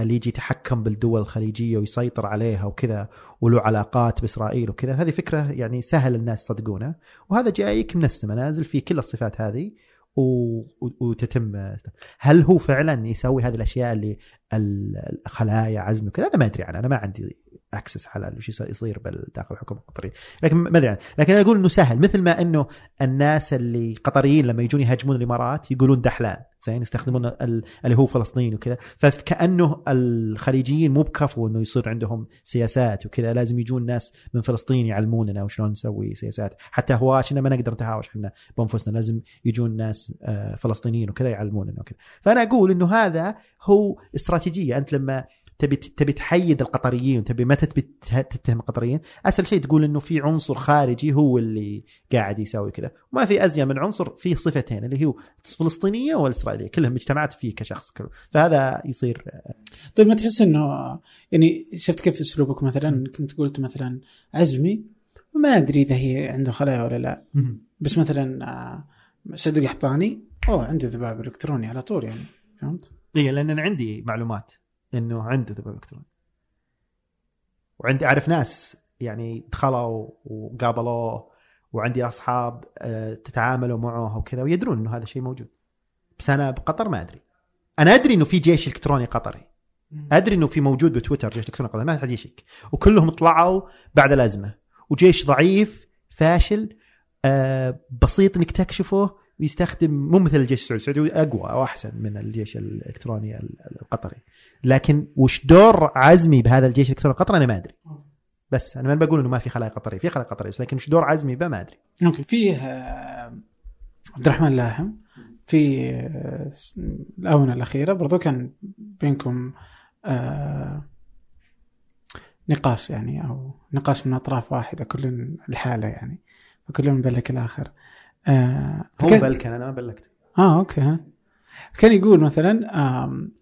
اللي يجي يتحكم بالدول الخليجية ويسيطر عليها وكذا وله علاقات بإسرائيل وكذا هذه فكرة يعني سهل الناس يصدقونها وهذا جايك من السماء نازل فيه كل الصفات هذه و... وتتم. هل هو فعلا يسوي هذه الأشياء اللي ال- الخلايا عزم وكذا؟ أنا ما أدري عنها أنا ما عندي اكسس على وش يصير داخل الحكومة القطرية. لكن ما أدري لكن أنا أقول إنه سهل مثل ما إنه الناس اللي قطريين لما يجون يهاجمون الإمارات يقولون دحلان زين يستخدمون اللي هو فلسطين وكذا. فكأنه الخليجيين مو بكفو إنه يصير عندهم سياسات وكذا لازم يجون ناس من فلسطين يعلموننا وشلون نسوي سياسات. حتى هواشنا ما نقدر نتهاوش إحنا بأنفسنا لازم يجون ناس آه، فلسطينيين وكذا يعلموننا وكذا. فأنا أقول إنه هذا هو استراتيجية. أنت لما تبي تبي تحيد القطريين تبي متى تبي تتهم القطريين؟ أسهل شيء تقول إنه في عنصر خارجي هو اللي قاعد يسوي كذا. وما في ازين من عنصر فيه صفتين اللي هو الفلسطينيه والاسرائيليه كلهم مجتمعات فيه كشخص كله فهذا يصير طيب ما تحس إنه يعني شفت كيف أسلوبك مثلا؟ كنت قلت مثلا عزمي ما أدري إذا هي عنده خلايا ولا لا. بس مثلا آه، صدق قحطاني أوه عنده ذباب إلكتروني على طول يعني. فهمت؟ اي لأن أنا عندي معلومات. إنه عنده ذباب إلكتروني. وعندي أعرف ناس يعني دخلوا وقابلوه وعندي أصحاب آه، تتعاملوا معه وكذا ويدرون إنه هذا الشيء موجود. بس أنا بقطر ما أدري. أنا أدري إنه في جيش إلكتروني قطري. أدري إنه في موجود بتويتر جيش إلكتروني قطري ما حد يشك. وكلهم طلعوا بعد الأزمة. وجيش ضعيف فاشل آه بسيط إنك تكشفه ويستخدم مو مثل الجيش السعودي. السعودي أقوى أو أحسن من الجيش الإلكتروني القطري. لكن وش دور عزمي بهذا الجيش الإلكتروني القطري أنا ما أدري. بس أنا ما بقول إنه ما في خلايا قطرية. في خلايا قطرية لكن وش دور عزمي به ما أدري. أوكي فيه آه، عبد الرحمن لاحم في آه، الآونة الأخيرة برضو كان بينكم آه، نقاش يعني أو نقاش من أطراف واحدة كل الحالة يعني فكل مبلك الآخر. آه هو. بلكن أنا ما بلكت. آه أوكي كان يقول مثلا آم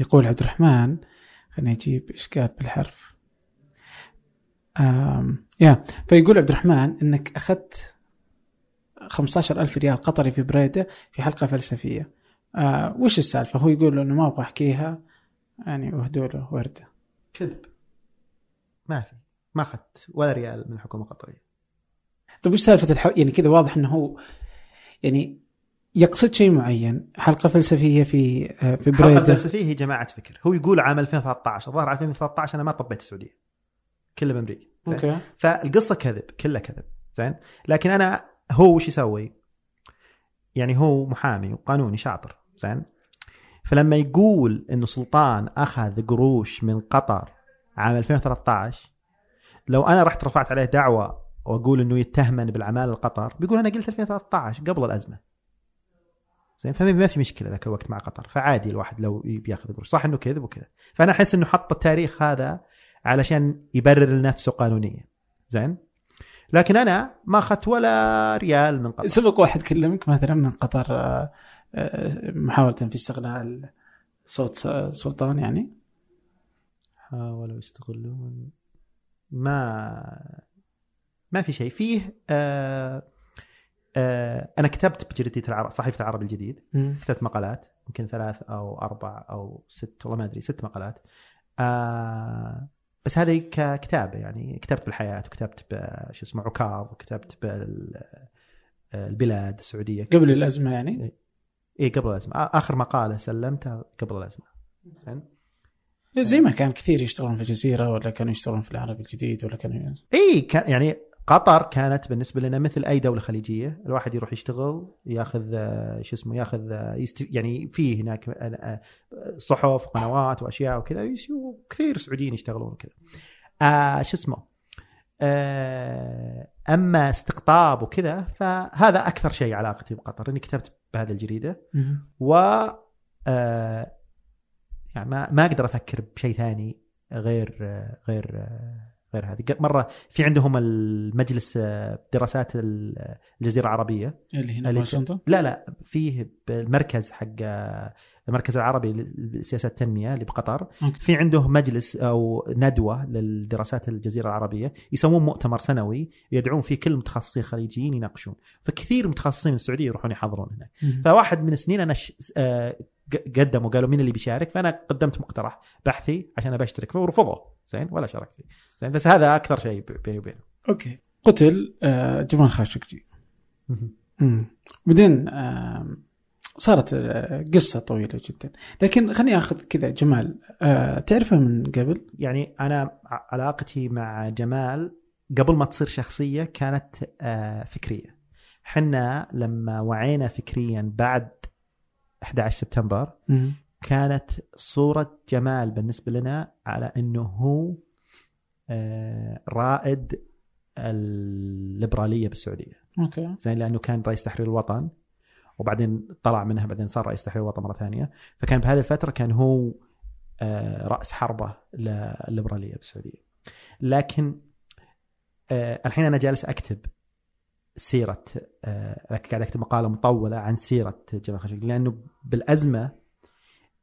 يقول عبد الرحمن خليني أجيب إشكال بالحرف. آم يا فيقول عبد الرحمن إنك أخذت 15000 ريال قطري في بريده في حلقة فلسفية. آه وش السالفة؟ هو يقول إنه ما أبغى أحكيها. يعني اهدوا له ورده. كذب. ما في. ما أخذت ولا ريال من الحكومة القطريه طيب وش سالفة الح... يعني كذا واضح إنه هو يعني يقصد شيء معين حلقة فلسفية في آه، في بريدة. حلقه فلسفية هي جماعة فكر. هو يقول عام 2013 الظاهر 2013 أنا ما طبيت السعودية. كله بأمريكا. أوكي. فالقصة كذب كلها كذب. زين. لكن أنا هو وش يسوي؟ يعني هو محامي وقانوني شاطر. زين. فلما يقول إنه سلطان أخذ قروش من قطر عام 2013 لو أنا رحت رفعت عليه دعوة وأقول إنه يتهمن بالعماله القطر. بيقول أنا قلت 2013 قبل الأزمة. زين فما في مشكلة ذاك الوقت مع قطر. فعادي الواحد لو بياخذ قروش. صح إنه كذب وكذا. فأنا أحس إنه حط التاريخ هذا علشان يبرر لنفسه قانونيا. زين؟ لكن أنا ما أخذت ولا ريال من قطر. سبق واحد كلمك مثلا من قطر آه، آه، محاولة في استغلال صوت سلطان يعني؟ حاولوا يستغلون. ما ما في شيء. فيه آه آه أنا كتبت بجريدة العرب صحيفة العرب الجديد. كتبت مقالات يمكن ثلاث أو أربع أو ست والله ما أدري ست مقالات. آه بس هذه ككتابة يعني كتبت بالحياة وكتبت شو اسمه عكاظ وكتبت بالبلاد السعودية. قبل الأزمة يعني؟ اي قبل الأزمة. آخر مقالة سلمتها قبل الأزمة. زين؟ زي ما كان كثير يشتغلون في الجزيرة ولا كانوا يشتغلون في العرب الجديد ولا كانوا اي كان يعني قطر كانت بالنسبة لنا مثل أي دولة خليجية. الواحد يروح يشتغل ياخذ آه، شو اسمه ياخذ آه،. يعني في هناك آه، صحف وقنوات وأشياء وكذا. وكثير سعوديين يشتغلون وكذا. آه شو اسمه آه أما استقطاب وكذا فهذا أكثر شيء علاقتي بقطر إني كتبت بهذه الجريدة. و آه يعني ما ما أقدر أفكر بشيء ثاني غير غير غير هذه. مرة في عندهم المجلس دراسات الجزيرة العربية. اللي هنا واشنطن؟ لا لا فيه المركز حق المركز العربي لسياسات التنمية اللي بقطر. okay. في عنده مجلس أو ندوة للدراسات الجزيرة العربية. يسوون مؤتمر سنوي. يدعون فيه كل المتخصصين الخليجيين يناقشون. فكثير متخصصين من السعودية يروحون يحضرون هناك. فواحد من السنين أنا آه، قدموا قالوا مين اللي بيشارك؟ فأنا قدمت مقترح بحثي عشان ابى اشترك فيه ورفضوا. زين ولا شاركت فيه. زين بس هذا أكثر شيء بيني وبينه. أوكي. قتل آه جمال خاشقجي بعدين صارت آه، قصة طويلة جدا. لكن خليني آخذ كذا جمال. آه، تعرفه من قبل؟ يعني أنا ع- علاقتي مع جمال قبل ما تصير شخصية كانت فكرية. حنا لما وعينا فكريا بعد 11 سبتمبر كانت صورة جمال بالنسبة لنا على أنه هو آه، رائد الليبرالية بالسعودية. okay. زين لأنه كان رئيس تحرير الوطن وبعدين طلع منها بعدين صار رئيس تحرير الوطن مرة ثانية. فكان بهذه الفترة كان هو آه، رأس حربة للليبرالية بالسعودية. لكن آه، الحين أنا جالس أكتب سيرة آه، قاعد أكتب مقالة مطولة عن سيرة جمال خاشقجي لأنه بالأزمة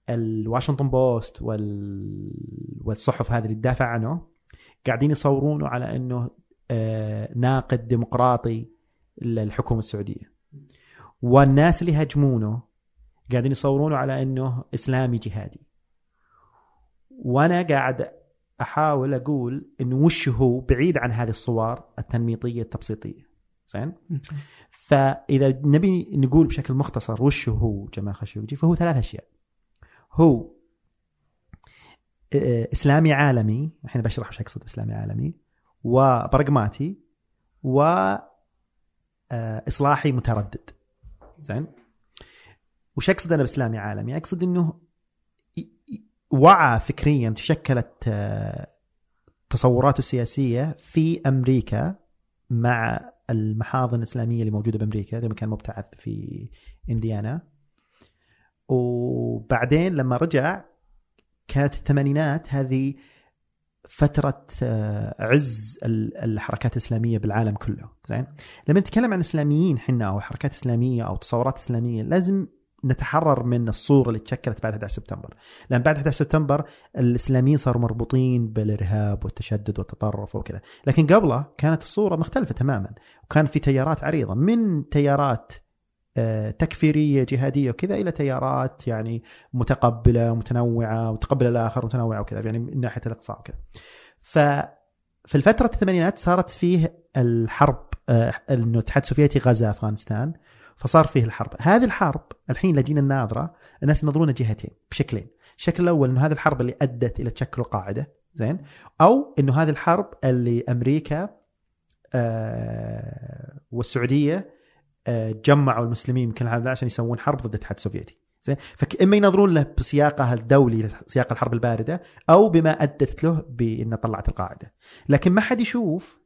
الواشنطن بوست وال... والصحف هذه اللي تدافع عنه قاعدين يصورونه على إنه آه، ناقد ديمقراطي للحكومة السعودية. والناس اللي يهاجمونه قاعدين يصورونه على إنه إسلامي جهادي. وأنا قاعد أحاول أقول انه وش هو بعيد عن هذه الصور التنميطية التبسيطية. زين. فإذا نبي نقول بشكل مختصر وش هو جمال خاشقجي فهو ثلاث أشياء هو آه، إسلامي عالمي الحين بشرح وش أقصد باسلامي عالمي وبرغماتي و آه، إصلاحي متردد زين وش أقصد أنا بإسلامي عالمي؟ أقصد إنه وعى فكريا تشكلت آه، تصوراته السياسية في أمريكا مع المحاضن الإسلامية اللي موجودة بأمريكا لما كان مبتعث في إنديانا. وبعدين لما رجع كانت الثمانينات هذه فترة آه، عز ال- الحركات الإسلامية بالعالم كله. زين؟ لما نتكلم عن إسلاميين حنا أو حركات إسلامية أو تصورات إسلامية لازم نتحرر من الصورة اللي تشكلت بعد 11 سبتمبر لأن بعد 11 سبتمبر الإسلاميين صاروا مربوطين بالإرهاب والتشدد والتطرف وكذا لكن قبله كانت الصورة مختلفة تماما وكان في تيارات عريضة من تيارات آه، تكفيرية جهادية وكذا إلى تيارات يعني متقبلة متنوعه متقبله الآخر متنوعه وكذا يعني من ناحية الإقصاء وكذا. ففي الفترة الثمانينات صارت فيه الحرب آه، إنه الاتحاد السوفيتي غزا أفغانستان فصار فيه الحرب، هذه الحرب الحين لجينا الناظره الناس ينظرونها جهتين بشكلين، الشكل الأول إنه هذه الحرب اللي أدت إلى تشكل القاعدة زين؟ أو إنه هذه الحرب اللي أمريكا آه والسعودية آه، جمعوا المسلمين يمكن هذا عشان يسوون حرب ضد الاتحاد السوفيتي زين؟ فاما ينظرون له بسياقه الدولي سياق الحرب الباردة أو بما أدت له بان طلعت القاعدة. لكن ما حد يشوف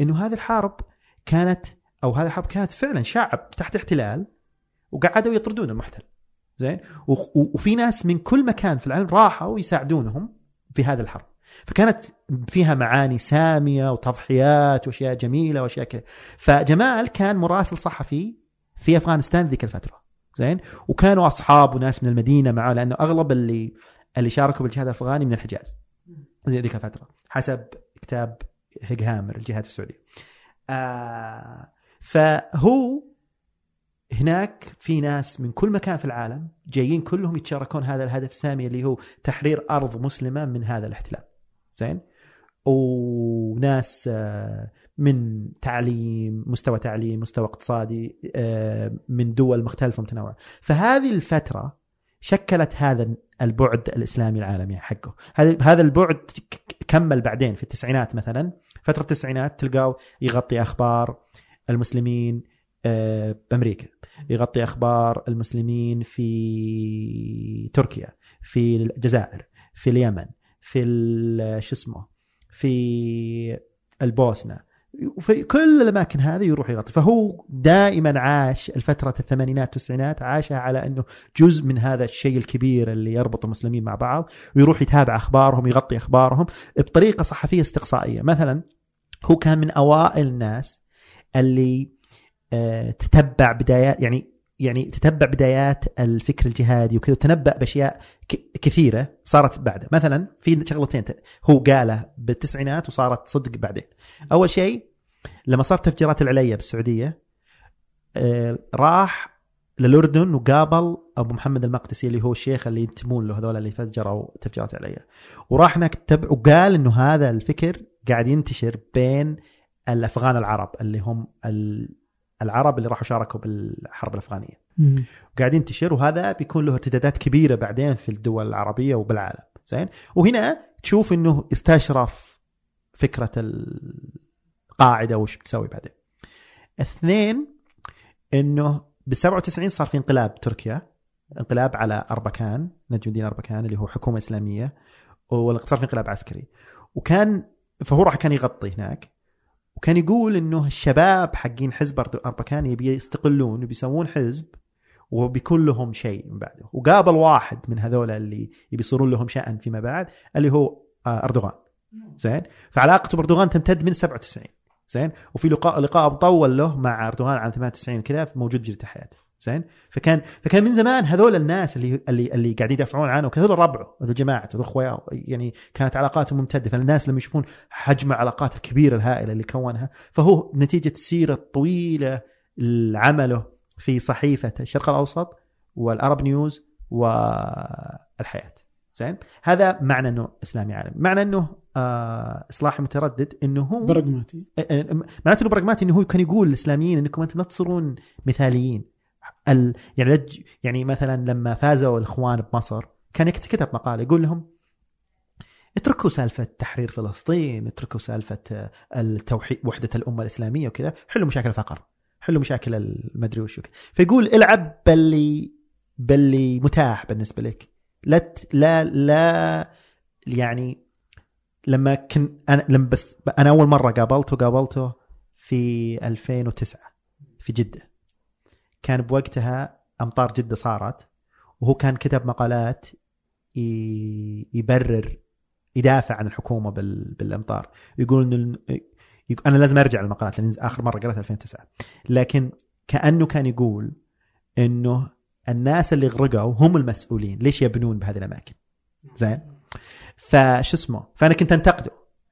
إنه هذه الحرب كانت أو هذه الحرب كانت فعلا شعب تحت احتلال وقعدوا يطردون المحتل. زين؟ وفي ناس من كل مكان في العالم راحوا يساعدونهم في هذه الحرب. فكانت فيها معاني سامية وتضحيات وأشياء جميلة وأشياء كذا. فجمال كان مراسل صحفي في أفغانستان ذيك الفترة. زين؟ وكانوا أصحاب وناس من المدينة معه لأنه أغلب اللي اللي شاركوا بالجهاد الأفغاني من الحجاز. ذي- ذيك الفترة. حسب كتاب هيج هامر الجهاد في السعوديه آه فهو هناك في ناس من كل مكان في العالم جايين كلهم يتشاركون هذا الهدف السامي اللي هو تحرير أرض مسلمة من هذا الاحتلال. زين؟ وناس آه، من تعليم مستوى تعليم مستوى اقتصادي آه، من دول مختلفة متنوعة. فهذه الفترة شكلت هذا البعد الإسلامي العالمي حقه. هذا هذا البعد كمل بعدين في التسعينات مثلا. فترة التسعينات تلقاه يغطي أخبار المسلمين آه، بأمريكا. يغطي أخبار المسلمين في تركيا في الجزائر في اليمن في شو اسمه في البوسنة. وفي كل الأماكن هذه يروح يغطي. فهو دائما عاش الفترة الثمانينات والتسعينات عاشها على أنه جزء من هذا الشيء الكبير اللي يربط المسلمين مع بعض. ويروح يتابع أخبارهم يغطي أخبارهم بطريقة صحفية استقصائية. مثلا هو كان من أوائل الناس اللي آه، تتبع بدايات يعني يعني تتبع بدايات الفكر الجهادي وكذا وتنبأ بأشياء كثيرة صارت بعده. مثلا في شغلتين هو قاله بالتسعينات وصارت صدق بعدين. أول شيء لما صارت تفجيرات العليا بالسعودية آه، راح للأردن وقابل أبو محمد المقدسي اللي هو الشيخ اللي ينتمون له هذول اللي فجروا تفجيرات العليا. وراح هناك تبع وقال إنه هذا الفكر قاعد ينتشر بين الأفغان العرب اللي هم ال- العرب اللي راحوا شاركوا بالحرب الأفغانية. مم. وقاعد ينتشر وهذا بيكون له ارتدادات كبيرة بعدين في الدول العربية وبالعالم. زين؟ وهنا تشوف إنه استشرف فكرة القاعدة وش بتسوي بعدين. اثنين إنه بال 97 صار في انقلاب تركيا انقلاب على أربكان نجم الدين أربكان اللي هو حكومة إسلامية وصار في انقلاب عسكري. وكان فهو راح كان يغطي هناك. وكان يقول إنه الشباب حقين حزب أربكان يبي يستقلون وبيسوون حزب وبيكون لهم شيء من بعده. وقابل واحد من هذول اللي يبي يصيرون لهم شأن فيما بعد اللي هو آه، أردوغان. زين؟ فعلاقته بأردوغان تمتد من 97 زين؟ وفي لقاء لقاء مطول له مع أردوغان عام 98 كذا موجود بجريده حياته. زين؟ فكان فكان من زمان هذول الناس اللي اللي اللي قاعدين يدافعون عنه هذول ربعه هذول جماعته هذول اخوياه يعني كانت علاقاتهم ممتدة. فالناس لما يشوفون حجم العلاقات الكبيرة الهائلة اللي كونها فهو نتيجة السيره الطويله عمله في صحيفة الشرق الأوسط والأرب نيوز والحياة. زين؟ هذا معنى إنه إسلامي عالمي. معنى إنه آه اصلاحي متردد إنه هو براغماتي. معناته إنه براغماتي إنه هو كان يقول للإسلاميين إنكم أنتم لا تصيرون مثاليين. ال... يعني لج... يعني مثلا لما فازوا الإخوان بمصر كان كتب مقاله يقول لهم اتركوا سالفة تحرير فلسطين اتركوا سالفة التوحيد وحدة الأمة الإسلامية وكذا حلوا مشاكل الفقر حلوا مشاكل المدري وش فيقول العب باللي باللي متاح بالنسبة لك لا. لا لا يعني لما كن أنا لما بث... أنا أول مرة قابلته قابلته في 2009 في جدة كان بوقتها أمطار جدة صارت وهو كان كتب مقالات يبرر يدافع عن الحكومة بالأمطار. يقول انه أنا لازم أرجع للمقالات لأن آخر مرة قرأتها 2009 لكن كأنه كان يقول إنه الناس اللي غرقوا هم المسؤولين. ليش يبنون بهذه الأماكن؟ زين؟ فشو اسمه؟ فأنا كنت أنتقده.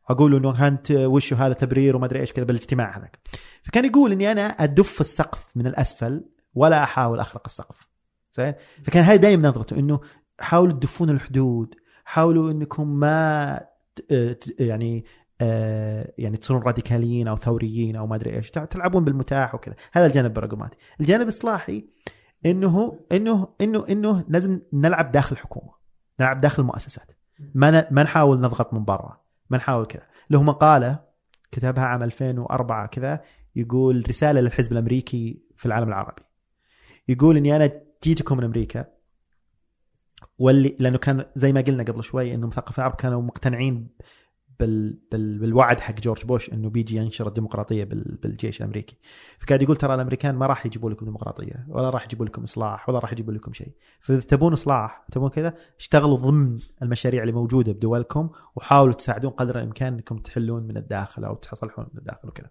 أقول إنه كانت وشو هذا تبرير وما أدري إيش كذا بالاجتماع هذاك. فكان يقول إني أنا أدف السقف من الأسفل ولا أحاول اخرق السقف. زين؟ فكان هذه دائما نظرته إنه حاولوا تدفون الحدود حاولوا إنكم ما يعني آه، يعني تصيرون راديكاليين أو ثوريين أو ما أدري إيش تلعبون بالمتاح وكذا. هذا الجانب البراغماتي الجانب الإصلاحي إنه إنه إنه إنه لازم نلعب داخل الحكومة نلعب داخل المؤسسات. ما ما نحاول نضغط من برا ما نحاول كذا. له مقالة كتبها عام 2004 كذا يقول رسالة للحزب الأمريكي في العالم العربي. يقول إني أنا جيتكم من أمريكا. واللي لأنه كان زي ما قلنا قبل شوي إنه مثقفين العرب كانوا مقتنعين بال بال بالوعد حق جورج بوش إنه بيجي ينشر الديمقراطية بال بالجيش الأمريكي. فقاعد يقول ترى الأمريكان ما راح يجيبوا لكم ديمقراطية ولا راح يجيبوا لكم إصلاح ولا راح يجيبوا لكم شيء. فإذا تبون إصلاح تبون كذا اشتغلوا ضمن المشاريع اللي موجودة بدولكم وحاولوا تساعدون قدر الإمكان إنكم تحلون من الداخل أو تصلحون من الداخل وكذا.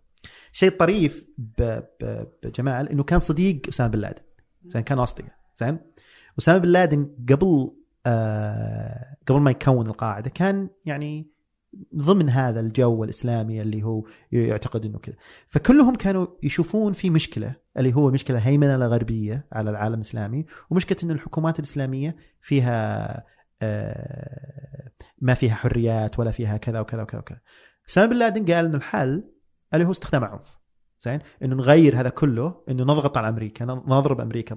شيء طريف بجمال إنه كان صديق أسامة بن لادن. زين كان اصدقاء زين؟ اسامه بن لادن قبل آه قبل ما يكون القاعدة كان يعني ضمن هذا الجو الإسلامي اللي هو يعتقد إنه كذا. فكلهم كانوا يشوفون في مشكلة اللي هو مشكلة هيمنة الغربية على العالم الإسلامي ومشكلة إن الحكومات الإسلامية فيها آه ما فيها حريات ولا فيها كذا وكذا وكذا وكذا. اسامه بن لادن قال ان الحل اللي هو استخدام العنف. زين؟ إنه نغير هذا كله إنه نضغط على أمريكا نضرب أمريكا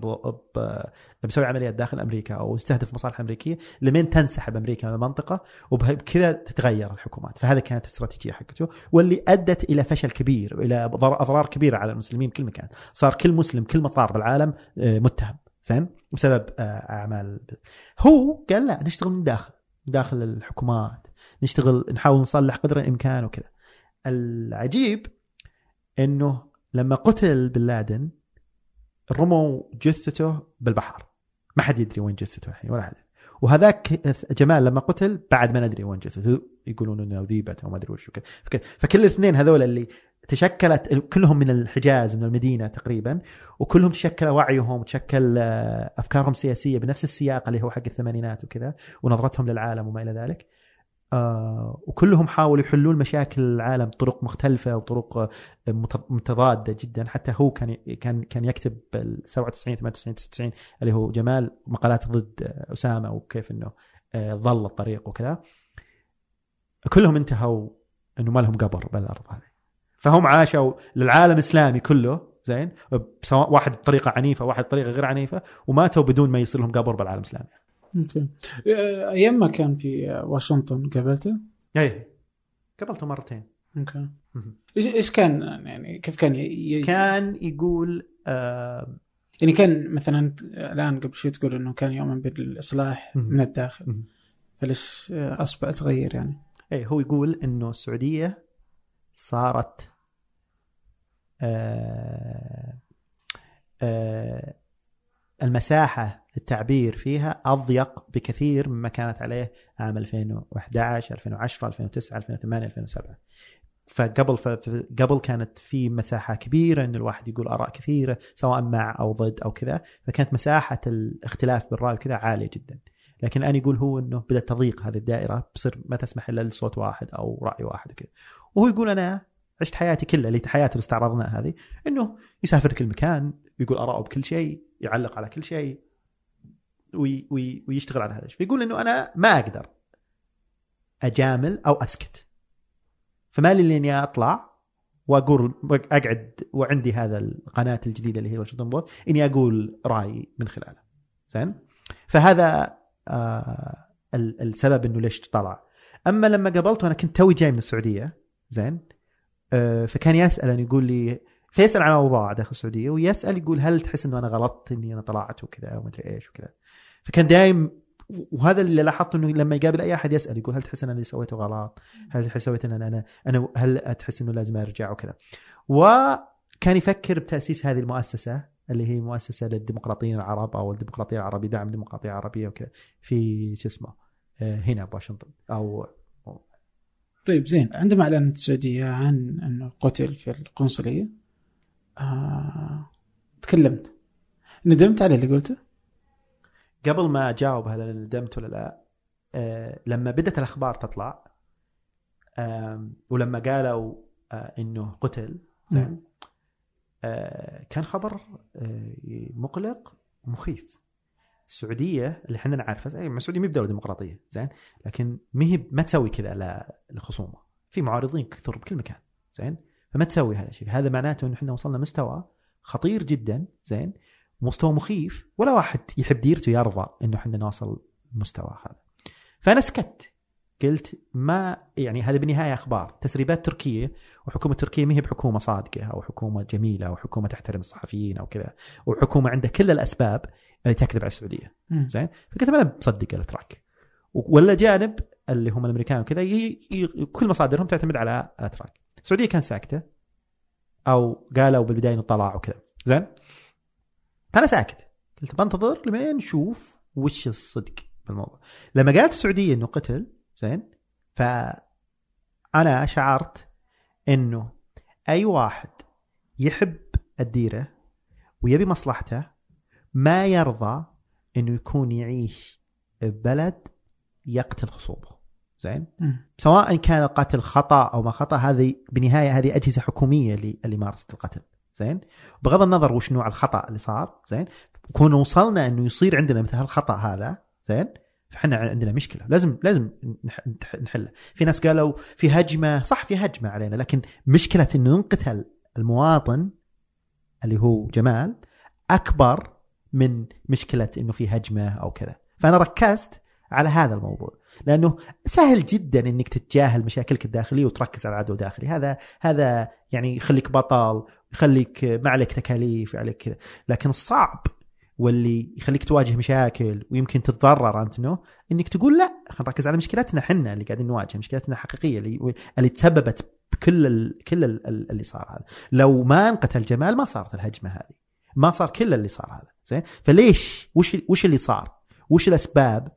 بنسوي عمليات داخل أمريكا أو نستهدف مصالح أمريكية لمن تنسحب أمريكا من المنطقة وبكذا تتغير الحكومات. فهذا كانت الاستراتيجيه حقته واللي أدت إلى فشل كبير إلى اضرار كبيرة على المسلمين كل مكان. صار كل مسلم كل مطار بالعالم آه، متهم. زين؟ بسبب آه، أعمال هو قال لا نشتغل من داخل داخل الحكومات نشتغل نحاول نصلح قدر الإمكان وكذا. العجيب إنه لما قتل بن لادن رموا جثته بالبحر. ما حد يدري وين جثته الحين ولا حد. وهذاك جمال لما قتل بعد ما ندري وين جثته. يقولون إنه ذيبت أو ما أدري وش فكل الاثنين هذول اللي تشكلت كلهم من الحجاز من المدينة تقريبا وكلهم تشكل وعيهم وتشكل آه، أفكارهم السياسية بنفس السياق اللي هو حق الثمانينات وكذا ونظرتهم للعالم وما إلى ذلك. آه وكلهم حاولوا يحلون مشاكل العالم بطرق مختلفة وطرق آه، متضادة جدا. حتى هو كان كان كان يكتب بال 97 98 99 اللي هو جمال مقالات ضد أسامة وكيف إنه آه ظل الطريق وكذا. كلهم انتهوا إنه ما لهم قبر بالأرض هذه. فهم عاشوا للعالم الإسلامي كله زين؟ سواء واحد بطريقة عنيفة واحد بطريقة غير عنيفة وماتوا بدون ما يصير لهم قبر بالعالم الإسلامي. أوكي آه، أيام ما كان في واشنطن قابلته؟ اي قبلته مرتين أوكي إيش إيش كان يعني كيف كان ي... كان يقول آه يعني كان مثلا الآن قبل شوي تقول إنه كان يؤمن بالإصلاح. من الداخل. فليش آه، أصبح تغير يعني؟ اي هو يقول إنه السعودية صارت آه آه المساحة للتعبير فيها أضيق بكثير مما كانت عليه عام 2011 2010 2009 2008 2007 فقبل قبل كانت في مساحة كبيرة إن الواحد يقول آراء كثيرة سواء مع أو ضد أو كذا فكانت مساحة الاختلاف بالرأي وكذا عالية جدا. لكن الآن يقول هو إنه بدأت تضيق هذه الدائرة بصير ما تسمح إلا لصوت واحد أو رأي واحد وكذا. وهو يقول أنا عشت حياتي كلها اللي حياته اللي استعرضناها هذه إنه يسافر كل مكان يقول آراءه بكل شيء يعلق على كل شيء وي وي ويشتغل على هذا الشيء. فيقول إنه أنا ما أقدر أجامل أو أسكت. فما لي إني أطلع وأقول اقعد وعندي هذا القناة الجديدة اللي هي واشنطن بوست إني أقول رأيي من خلاله. زين؟ فهذا آه ال- السبب إنه ليش طلع. أما لما قابلته أنا كنت توي جاي من السعودية زين؟ فكان يسأل يقول لي فيسأل عن أوضاع داخل السعودية ويسأل يقول هل تحس إنه أنا غلطت إني أنا طلعت وكذا ومدري إيش وكذا فكان دايم وهذا اللي لاحظته إنه لما يقابل أي أحد يسأل يقول هل تحس إن اللي سويته غلط؟ هل سويت إن أنا أنا أنا هل تحس إنه لازم أرجع وكذا؟ وكان يفكر بتأسيس هذه المؤسسة اللي هي مؤسسة للديمقراطيين العرب أو الديمقراطية العربية دعم الديمقراطية العربية وكذا في شو اسمه آه، هنا بواشنطن أو طيب زين. عندما أعلنت السعودية عن انه قتل في القنصلية آه... تكلمت. ندمت على اللي قلته؟ قبل ما أجاوب هل ندمت ولا لا آه لما بدأت الأخبار تطلع آه ولما قالوا آه إنه قتل زين آه كان خبر آه مقلق ومخيف السعودية اللي إحنا نعرفها أي، السعودية ما بدولة ديمقراطية زين؟ لكن ما هي ما تسوي كذا للخصومه في معارضين كثر بكل مكان زين؟ فما تسوي هذا الشيء. هذا معناته إنه إحنا وصلنا مستوى خطير جدا زين؟ مستوى مخيف ولا واحد يحب ديرته يرضى إنه إحنا نوصل المستوى هذا. فأنا سكت. قلت ما يعني هذا بالنهاية أخبار. تسريبات تركية وحكومة تركيا ما هي بحكومة صادقة أو حكومة جميلة أو حكومة تحترم الصحفيين أو كذا. وحكومة عندها كل الأسباب اللي تكذب على السعودية. زين؟ فقلت أنا بصدق الإتراك. ولا جانب اللي هم الأمريكان وكذا. كل مصادرهم تعتمد على الإتراك. السعودية كانت ساكتة أو قالوا بالبداية إنه طلع وكذا. زين؟ أنا ساكت. قلت بنتظر لمين نشوف وش الصدق بالموضوع. لما قالت السعودية إنه قتل زين؟ فأنا شعرت إنه أي واحد يحب الديرة ويبي مصلحته ما يرضى إنه يكون يعيش ببلد يقتل خصومه. زين. سواء كان القتل خطأ أو ما خطأ هذه بالنهاية هذه أجهزة حكومية اللي اللي مارست القتل. زين؟ بغض النظر وش نوع الخطأ اللي صار. زين؟ كون وصلنا إنه يصير عندنا مثل هالخطأ هذا زين؟ فاحنا عندنا مشكلة. لازم لازم نح- نح- نحلها في ناس قالوا في هجمة صح في هجمة علينا لكن مشكلة إنه ينقتل المواطن اللي هو جمال أكبر من مشكلة إنه في هجمة أو كذا. فأنا ركزت على هذا الموضوع. لأنه سهل جدا إنك تتجاهل مشاكلك الداخلية وتركز على عدو داخلي. هذا هذا يعني يخليك بطل يخليك ما عليك تكاليف عليك كذا. لكن الصعب واللي يخليك تواجه مشاكل ويمكن تتضرر انت انه إنك تقول لا خلينا نركز على مشكلتنا إحنا اللي قاعدين نواجه مشكلتنا الحقيقية اللي اللي تسببت بكل ال... كل ال... اللي صار هذا. لو ما انقتل جمال ما صارت الهجمة هذه. ما صار كل اللي صار هذا زين؟ فليش؟ وش وش اللي صار؟ وش الأسباب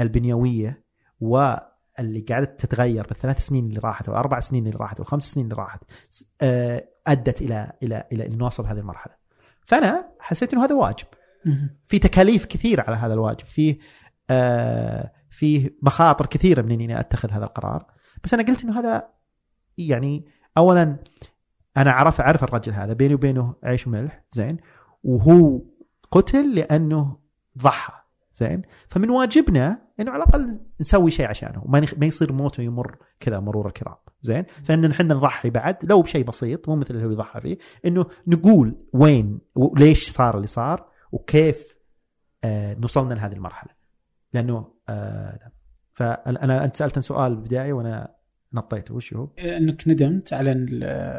البنيوية واللي قاعدة تتغير بالثلاث سنين اللي راحت والأربع سنين اللي راحت والخمس سنين اللي راحت آه، أدت إلى إلى إلى ان نوصل هذه المرحلة؟ فأنا حسيت إنه هذا واجب. في تكاليف كثيره على هذا الواجب. فيه آه فيه مخاطر كثيرة من إني أتخذ هذا القرار. بس أنا قلت إنه هذا يعني اولا أنا اعرف أعرف الرجل هذا بيني وبينه عيش وملح زين. وهو قتل لأنه ضحى زين. فمن واجبنا إنه على الأقل نسوي شيء عشانه. ما ما يصير موته يمر كذا مرور الكرام زين. فإن إحنا نضحي بعد لو بشيء بسيط مو مثل اللي هو يضحى فيه إنه نقول وين وليش صار اللي صار. وكيف آه نوصلنا لهذه المرحلة. لأنه آه فانا أنت سألت عن سؤال بالبدايه وأنا نطيته. وش هو؟ إنك ندمت على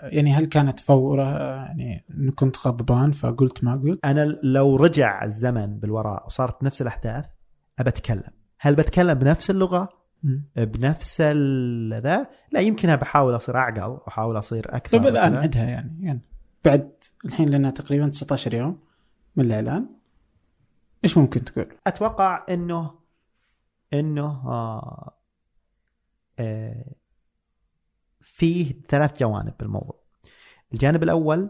يعني هل كانت فورة؟ يعني انك كنت غضبان فقلت ما قلت؟ أنا لو رجع الزمن بالوراء وصارت نفس الأحداث أبى أتكلم. هل بتكلم بنفس اللغة؟ مم. بنفس ال- ذا؟ لا يمكن بحاول أصير أعقل واحاول أصير أكثر طيب الآن. عدها يعني, يعني بعد الحين لنا تقريبا 19 يوم. من الإعلان؟ إيش ممكن تقول؟ أتوقع إنه إنه آه آه فيه ثلاث جوانب بالموضوع. الجانب الأول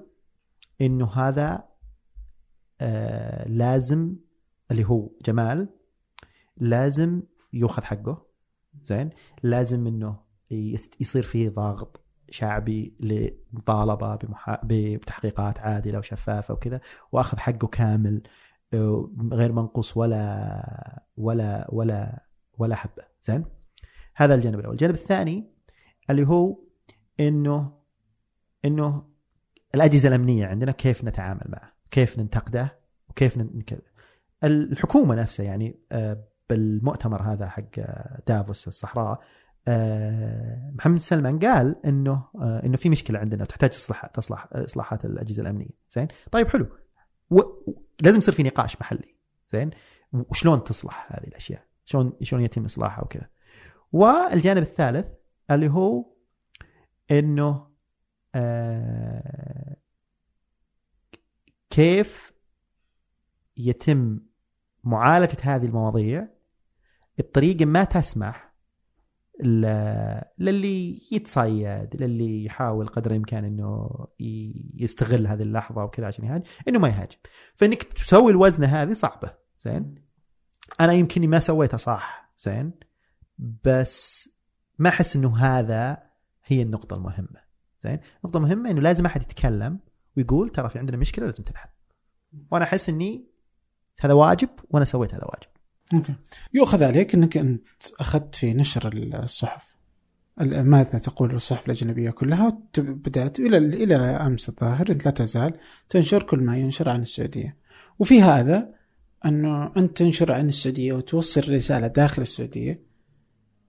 إنه هذا آه لازم اللي هو جمال لازم ياخذ حقه زين؟ لازم إنه يصير فيه ضغط. شعبي لمطالبة بمحا... بتحقيقات عادلة وشفافة وكذا وأخذ حقه كامل آه، غير منقوص ولا ولا ولا ولا حبة. زين؟ هذا الجانب الأول. الجانب الثاني اللي هو إنه إنه الأجهزة الأمنية عندنا كيف نتعامل معه كيف ننتقده وكيف ن- كذا الحكومة نفسها يعني آه، بالمؤتمر هذا حق آه، دافوس الصحراء محمد سلمان قال إنه آه، إنه في مشكلة عندنا وتحتاج اصلاحات تصلح إصلاحات الأجهزة الأمنية. زين؟ طيب حلو. و... لازم يصير في نقاش محلي. زين؟ وشلون تصلح هذه الأشياء؟ شلون شلون يتم إصلاحها وكذا. والجانب الثالث اللي هو إنه آه كيف يتم معالجة هذه المواضيع بطريقة ما تسمح للي يتصيد للي يحاول قدر الإمكان إنه يستغل هذه اللحظة وكذا عشان يهاجم إنه ما يهاجم. فإنك تسوي الوزنة هذه صعبة زين؟ أنا يمكن ما سويتها صح زين؟ بس ما أحس إنه هذا هي النقطة المهمة زين؟ النقطة المهمة إنه لازم أحد يتكلم ويقول ترى في عندنا مشكلة لازم تنحل. وأنا أحس إني هذا واجب وأنا سويت هذا واجب. okay. يؤخذ عليك إنك أنت أخذت في نشر الصحف. ال- ماذا تقول الصحف الأجنبية كلها بدات إلى إلى أمس الظاهر لا تزال تنشر كل ما ينشر عن السعودية. وفي هذا أنه أنت تنشر عن السعودية وتوصل رسالة داخل السعودية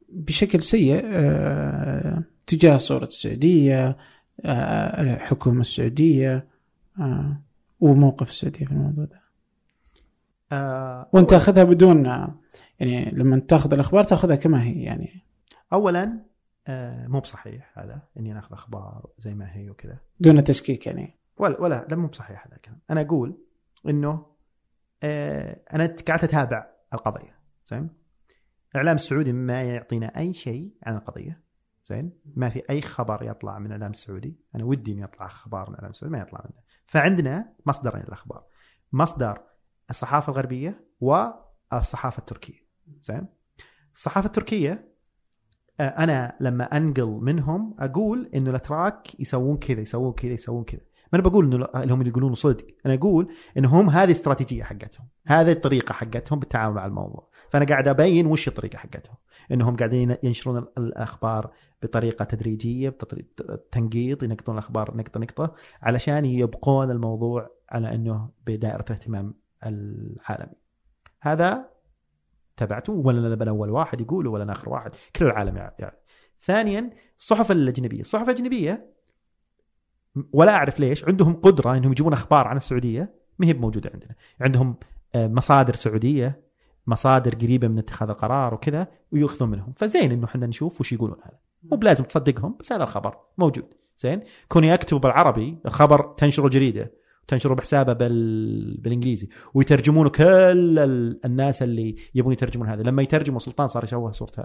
بشكل سيء آه، تجاه صورة السعودية آه، الحكومة السعودية آه، وموقف السعودية في الموضوع ده. آه وانت تاخذها بدون يعني لما تأخذ الأخبار تأخذها كما هي يعني. اولا آه مو بصحيح هذا إني ناخذ أخبار زي ما هي وكذا. دون تشكيك يعني. ولا ولا لا مو بصحيح هذا الكلام. أنا أقول إنه آه أنا قاعد أتابع القضية زين؟ الاعلام السعودي ما يعطينا أي شيء عن القضية زين؟ ما في أي خبر يطلع من الاعلام السعودي. أنا ودي إنه يطلع أخبار من الاعلام السعودي ما يطلع منه. فعندنا مصدرين للأخبار. مصدر الصحافة الغربية والصحافة التركية. زين؟ الصحافة التركية آه، أنا لما أنقل منهم أقول إنه الاتراك يسوون كذا يسوون كذا يسوون كذا. ما أنا بقول إنه اللي هم اللي يقولون صدق. أنا أقول انه هم هذه الاستراتيجيه حقتهم. هذه الطريقة حقتهم بالتعامل مع الموضوع. فأنا قاعد أبين وش الطريقة حقتهم. إنهم قاعدين ينشرون ال- الأخبار بطريقة تدريجية تنقيط ينقطون الأخبار نقطة نقطة علشان يبقون الموضوع على إنه بدائرة الاهتمام العالمي هذا تبعته ولا أنا اول واحد يقوله ولا أنا اخر واحد. كل العالم يعرف يعني. ثانيا الصحف الأجنبية. الصحف الاجنبيه ولا أعرف ليش عندهم قدرة إنهم يجيبون أخبار عن السعودية ما هي موجودة عندنا. عندهم آه، مصادر سعودية مصادر قريبة من اتخاذ القرار وكذا وياخذون منهم. فزين إنه إحنا نشوف وش يقولون هذا. مو بلازم تصدقهم بس هذا الخبر موجود. زين؟ كوني أكتب بالعربي الخبر تنشره جريده تنشره بحسابه بال... بالإنجليزي ويترجمونه كل ال... الناس اللي يبون يترجمون هذا. لما يترجموا سلطان صار يشوه صورته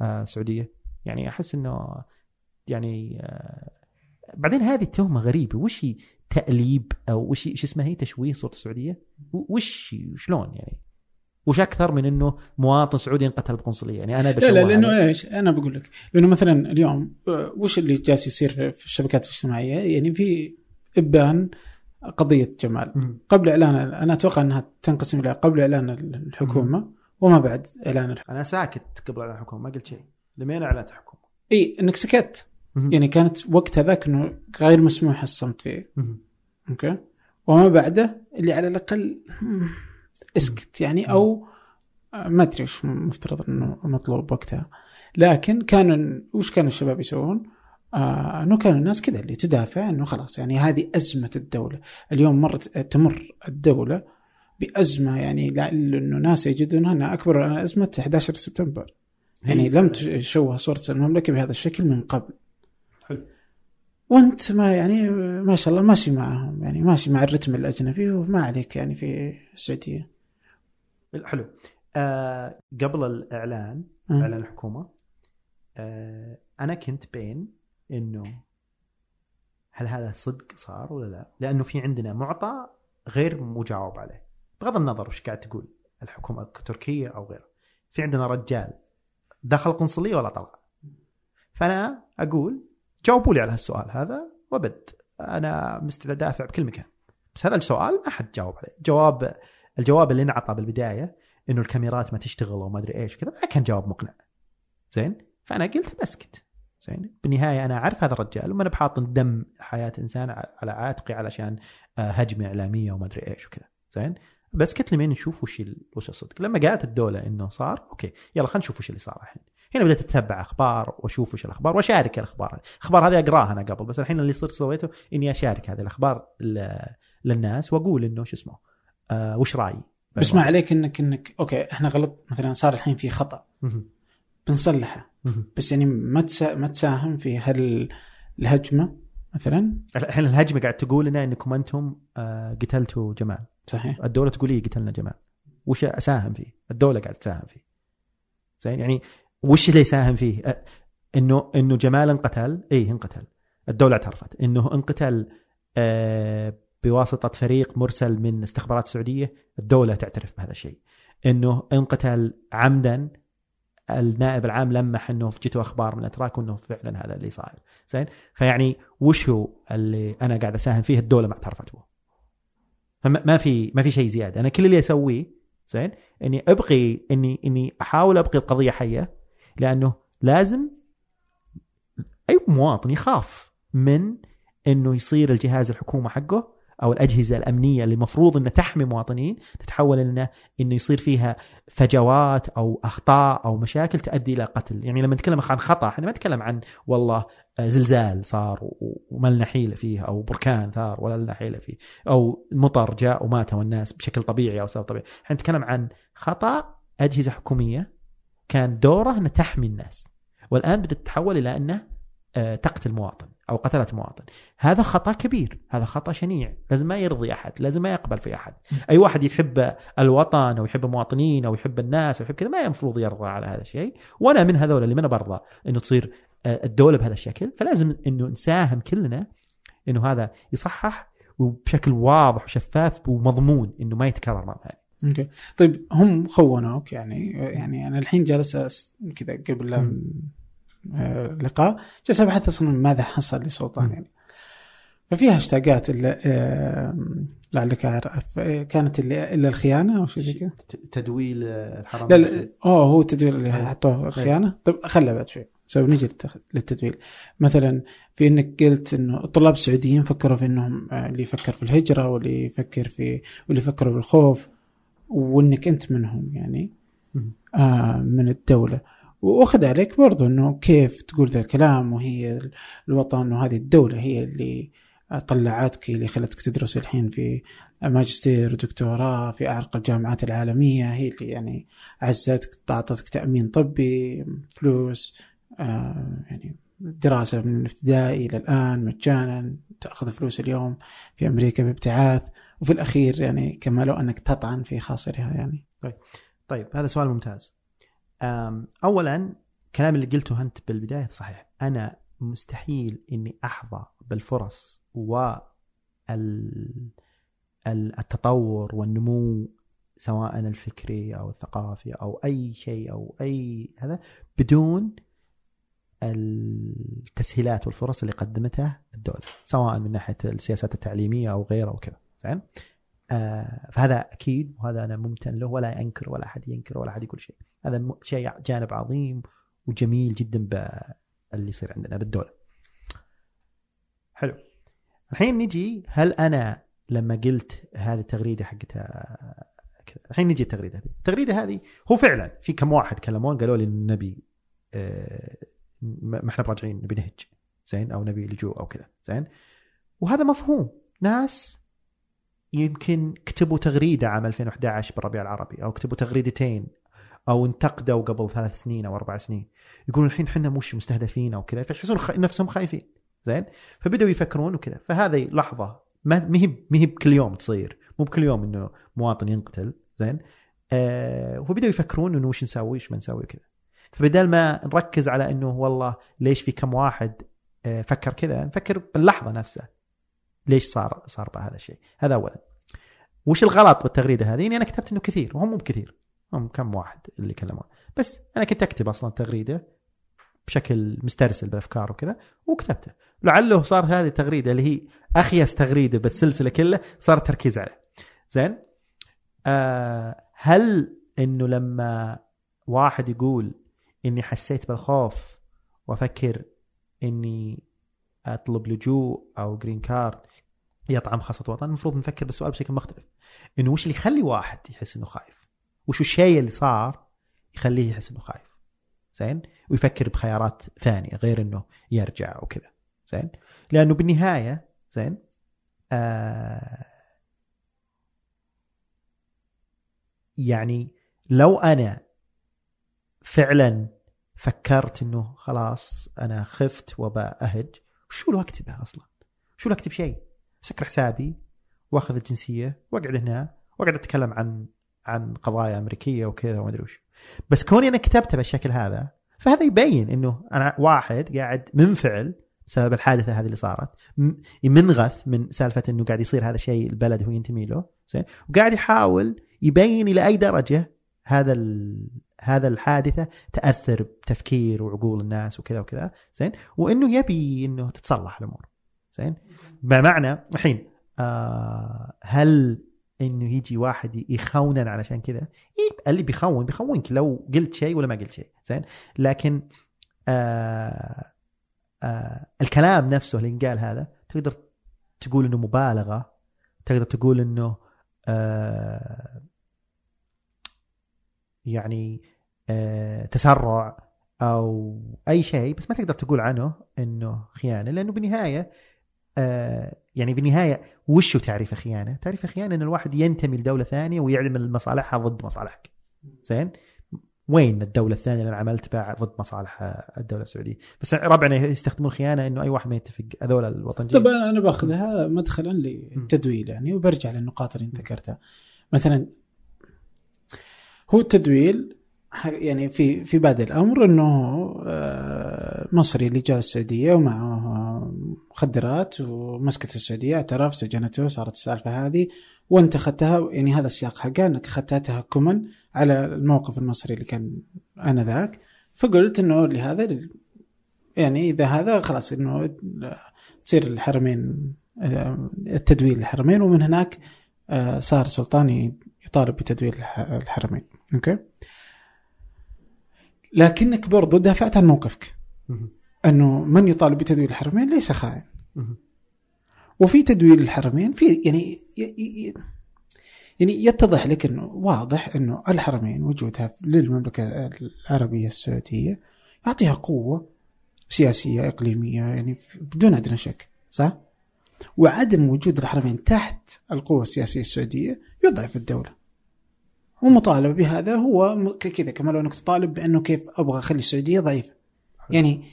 آه سعودية. يعني أحس إنه يعني آه بعدين هذه التهمة غريبة. وش هي تأليب أو وش شو اسمها هي؟ تشويه صورة السعودية؟ وش شلون يعني؟ وش أكثر من إنه مواطن سعودي انقتل بقنصلية؟ يعني أنا لا لا. لأنه إيش؟ أنا بقول لك لأنه مثلا اليوم آه، وش اللي جالس يصير في في الشبكات الاجتماعية؟ يعني في إبان قضية جمال. قبل إعلان أنا أتوقع أنها تنقسم إلى قبل إعلان الحكومة وما بعد إعلان الحكومة. أنا ساكت قبل إعلان الحكومة ما قلت شيء. لمين اعلنت الحكومة؟ إي إنك سكت. يعني كانت وقت هذاك إنه غير مسموح الصمت فيه. okay؟ وما بعده اللي على الأقل اسكت. يعني أو ما أدري وش مفترض إنه مطلوب وقتها. لكن كانوا وش كانوا الشباب يسوون؟ آه أنه كانوا الناس كذا اللي تدافع إنه خلاص يعني هذه أزمة الدولة، اليوم مرت تمر الدولة بأزمة يعني لعل إنه ناس يجدونها أنها أكبر أزمة 11 سبتمبر. يعني لم تشوه صورة المملكة بهذا الشكل من قبل. حلو. وأنت ما يعني ما شاء الله ماشي معهم يعني ماشي مع الرتم الأجنبي وما عليك يعني في السعودية. حلو. آه قبل الإعلان. إعلان الحكومة آه أنا كنت بين إنه هل هذا صدق صار ولا لا؟ لأنه في عندنا معطى غير مجاوب عليه. بغض النظر وش قاعد تقول الحكومة التركية أو غيره. في عندنا رجال دخل قنصلية ولا طلع. فأنا أقول جاوبوا لي على هالسؤال هذا وبد. أنا مستعد أدافع بكل مكان. بس هذا السؤال ما حد جاوب عليه. جواب الجواب اللي انعطى بالبداية إنه الكاميرات ما تشتغل وما أدري إيش كذا ما كان جواب مقنع. زين؟ فأنا قلت بسكت زين. بالنهاية أنا أعرف هذا الرجال وما أنا بحاط دم حياة إنسان على عاتقي علشان آه، هجمة إعلامية وما أدري إيش وكذا. زين. بس قلت لمين نشوف وش وش الصدق. لما قالت الدولة إنه صار أوكي يلا خلينا نشوف وش اللي صار الحين. هنا بدأت أتتبع أخبار وأشوف وش الأخبار وأشارك الأخبار. الأخبار هذه أقراها أنا قبل بس الحين اللي صرت سويته إني أشارك هذه الأخبار للناس وأقول إنه شو اسمه آه وش رأيي. بس ما عليك انك انك أوكي إحنا غلط. مثلا صار الحين في خطأ. بنصلحه. بس يعني ما ما تساهم في هل الهجمة مثلا؟ الحين الهجمة قاعد تقول لنا إنكم أنتم آه، قتلتوا جمال؟ صحيح. الدولة تقول إيه قتلنا جمال؟ وش أساهم فيه؟ الدولة قاعد تساهم فيه. زين؟ يعني وش اللي يساهم فيه؟ إنه إنه جمال انقتل؟ اي انقتل. الدولة اعترفت. إنه انقتل آه بواسطة فريق مرسل من استخبارات السعودية الدولة تعترف بهذا الشيء. إنه انقتل عمدا النائب العام لمح انه جته أخبار من الأتراك وانه فعلا هذا اللي صاير. زين؟ فيعني وش هو اللي أنا قاعد أساهم فيه؟ الدولة ما اعترفت به. فما في ما في شيء زيادة. أنا كل اللي أسويه زين؟ إني ابقي اني إني أحاول ابقي القضية حية لأنه لازم أي مواطن يخاف من إنه يصير الجهاز الحكومة حقه أو الأجهزة الأمنية اللي المفروض انها تحمي مواطنين تتحول انه إنه يصير فيها فجوات أو أخطاء أو مشاكل تؤدي إلى قتل، يعني لما نتكلم عن خطأ إحنا ما نتكلم عن والله زلزال صار وما لنا حيلة فيه أو بركان ثار ولا لنا حيلة فيه أو مطر جاء وماتوا الناس بشكل طبيعي أو سبب طبيعي، إحنا نتكلم عن خطأ أجهزة حكومية كان دوره إنها تحمي الناس والآن بدات تتحول إلى انه آه، تقتل مواطن. أو قتلت مواطن. هذا خطأ كبير. هذا خطأ شنيع. لازم ما يرضي أحد. لازم ما يقبل في أحد. أي واحد يحب الوطن أو يحب المواطنين أو يحب الناس أو يحب كذا ما المفروض يرضى على هذا الشيء. وأنا من هذول اللي ما أنا برضى إنه تصير آه، الدولة بهذا الشكل. فلازم إنه نساهم كلنا إنه هذا يصحح وبشكل واضح وشفاف ومضمون إنه ما يتكرر مرة ثانية. okay. طيب هم خونوك يعني يعني أنا الحين جالس كذا قبل لقاء. جالس ابحث أصلا ماذا حصل لسلطان يعني. ففي هاشتاجات اللي لعلك عارف كانت اللي إلا الخيانة أو شيء زي كذا؟ تدويل الحرام لا لا أوه هو التدويل اللي حطوه الخيانة. طيب خلى بعد شوي. سو نجي للتدويل مثلا في إنك قلت إنه الطلاب السعوديين فكروا في إنهم آه، اللي يفكر في الهجرة واللي يفكر في واللي يفكروا بالخوف وإنك أنت منهم يعني آه من الدولة. وأخذ عليك برضو إنه كيف تقول ذا الكلام وهي الوطن وهذه الدولة هي اللي طلعتك اللي خلتك تدرس الحين في ماجستير ودكتوراه في أعرق الجامعات العالمية هي اللي يعني عزتك اعطتك تأمين طبي فلوس آه يعني دراسة من الابتدائي إلى الآن مجانا تأخذ فلوس اليوم في أمريكا بابتعاث وفي الأخير يعني كما لو أنك تطعن في خاصرها يعني. طيب طيب هذا سؤال ممتاز. اولا كلام اللي قلته أنت بالبداية صحيح. أنا مستحيل إني أحظى بالفرص و التطور والنمو سواء الفكري أو الثقافي أو أي شيء أو أي هذا بدون التسهيلات والفرص اللي قدمتها الدولة سواء من ناحية السياسات التعليمية أو غيره وكذا. زين؟ آه فهذا أكيد وهذا أنا ممتن له ولا انكر ولا أحد ينكر ولا أحد يقول شيء. هذا شيء جانب عظيم وجميل جدا باللي يصير عندنا بالدولة. حلو. الحين نجي هل أنا لما قلت هذه التغريدة حقتها كذا؟ الحين نجي التغريدة هذه. التغريدة هذه هو فعلا في كم واحد كلمون قالوا لي النبي آه، ما إحنا براجعين نبي نهج زين؟ أو نبي لجوء أو كذا زين؟ وهذا مفهوم. ناس يمكن كتبوا تغريدة عام 2011 بالربيع العربي أو كتبوا تغريدتين أو انتقدوا قبل ثلاث سنين أو أربع سنين. يقولون الحين إحنا مش مستهدفين أو كذا فيحسون خ... نفسهم خايفين. زين؟ فبدأوا يفكرون وكذا. فهذه لحظة ما هي ما هي بكل يوم تصير. مو بكل يوم إنه مواطن ينقتل. زين؟ آه وبدأوا يفكرون إنه وش نسوي وش ما نسوي وكذا. فبدال ما نركز على إنه والله ليش في كم واحد آه فكر كذا نفكر باللحظة نفسها. ليش صار صار بهذا الشيء؟ هذا اولا. وش الغلط بالتغريدة هذه؟ اني أنا كتبت إنه كثير وهم مو بكثير. هم كم واحد اللي كلمون بس أنا كنت أكتب أصلا تغريدة بشكل مسترسل بالافكار وكذا وكتبته. لعله صار هذه التغريدة اللي هي أخيس تغريدة بالسلسلة كلها صار التركيز عليه. زين؟ آه هل إنه لما واحد يقول إني حسيت بالخوف وأفكر إني أطلب لجوء أو جرين كارد يطعم خاصة وطن المفروض نفكر بالسؤال بشكل مختلف. إنه وش اللي يخلي واحد يحس إنه خايف؟ وش الشيء اللي صار يخليه يحس إنه خايف. زين؟ ويفكر بخيارات ثانية غير إنه يرجع وكذا. زين؟ لأنه بالنهاية زين؟ آه يعني لو أنا فعلا فكرت إنه خلاص أنا خفت وبأهج شو له أكتبه أصلا؟ شو له أكتب شيء؟ سكر حسابي وأخذ الجنسية وأقعد هنا وأقعد أتكلم عن عن قضايا أمريكية وكذا وما أدري وش. بس كوني أنا كتبته بالشكل هذا فهذا يبين إنه أنا واحد قاعد منفعل بسبب الحادثة هذه اللي صارت. منغث من سالفة إنه قاعد يصير هذا الشيء البلد هو ينتمي له. زين؟ وقاعد يحاول يبين إلى أي درجة هذا. هذا الحادثة تأثر بتفكير وعقول الناس وكذا وكذا. زين؟ وإنه يبي إنه تتصلح الأمور. زين؟ بمعنى الحين آه هل إنه يجي واحد يخونن علشان كذا. إيه اللي بيخون بيخونك لو قلت شيء ولا ما قلت شيء زين؟ لكن آه آه الكلام نفسه اللي انقال هذا تقدر تقول إنه مبالغة تقدر تقول إنه آه يعني تسرع أو أي شيء بس ما تقدر تقول عنه إنه خيانة لأنه بالنهاية يعني بالنهاية وش هو تعريف الخيانه؟ تعريف الخيانه إن الواحد ينتمي لدولة ثانية ويعمل مصالحها ضد مصالحك. زين؟ وين الدولة الثانية اللي أنا عملت بها ضد مصالح الدولة السعودية؟ بس ربعنا يستخدمون الخيانه إنه أي واحد ما يتفق هذول الوطنيين طب أنا باخذها مدخلا للتدويل يعني وبرجع للنقاط اللي أنت ذكرتها مثلا هو التدويل يعني في في بادئ الأمر إنه مصري اللي جاء السعودية ومعه مخدرات ومسكت السعودية اعترف سجنته صارت السالفة هذه وأنت أخذتها يعني هذا السياق حقه إنك أخذتها تهكما على الموقف المصري اللي كان آنذاك. فقلت إنه لهذا يعني إذا هذا خلاص إنه تصير الحرمين التدويل الحرمين ومن هناك صار سلطان يطالب بتدويل الحرمين. أوكي؟ لكنك برضو دافعت عن موقفك. أنه من يطالب بتدويل الحرمين ليس خائن. وفي تدويل الحرمين في يعني يعني يتضح لك أنه واضح أنه الحرمين وجودها للمملكة العربية السعودية يعطيها قوة سياسية إقليمية يعني بدون أدنى شك صح؟ وعدم وجود الحرمين تحت القوة السياسية السعودية يضعف الدولة. ومطالبه بهذا هو كذا كما لو أنك تطالب بأنه كيف أبغى أخلي السعودية ضعيفة. يعني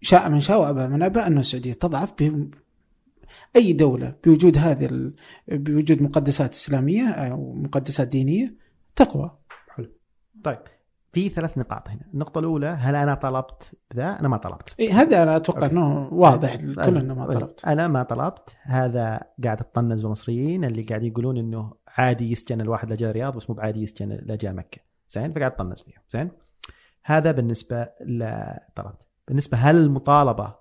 شاء من شاء وأبى من أبى انه السعودية تضعف أي دولة بوجود هذه ال... بوجود مقدسات إسلامية أو مقدسات دينية تقوى. حلو. طيب في ثلاث نقاط هنا. النقطة الأولى هل أنا طلبت؟ ذا؟ أنا ما طلبت. إيه هذا أنا أتوقع أنه واضح الكل أنه ما طلبت. أنا ما طلبت. هذا قاعد أتطنز بالمصريين اللي قاعد يقولون أنه عادي يسجن الواحد لجا الرياض بس مو بعادي يسجن لجا مكة. زين؟ فقاعد أتطنز فيهم. زين؟ هذا بالنسبة لطلبت بالنسبة هل المطالبة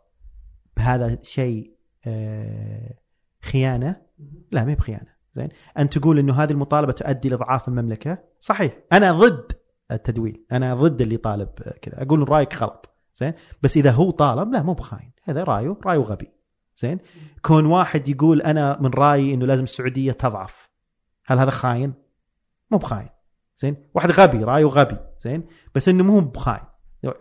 بهذا الشيء آه، خيانة؟ لا ما هي بخيانة. زين؟ أن تقول إنه هذه المطالبة تؤدي لاضعاف المملكة؟ صحيح. أنا ضد التدويل أنا ضد اللي طالب كذا. أقول رأيك غلط. زين؟ بس إذا هو طالب لا مو بخاين. هذا رأيه. رأيه غبي. زين؟ كون واحد يقول أنا من رأيي إنه لازم السعودية تضعف. هل هذا خاين؟ مو بخاين. زين؟ واحد غبي رأيه غبي. زين؟ بس إنه مو بخاين.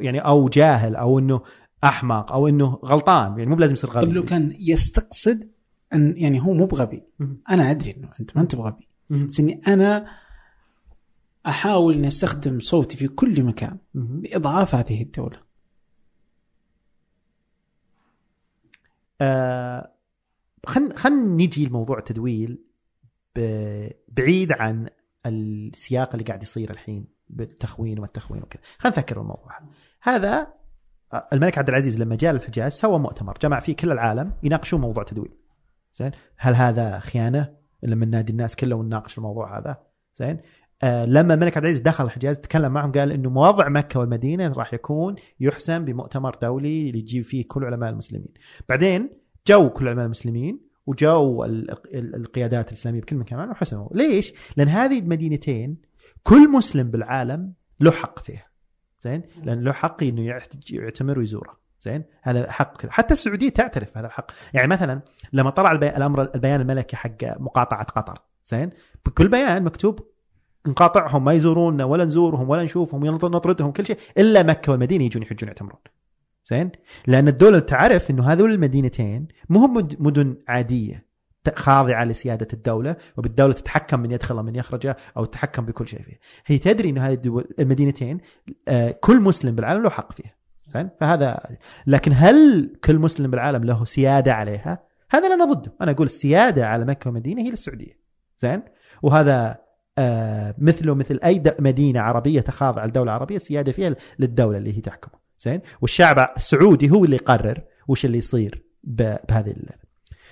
يعني أو جاهل أو إنه أحمق أو إنه غلطان. يعني مو بلازم يصير غبي. طيب لو كان يستقصد أن يعني هو مو بغبي. أنا أدري إنه أنت ما أنت بغبي. بس إني أنا أحاول إني أستخدم صوتي في كل مكان. لإضعاف هذه الدولة. آه خل خل نجي لموضوع التدويل. بعيد عن السياق اللي قاعد يصير الحين بالتخوين والتخوين وكذا. خلينا نفكر بالموضوع هذا. آه، الملك عبد العزيز لما جاء للحجاز سوى مؤتمر جمع فيه كل العالم يناقشون موضوع التدويل زين؟ هل هذا خيانة لما ننادي الناس كلها ونناقش الموضوع هذا؟ زين؟ آه لما الملك عبد العزيز دخل الحجاز تكلم معهم قال إنه موضع مكة والمدينة راح يكون يحسم بمؤتمر دولي يجيب فيه كل علماء المسلمين. بعدين جو كل علماء المسلمين ال- القيادات الإسلامية بكل مكان وحسموا ليش؟ لأن هذه المدينتين كل مسلم بالعالم له حق فيها. زين؟ لأن له حق إنه يعت- يعتمر ويزوره. زين؟ هذا حق كذا. حتى السعودية تعترف هذا الحق. يعني مثلا لما طلع. الامر البيان الملكي حق مقاطعة قطر. زين؟ بكل بيان مكتوب نقاطعهم ما يزورونا ولا نزورهم ولا نشوفهم ولا نطردهم كل شيء. إلا مكة والمدينة يجون يحجون يعتمرون. زين؟ لأن الدولة تعرف إنه هذول المدينتين مو هم مد- مدن عادية خاضعة لسيادة الدولة وبالدولة تتحكم من يدخل ومن يخرج أو تتحكم بكل شيء فيه هي تدري إنه هذه الدول المدينتين آه، كل مسلم بالعالم له حق فيها. زين؟ فهذا لكن هل كل مسلم بالعالم له سيادة عليها؟ هذا أنا ضده. أنا أقول السيادة على مكة والمدينه هي للسعودية. زين؟ وهذا آه، مثله مثل أي مدينة عربية تخاضع لدولة عربية السيادة فيها للدولة اللي هي تحكمه. زين؟ والشعب السعودي هو اللي يقرر وش اللي يصير بهذه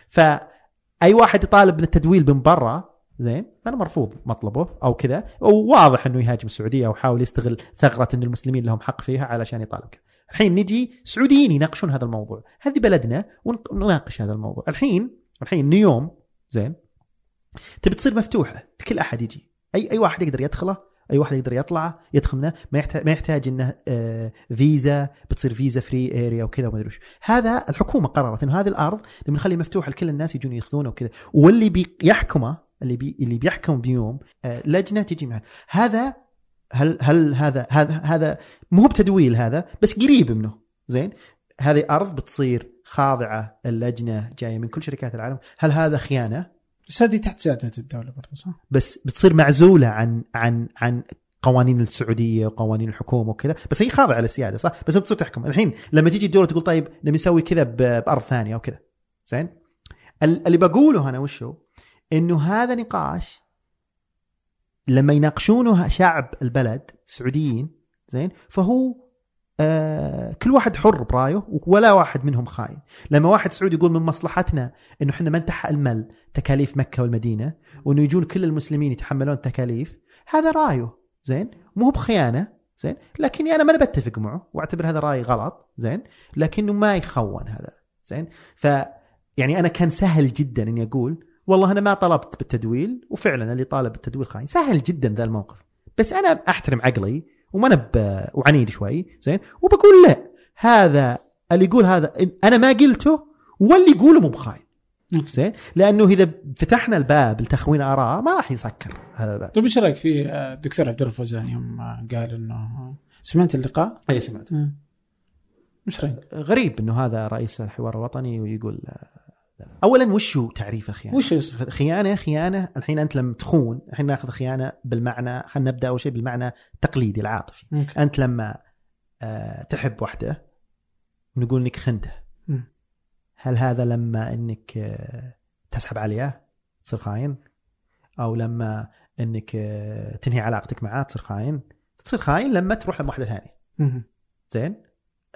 فاي واحد يطالب بالتدويل من برا زين؟ أنا مرفوض مطلبه أو كذا. وواضح إنه يهاجم السعودية أو يحاول يستغل ثغرة إن المسلمين لهم حق فيها علشان يطالب. الحين نجي سعوديين يناقشون هذا الموضوع. هذه بلدنا ونناقش هذا الموضوع. الحين الحين نيوم زين؟ تبي تصير مفتوحة لكل أحد يجي. اي أي واحد يقدر يدخله؟ أي واحد يقدر يطلع يدخل منه ما يحتاج ما يحتاج إنه آه فيزا بتصير visa free area وكذا وما أدري هذا الحكومة قررت إنه هذه الأرض نبي نخليها مفتوحه لكل الناس يجون يأخذونه وكذا. واللي بيحكمه اللي بي اللي بيحكم بيوم آه لجنة تجي معه. هذا هل هل هذا هذا هذا مو بتدويل هذا بس قريب منه. زين؟ هذه أرض بتصير خاضعة اللجنة جاية من كل شركات العالم. هل هذا خيانة؟ بس هذه تحت سيادة الدولة برضه صح؟ بس بتصير معزولة عن عن عن قوانين السعودية وقوانين الحكومة وكذا. بس هي خاضعة للسيادة صح؟ بس بتصير تحكم. الحين لما تيجي الدولة تقول طيب نبي نسوي كذا بأرض ثانية أو كذا زين؟ ال- اللي بقوله أنا وشو إنه هذا نقاش لما يناقشونه شعب البلد سعوديين زين؟ فهو آه كل واحد حر برايه ولا واحد منهم خاين. لما واحد سعودي يقول من مصلحتنا إنه إحنا ما نتحمل تكاليف مكة والمدينة وإنه يجون كل المسلمين يتحملون التكاليف هذا رأيه زين؟ مو بخيانة زين؟ لكني أنا ما بتفق معه وأعتبر هذا رأي غلط زين؟ لكنه ما يخون هذا زين؟ ف يعني أنا كان سهل جدا إني أقول والله أنا ما طلبت بالتدويل وفعلا اللي طالب بالتدويل خاين. سهل جدا ذا الموقف. بس أنا أحترم عقلي وما أنا وعنيد شوي زين وبقول لا هذا اللي يقول هذا أنا ما قلته واللي يقوله مو بخاين. زين لأنه إذا فتحنا الباب لتخوين آراء ما راح يسكر هذا الباب طيب إيش رأيك في آه، الدكتور عبد الفوزان يوم آه، قال إنه سمعت اللقاء؟ اي سمعت آه. إيش رأيك؟ غريب إنه هذا رئيس الحوار الوطني ويقول اولا وش هو تعريف الخيانه؟ وش خيانة خيانة الحين أنت لما تخون الحين ناخذ خيانة بالمعنى خلينا نبدأ أول شيء بالمعنى التقليدي العاطفي. أوكي. أنت لما آه، تحب واحدة نقول إنك خنته. هل هذا لما إنك آه، تسحب عليها تصير خاين؟ أو لما إنك آه، تنهي علاقتك معاه تصير خاين؟ تصير خاين لما تروح لواحده ثانية. زين؟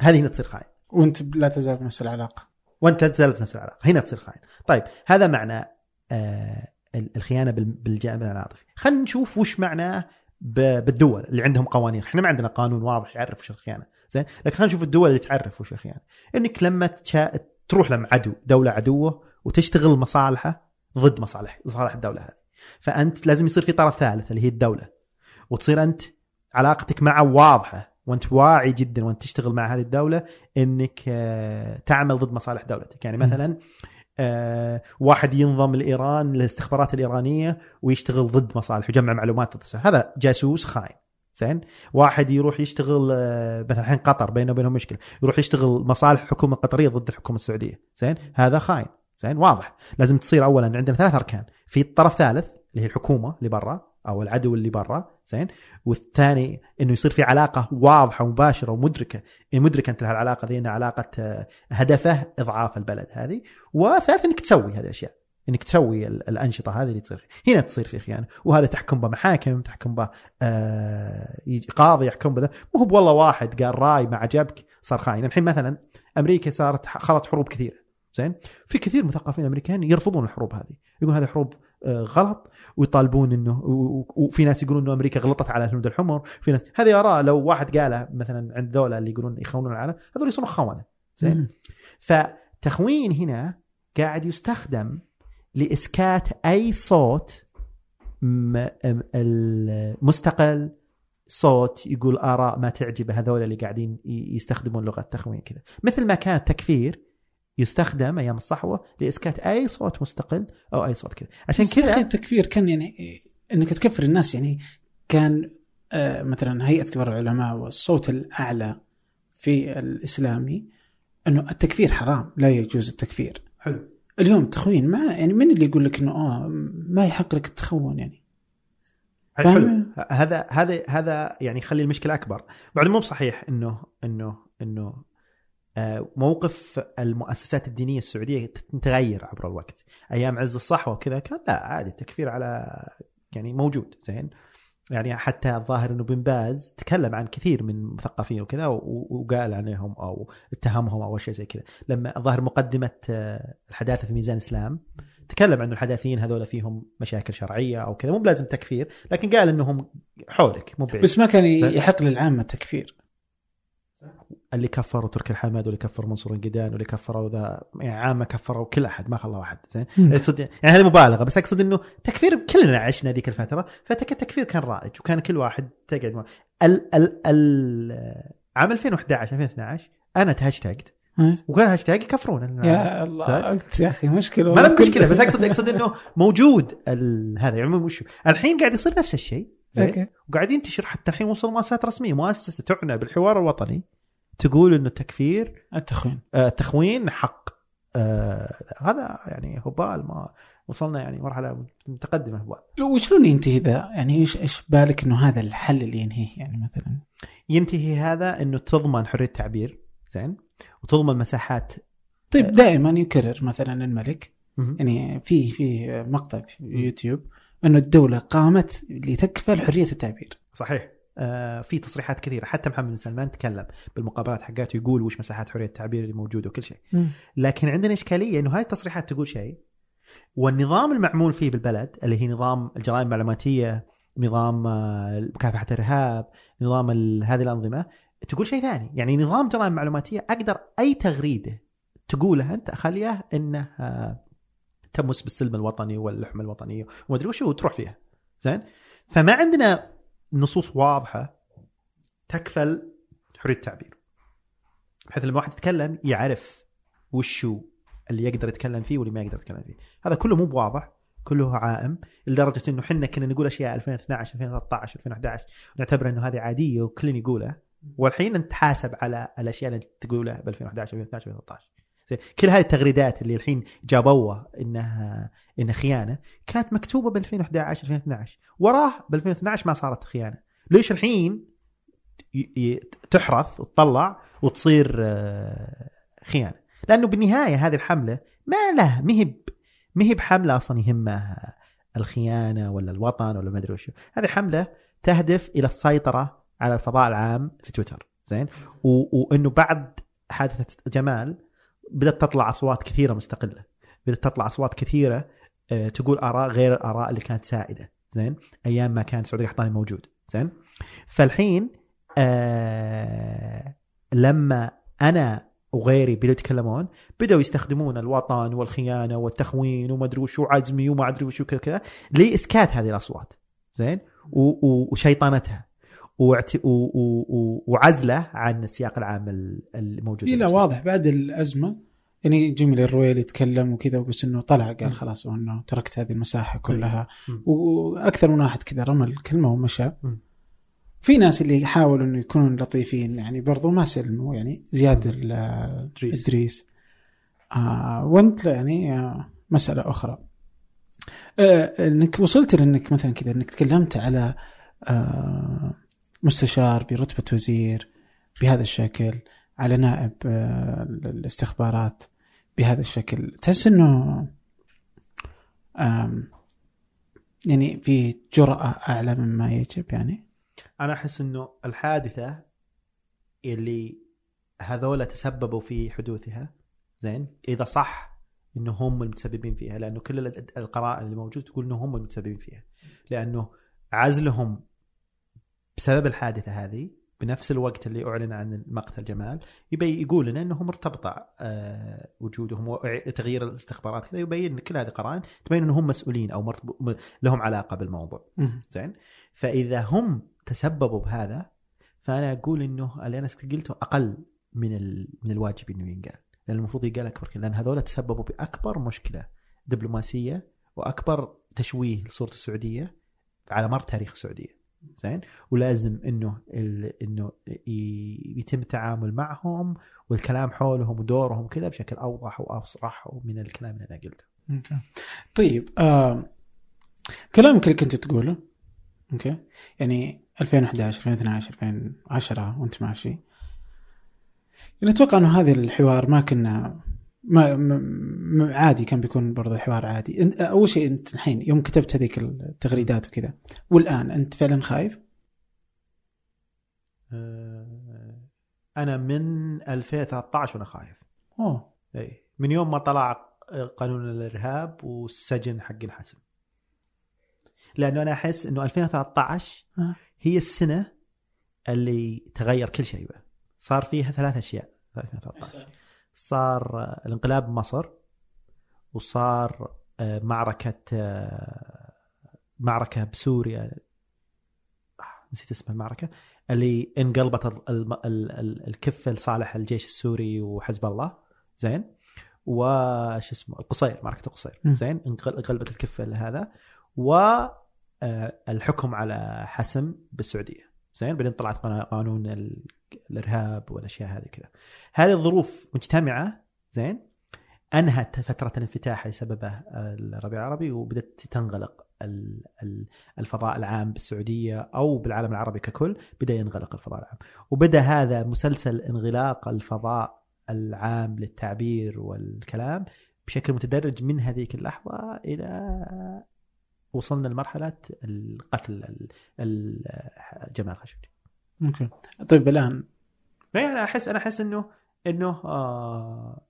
هذه هنا تصير خاين. وأنت لا تزال بنفس العلاقة. وانت لا تزال بنفس العلاقة. هنا تصير خاين. طيب هذا معنى آه ال- الخيانة بال- بالجانب العاطفي. خلينا نشوف وش معناه بالدول اللي عندهم قوانين. إحنا ما عندنا قانون واضح يعرف وش الخيانة. زين؟ لكن خلينا نشوف الدول اللي تعرف وش الخيانة. انك لما تشا... تروح لم عدو دولة عدوة وتشتغل مصالحة ضد مصالح مصالح الدولة هذه. فأنت لازم يصير في طرف ثالث اللي هي الدولة. وتصير أنت علاقتك معه واضحة. وانت واعي جدا وانت تشتغل مع هذه الدولة إنك آه، تعمل ضد مصالح دولتك. يعني مثلا آه، واحد ينضم لإيران للاستخبارات الإيرانية ويشتغل ضد مصالح يجمع معلومات ضد هذا جاسوس خاين زين؟ واحد يروح يشتغل آه، مثلا الحين قطر بينه وبينهم مشكلة يروح يشتغل مصالح الحكومة القطريه ضد الحكومة السعودية زين؟ هذا خاين زين؟ واضح. لازم تصير اولا عندنا ثلاث أركان. في طرف ثالث اللي هي الحكومة اللي برا أو العدو اللي برا زين؟ والثاني إنه يصير في علاقة واضحة ومباشرة ومدركة. مدركة أنت لهالعلاقه ذي إنها علاقة آه، هدفه إضعاف البلد هذه وثالث إنك تسوي هذه الأشياء. إنك تسوي الأنشطة هذه اللي تصير. هنا تصير في خيانة. وهذا تحكم به محاكم تحكم به آه قاضي يحكم به مو هو والله واحد قال راي ما عجبك صار خاين. الحين مثلا أمريكا صارت خاضت حروب كثيرة زين؟ في كثير مثقفين أمريكان يرفضون الحروب هذه. يقول هذه حروب غلط ويطالبون إنه وفي ناس يقولون إنه أمريكا غلطت على الهنود الحمر في ناس هذه آراء لو واحد قالها مثلا عند دوله اللي يقولون يخونون العالم هذول يصيرون خونة زين؟ فتخوين هنا قاعد يستخدم لإسكات أي صوت مستقل صوت يقول آراء ما تعجبه هذول اللي قاعدين يستخدمون لغة تخوين كذا. مثل ما كان التكفير يستخدم أيام الصحوة لإسكات أي صوت مستقل أو أي صوت كذا. عشان كذا التكفير كان يعني إنك تكفر الناس يعني كان آه مثلا هيئة كبار العلماء والصوت الأعلى في الإسلامي إنه التكفير حرام لا يجوز التكفير. حلو. اليوم تخوين ما يعني من اللي يقول لك إنه آه ما يحق لك التخون يعني؟ حلو. هذا هذا هذا يعني يخلي المشكلة أكبر. بعد مو بصحيح إنه إنه إنه موقف المؤسسات الدينية السعودية تتغير عبر الوقت. أيام عز الصحوة وكذا كان لا عادي التكفير على يعني موجود زين. يعني حتى الظاهر إنه بن باز تكلم عن كثير من المثقفين وكذا وقال عنهم أو اتهمهم أو شيء زي كذا. لما الظاهر مقدمة آه، الحداثة في ميزان الإسلام تكلم عن الحداثيين هذول فيهم مشاكل شرعية أو كذا مو بلازم تكفير لكن قال إنهم حولك مو بعيد. بس ما كان يحق للعامة التكفير. اللي كفروا تركي الحمد واللي كفر منصور القدان واللي كفروا ذا يعني عامه كفروا كل أحد ما خلوا احد زين؟ اقصد يعني هذه مبالغة بس أقصد إنه تكفير كلنا عشنا ذيك الفترة فالتكفير كان رائج وكان كل واحد تقعد ال ال ال عام 2011 2012 أنا تهاشتاجت وكان هاشتاج يكفرون. يا الله أنت يا أخي مشكلة ما مشكلة بس اقصد أقصد إنه موجود هذا يعني مش الحين قاعد يصير نفس الشيء. زين؟ وقاعد ينتشر حتى الحين وصل مؤسسات رسمية مؤسسة تعنى بالحوار الوطني تقول إنه التكفير التخوين. آه التخوين حق آه هذا يعني هبال ما وصلنا يعني مرحلة متقدمة هبال. وشلون ينتهي ذا؟ يعني إيش إيش بالك إنه هذا الحل اللي ينهيه؟ يعني مثلا؟ ينتهي هذا إنه تضمن حرية التعبير زين؟ وتضمن مساحات طيب دائما يكرر مثلا الملك. يعني في في مقطع في يوتيوب انه الدولة قامت لتكفل حريه التعبير. صحيح. آه في تصريحات كثيرة. حتى محمد بن سلمان تكلم بالمقابلات حقاته يقول وش مساحات حرية التعبير اللي موجودة وكل شيء. لكن عندنا إشكالية إنه هاي التصريحات تقول شيء والنظام المعمول فيه بالبلد اللي هي نظام الجرائم المعلوماتية نظام آه، مكافحة الإرهاب نظام هذه الأنظمة تقول شيء ثاني. يعني نظام جرائم معلوماتية أقدر أي تغريدة تقولها أنت أخليها إنها تمس بالسلم الوطني واللحمه الوطنيه وما أدري وش وتروح فيها. زين؟ فما عندنا نصوص واضحة تكفل حرية التعبير. بحيث لما واحد يتكلم يعرف وشو اللي يقدر يتكلم فيه واللي ما يقدر يتكلم فيه. هذا كله مو بواضح كله عائم لدرجة إنه إحنا كنا نقول أشياء 2012 2013 2011 ونعتبر إنه هذه عادية وكل يقولها والحين انت حاسب على الأشياء اللي تقولها ب 2011 2012 2013 كل هذه التغريدات اللي الحين جابوها انها إنها خيانة كانت مكتوبة ب 2011 2012 وراه ب 2012 ما صارت خيانة. ليش الحين تحرث وتطلع وتصير آه، خيانة؟ لأنه بالنهاية هذه الحملة ما له مهب مهب حمله أصلا يهمها الخيانة ولا الوطن ولا ما أدري وش هذه حملة تهدف إلى السيطرة على الفضاء العام في تويتر. زين؟ وإنه بعد حادثة جمال بدأت تطلع أصوات كثيرة مستقلة. بدأت تطلع أصوات كثيرة آه، تقول آراء غير الآراء اللي كانت سائدة. زين؟ أيام ما كان سعود القحطاني موجود. زين؟ فالحين آه لما أنا وغيري بدأوا يتكلمون بدأوا يستخدمون الوطن والخيانة والتخوين وما أدري وشو عزمي وما أدري وشو كذا كذا لإسكات هذه الأصوات. زين؟ وشيطنتها. وعزله عن السياق العام ال- الموجود إيه لا. واضح بعد الأزمة يعني جميل الرويل يتكلم وكذا بس إنه طلع. قال خلاص إنه تركت هذه المساحة كلها. وأكثر من واحد كذا رمى الكلمة ومشى. في ناس اللي يحاولوا إنه يكونون لطيفين يعني برضو ما سلموا يعني زياد. إدريس آه وأنت يعني آه مسألة أخرى آه إنك وصلت لإنك مثلا كذا إنك تكلمت على آه مستشار برتبة وزير بهذا الشكل على نائب آه الاستخبارات بهذا الشكل. تحس إنه يعني في جرأة أعلى مما يجب يعني. أنا أحس إنه الحادثة اللي هذول تسببوا في حدوثها زين إذا صح إنه هم المتسببين فيها لأنه كل ال- القرائن اللي موجودة تقول إنه هم المتسببين فيها. لأنه عزلهم بسبب الحادثة هذه بنفس الوقت اللي أعلن عن مقتل جمال يبي يقول لنا انهم مرتبطه آه، وجودهم وتغيير الاستخبارات كذا يبين كل هذه قرائن تبين إنهم مسؤولين أو. لهم علاقة بالموضوع. زين؟ فإذا هم تسببوا بهذا فأنا أقول إنه اللي أنا قلته أقل من ال... من الواجب إنه ينقال. لأن المفروض ينقال أكبر كذا لأن هذول تسببوا بأكبر مشكلة دبلوماسية وأكبر تشويه لصورة السعودية على مر تاريخ السعودية. زين ولازم إنه. إنه. يتم التعامل معهم والكلام حولهم ودورهم كذا بشكل أوضح واصرح من الكلام اللي أنا قلته okay طيب آه كلامك اللي كنت تقوله okay يعني 2011 2012 2010 وأنت ماشي يعني أتوقع إنه هذا الحوار ما كنا ما م- م- عادي كان بيكون برضه حوار عادي. أنت- أول شيء أنت الحين يوم كتبت هذيك التغريدات وكذا والآن أنت فعلا خايف؟ آه، أنا من 2013 وأنا خايف. أوه. إي من يوم ما طلع قانون الإرهاب والسجن حق الحسم لأنه أنا أحس إنه 2013 آه. هي السنة اللي تغير كل شيء بقى. صار فيها ثلاث أشياء. في 2013 صار آه، الانقلاب بمصر وصار آه، معركة آه، معركة بسوريا نسيت اسم المعركة اللي انقلبت ال- ال- ال- ال- الكفة لصالح الجيش السوري وحزب الله. زين. وش اسمه القصير معركة القصير. زين. انقل- انقلبت الكفة لهذا. و آه، الحكم على حسم بالسعودية. زين. بعدين طلعت قانون الإرهاب والأشياء هذه كذا. هذه الظروف مجتمعة زين أنهت فترة الانفتاح اللي سببه الربيع العربي وبدأت تنغلق ال- ال- الفضاء العام بالسعودية أو بالعالم العربي ككل بدأ ينغلق الفضاء العام. وبدأ هذا مسلسل انغلاق الفضاء العام للتعبير والكلام بشكل متدرج من هذيك اللحظة إلى وصلنا لمرحلة القتل ال- ال- جمال خاشقجي okay طيب الآن أنا أحس أنا أحس إنه إنه آه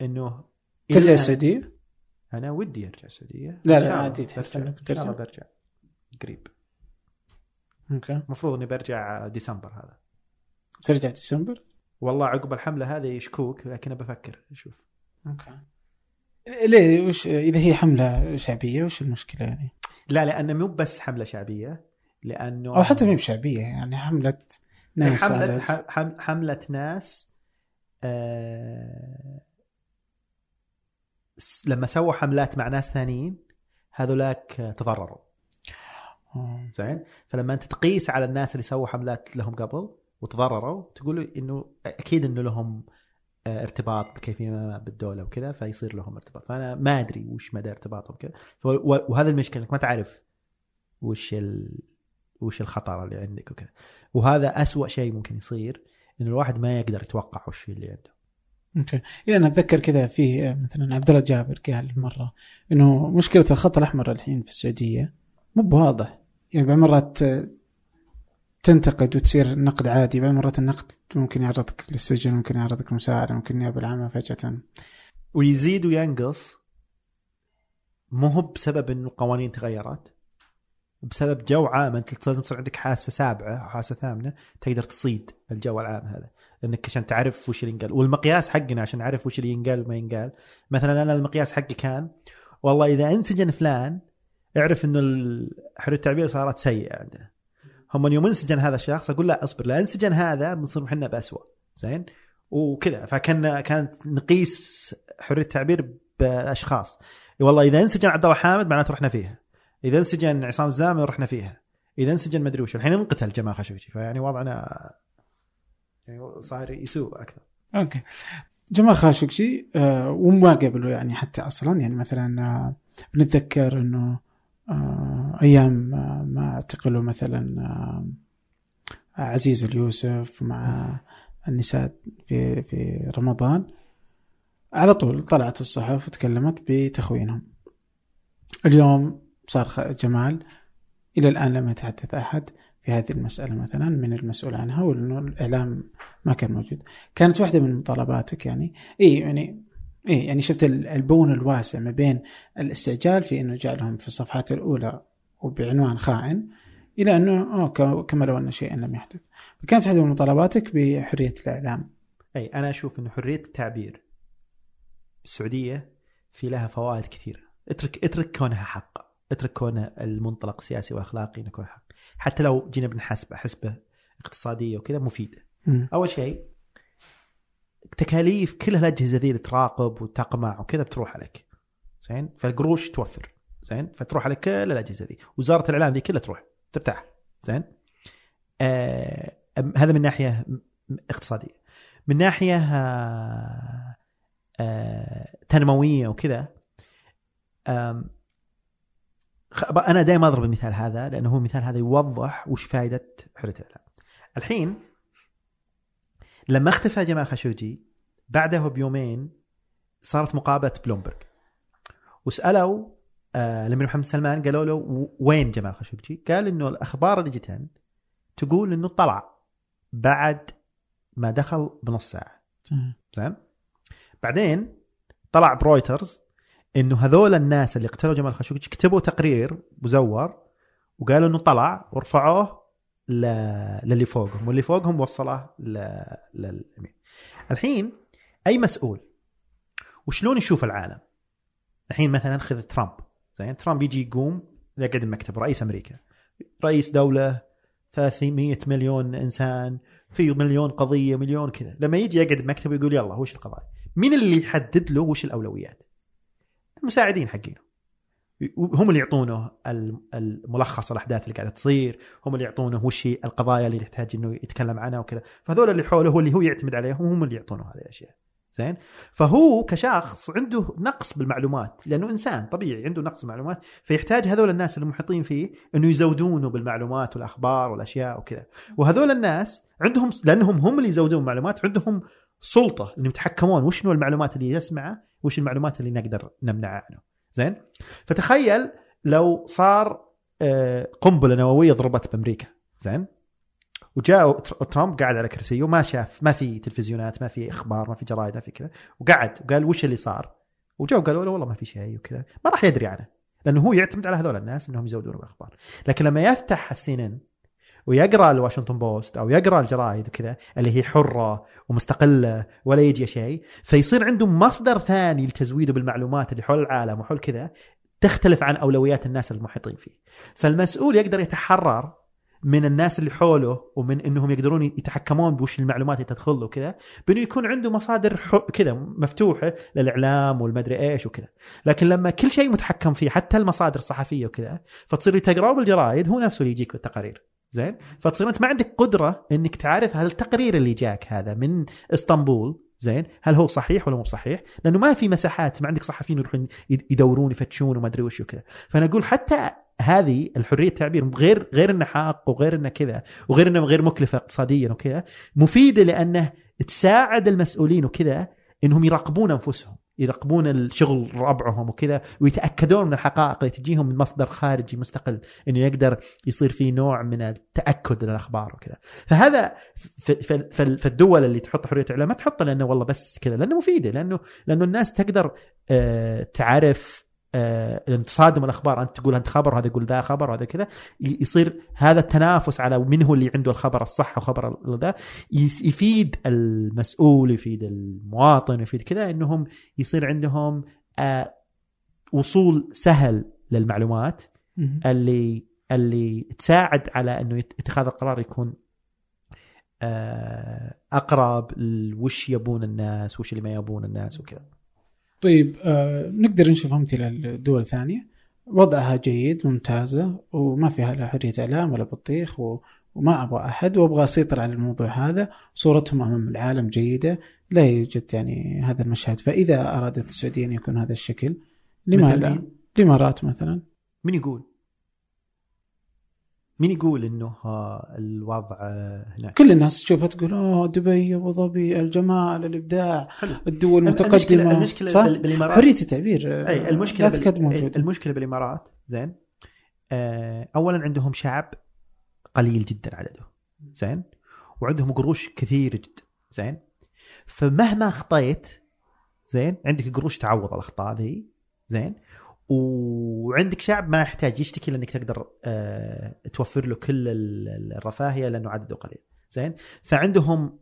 إنه ترجع السعودية؟ أنا ودي أرجع السعودية لا، لا، عادي تحس برجع. إنك إن شاء الله بترجع؟ برجع قريب okay المفروض إني برجع ديسمبر هذا ترجع ديسمبر؟ والله عقب الحملة هذه شكوك لكن بفكر أشوف okay ليه وش إذا هي حملة شعبية وش المشكلة يعني؟ لا لأن مو بس حملة شعبية لأنه أو حتى ما هي بشعبيه يعني حمله ناس حمله حمله ناس آه لما سووا حملات مع ناس ثانيين هذولاك تضرروا. آه. زين؟ فلما أنت تقيس على الناس اللي سووا حملات لهم قبل وتضرروا تقول إنه أكيد إنه لهم آه، ارتباط بكيفية ما بالدولة وكذا فيصير لهم ارتباط. فأنا ما أدري وش مدى ارتباطهم كذا. وهذا المشكلة إنك ما تعرف وش ال... وش الخطر اللي عندك وكذا. وهذا أسوأ شيء ممكن يصير انه الواحد ما يقدر يتوقع وش اللي عنده. أوكي. يعني أنا أتذكر كذا في مثلا عبد الله جابر قال مرة إنه مشكلة الخط الأحمر الحين في السعودية مو بواضح. يعني بعض مرات تنتقد وتصير نقد عادي بعض مرات النقد ممكن يعرضك للسجن ممكن يعرضك المساعدة ممكن النيابة العامة فجأة. ويزيد وينقص مو هو بسبب إنه القوانين تغيرت بسبب جو عام انت لازم تصير عندك حاسة سابعة أو حاسة ثامنة تقدر تصيد الجو العام هذا. لانك عشان تعرف وش اللي ينقال. والمقياس حقنا عشان نعرف وش اللي ينقال وما ينقال. مثلا أنا المقياس حقي كان والله إذا انسجن فلان اعرف إنه حرية التعبير صارت سيئة عندنا هم يوم انسجن هذا الشخص أقول لا اصبر. لا انسجن هذا بنصير إحنا باسوء زين؟ وكذا. فكان كانت نقيس حرية التعبير بأشخاص. والله إذا انسجن عبد الله حامد معناته رحنا فيها. إذا انسجن عصام الزامل رحنا فيها. إذا انسجن مدري وش. الحين انقتل جماعة خشوجي. فيعني وضعنا يعني صار يسوء أكثر. أوكي. جمال خاشقجي آه وما قبله يعني حتى أصلا. يعني مثلا آه بنتذكر إنه آه أيام ما اعتقلوا مثلا عزيز اليوسف مع النساء في في رمضان. على طول طلعت الصحف وتكلمت بتخوينهم. اليوم صار جمال. إلى الآن لم يتحدث أحد في هذه المسألة مثلا من المسؤول عنها وإنه الإعلام ما كان موجود. كانت واحدة من مطالباتك يعني. اي يعني اي يعني شفت ال- البون الواسع ما بين الاستعجال في إنه جعلهم في الصفحات الأولى وبعنوان خائن إلى إنه كما لو أن شيئا لم يحدث. فكانت واحدة من مطالباتك بحرية الإعلام. أي أنا أشوف إنه حرية التعبير بالسعودية في لها فوائد كثيرة. اترك اترك كونها حق اترك كونها المنطلق سياسي واخلاقي انه يكون حق. حتى لو جينا بنحسبه حسبه اقتصادية وكذا مفيدة. مم. أول شيء تكاليف كل الاجهزه ذي اللي تراقب وتقمع وكذا بتروح عليك. زين؟ فالقروش توفر. زين؟ فتروح على كل الأجهزة ذي. وزارة الإعلام ذي كلها تروح ترتاح زين؟ آه هذا من ناحية م- م- اقتصادية. من ناحية آه آه تنموية وكذا أنا دائما أضرب المثال هذا لأنه هو المثال هذا يوضح وش فائده حرية الإعلام الحين لما اختفى جمال خاشقجي بعده بيومين صارت مقابلة بلومبرج وسألوا آه الأمير محمد سلمان قالوا له وين جمال خاشقجي؟ قال إنه الأخبار اللي جتن تقول إنه طلع بعد ما دخل بنص ساعة. زين بعدين طلع برويترز إنه هذول الناس اللي قتلوا جمال خاشقجي كتبوا تقرير مزور وقالوا إنه طلع ورفعوه ل... للي فوقهم واللي فوقهم وصله ل... لليمين. الحين أي مسؤول؟ وشلون يشوف العالم؟ الحين مثلا خذ ترامب زين؟ ترامب يجي يقوم يقعد بمكتب رئيس أمريكا. رئيس دولة 300 مليون إنسان في مليون قضية مليون كذا. لما يجي يقعد بمكتبه يقول يلا وش القضايا؟ مين اللي يحدد له وش الأولويات؟ المساعدين حقينه هم اللي يعطونه ال- الملخص الأحداث اللي قاعدة تصير. هم اللي يعطونه وش هي القضايا اللي يحتاج إنه يتكلم عنها وكذا. فهذول اللي حوله هو اللي هو يعتمد عليهم هم اللي يعطونه هذه الأشياء. زين؟ فهو كشخص عنده نقص بالمعلومات لأنه إنسان طبيعي عنده نقص بالمعلومات فيحتاج هذول الناس المحيطين فيه إنه يزودونه بالمعلومات والأخبار والأشياء وكذا. وهذول الناس عندهم لأنهم هم اللي يزودون المعلومات عندهم سلطة إنهم يتحكمون وش المعلومات اللي يسمعها وش المعلومات اللي نقدر نمنعها عنه. زين؟ فتخيل لو صار آه، قنبلة نووية ضربت بأمريكا. زين؟ وجاء تر- ترامب قاعد على كرسيه وما شاف ما في تلفزيونات ما في أخبار ما في جرايد ما في كذا. وقعد وقال وش اللي صار؟ وجاء وقالوا له والله ما في شيء وكذا. ما راح يدري عنه لأنه هو يعتمد على هذول الناس إنهم يزودون بالاخبار لكن لما يفتح ال CNN ويقرأ الواشنطن بوست أو يقرأ الجرايد وكذا اللي هي حرة ومستقلة ولا يجي شيء فيصير عنده مصدر ثاني لتزويده بالمعلومات اللي حول العالم وحول كذا تختلف عن أولويات الناس المحيطين فيه. فالمسؤول يقدر يتحرر من الناس اللي حوله ومن إنهم يقدرون يتحكمون بوش المعلومات اللي تدخل له وكذا بأنه يكون عنده مصادر كذا مفتوحة للإعلام والمدري إيش وكذا. لكن لما كل شيء متحكم فيه حتى المصادر الصحفية وكذا فتصير تقراه بالجرايد هو نفسه اللي يجيك بالتقارير. زين؟ فتصير أنت ما عندك قدرة إنك تعرف هل التقرير اللي جاك هذا من إسطنبول زين؟ هل هو صحيح ولا مو صحيح؟ لأنه ما في مساحات ما عندك صحفيين يروحون يد- يدورون يفتشون وما أدري وش وكذا. فأنا أقول حتى هذه الحرية التعبير غير غير إنه حق وغير إنه كذا وغير إنه غير مكلفه اقتصاديا وكذا مفيدة لأنه تساعد المسؤولين وكذا إنهم يراقبون أنفسهم. يراقبون الشغل ربعهم وكذا ويتأكدون من الحقائق اللي تجيهم من مصدر خارجي مستقل إنه يقدر يصير في نوع من التأكد للاخبار وكذا. فهذا في, في, في, في الدول اللي تحط حرية الاعلام ما تحطها لأنه والله بس كذا لأنه مفيدة لأنه لأنه الناس تقدر آه، تعرف آه تصادم الاخبار أنت تقول انت خبر وهذا يقول ذا خبر وهذا كذا. يصير هذا التنافس على من هو اللي عنده الخبر الصح وخبر ذا. يفيد المسؤول يفيد المواطن يفيد كذا إنهم يصير عندهم آه وصول سهل للمعلومات. اللي اللي تساعد على إنه اتخاذ القرار يكون آه، أقرب وش يبون الناس وش اللي ما يبون الناس وكذا. طيب آه نقدر نشوف أمثلة لدول ثانية. وضعها جيد ممتازة وما فيها لا حرية إعلام ولا بطيخ و... وما أبغى أحد وأبغى أسيطر على الموضوع هذا. صورتهم أمام العالم جيدة لا يوجد يعني هذا المشهد. فإذا أرادت السعودية أن يكون هذا الشكل لما لا؟ الامارات مثلا؟ مين يقول؟ مين يقول إنه الوضع هناك؟ كل الناس تشوفها تقول أوه دبي أبو ظبي الجمال الإبداع حلو. الدول المتقدمة. المشكلة صح؟ بال- بالإمارات؟ حرية التعبير أي المشكلة لا تكاد موجودة. المشكلة بالإمارات زين. آه اولا عندهم شعب قليل جدا عدده زين. وعندهم قروش كثيرة جدا زين. فمهما أخطيت زين عندك قروش تعوض الأخطاء ذي زين. وعندك شعب ما يحتاج يشتكي لأنك تقدر آه توفر له كل ال- ال- الرفاهية لأنه عدده قليل. زين؟ فعندهم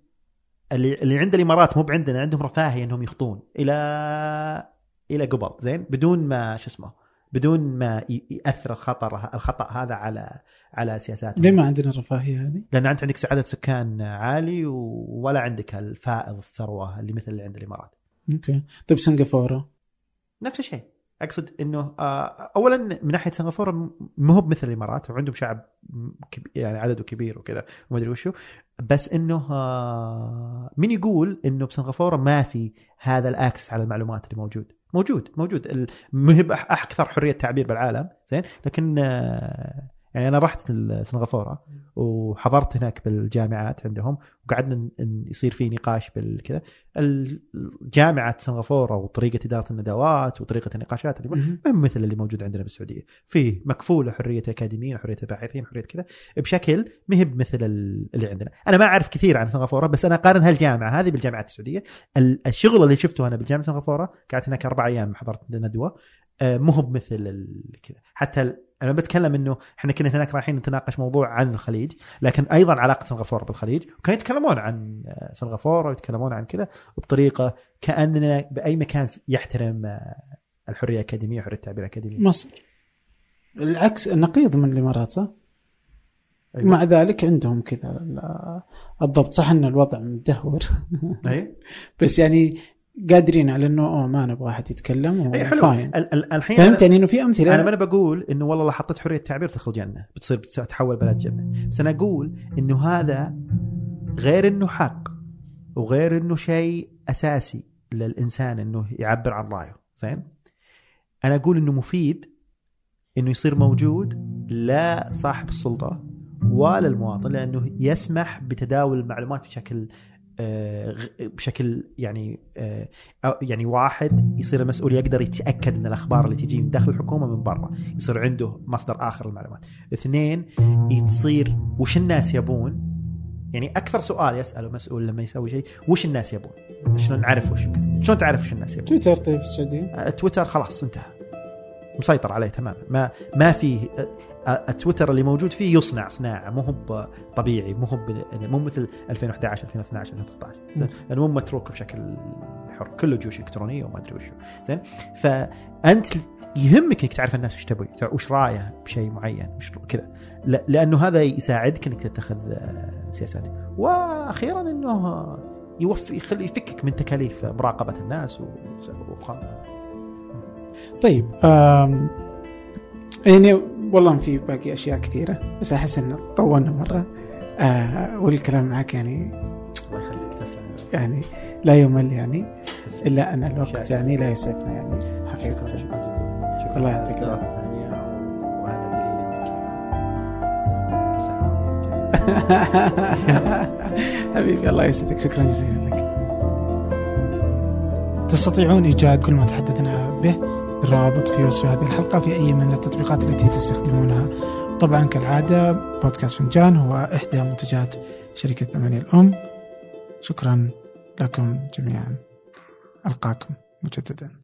اللي اللي عند الإمارات مو بعندنا عندهم رفاهية إنهم يخطون إلى إلى قبل. زين؟ بدون ما شو اسمه بدون ما يأثر الخطر الخطأ هذا على على سياساتهم ليه ما عندنا الرفاهيه هذه؟ لأن أنت عندك عدد سكان عالي ولا عندك الفائض الثروة اللي مثل اللي عند الإمارات. okay. طيب سنغافورة. نفس الشيء. أقصد إنه آه، اولا من ناحية سنغافورة ما هو مثل الإمارات وعندهم شعب يعني عدده كبير وكذا وما أدري وشو. بس إنه آه، مين يقول إنه بسنغافورة ما في هذا ال access على المعلومات اللي موجود. موجود موجود. بأح- أكثر حرية تعبير بالعالم زين؟ لكن آه، يعني أنا رحت سنغافورة وحضرت هناك بالجامعات عندهم وقعدنا يصير في نقاش بالكذا ال- جامعة سنغافورة وطريقة إدارة الندوات وطريقة النقاشات اللي. ما هي مثل اللي موجود عندنا بالسعودية. في مكفولة حرية أكاديميين وحرية باحثين وحرية كذا. بشكل ما هي بمثل ال- اللي عندنا. أنا ما أعرف كثير عن سنغافورة بس أنا أقارن هالجامعة هذه بالجامعات السعودية. ال- الشغل اللي شفته أنا بالجامعة سنغافورة قعدت هناك أربع أيام حضرت ندوة آه، مو ال- كذا. حتى أنا بتكلم إنه إحنا كنا هناك رايحين نتناقش موضوع عن الخليج لكن أيضا علاقة سنغافورة بالخليج. وكانوا يتكلمون عن آه، سنغافورة ويتكلمون عن كذا بطريقة كأننا بأي مكان يحترم آه، الحرية الأكاديمية وحرية التعبير الأكاديمي. مصر. العكس النقيض من الإمارات صح؟ أيوة. مع ذلك عندهم كذا ال- الضبط. صح إن الوضع مدهور. أي. بس يعني قادرين على إنه أوه ما نبغى أحد يتكلم أي حلو. فاين ال- ال- الحين فهمت يعني إنه في أمثلة؟ أنا ما أنا بقول إنه والله لو حطيت حرية تعبير تدخل جنة بتصير تتحول بلد جنة. بس أنا أقول إنه هذا غير إنه حق وغير إنه شيء أساسي للإنسان إنه يعبر عن رأيه. زين؟ أنا أقول إنه مفيد إنه يصير موجود لا صاحب السلطة ولا المواطن لأنه يسمح بتداول المعلومات بشكل بشكل يعني آه، يعني واحد يصير المسؤول يقدر يتأكد إن الأخبار اللي تجي من داخل الحكومة من برا يصير عنده مصدر آخر للمعلومات. اثنين تصير وش الناس يبون؟ يعني أكثر سؤال يساله مسؤول لما يسوي شيء وش الناس يبون؟ شلون نعرف وش شلون تعرف وش الناس يبون؟ تويتر طيب في السعودية؟ آه، تويتر خلاص انتهى. مسيطر عليه تماما. ما ما في آه، آه، التويتر اللي موجود فيه يصنع صناعة مو هو طبيعي مو هو يعني مو مثل 2011 2012 2013 مم. لأنه مو متروك بشكل حر كله جيوش إلكترونية وما أدري وشو. زين؟ فأنت يهمك إنك تعرف الناس وش تبغي وش رأيه بشيء معين وش كذا. لا- لأنه هذا يساعدك إنك تتخذ آه، سياسات. وأخيرا إنه يوفي يخلي يفكك من تكاليف مراقبة الناس و- وقانون طيب يعني والله في باقي أشياء كثيرة بس أحس ان طولنا مرة. آه والكلام معك يعني الله يخليك تسلم. يعني لا يمل يعني. إلا أن الوقت. يعني لا يسعفنا يعني. حقيقة شكرا جزيلا. شكرا الله يعطيك انك حبيبي الله يسعدك. شكرا جزيلا لك. تستطيعون إيجاد كل ما تحدثنا به. الروابط في وصف هذه الحلقة في أي من التطبيقات التي تستخدمونها. طبعا كالعادة بودكاست فنجان هو إحدى منتجات شركة ثمانية الأم. شكرا لكم جميعا. ألقاكم مجددا.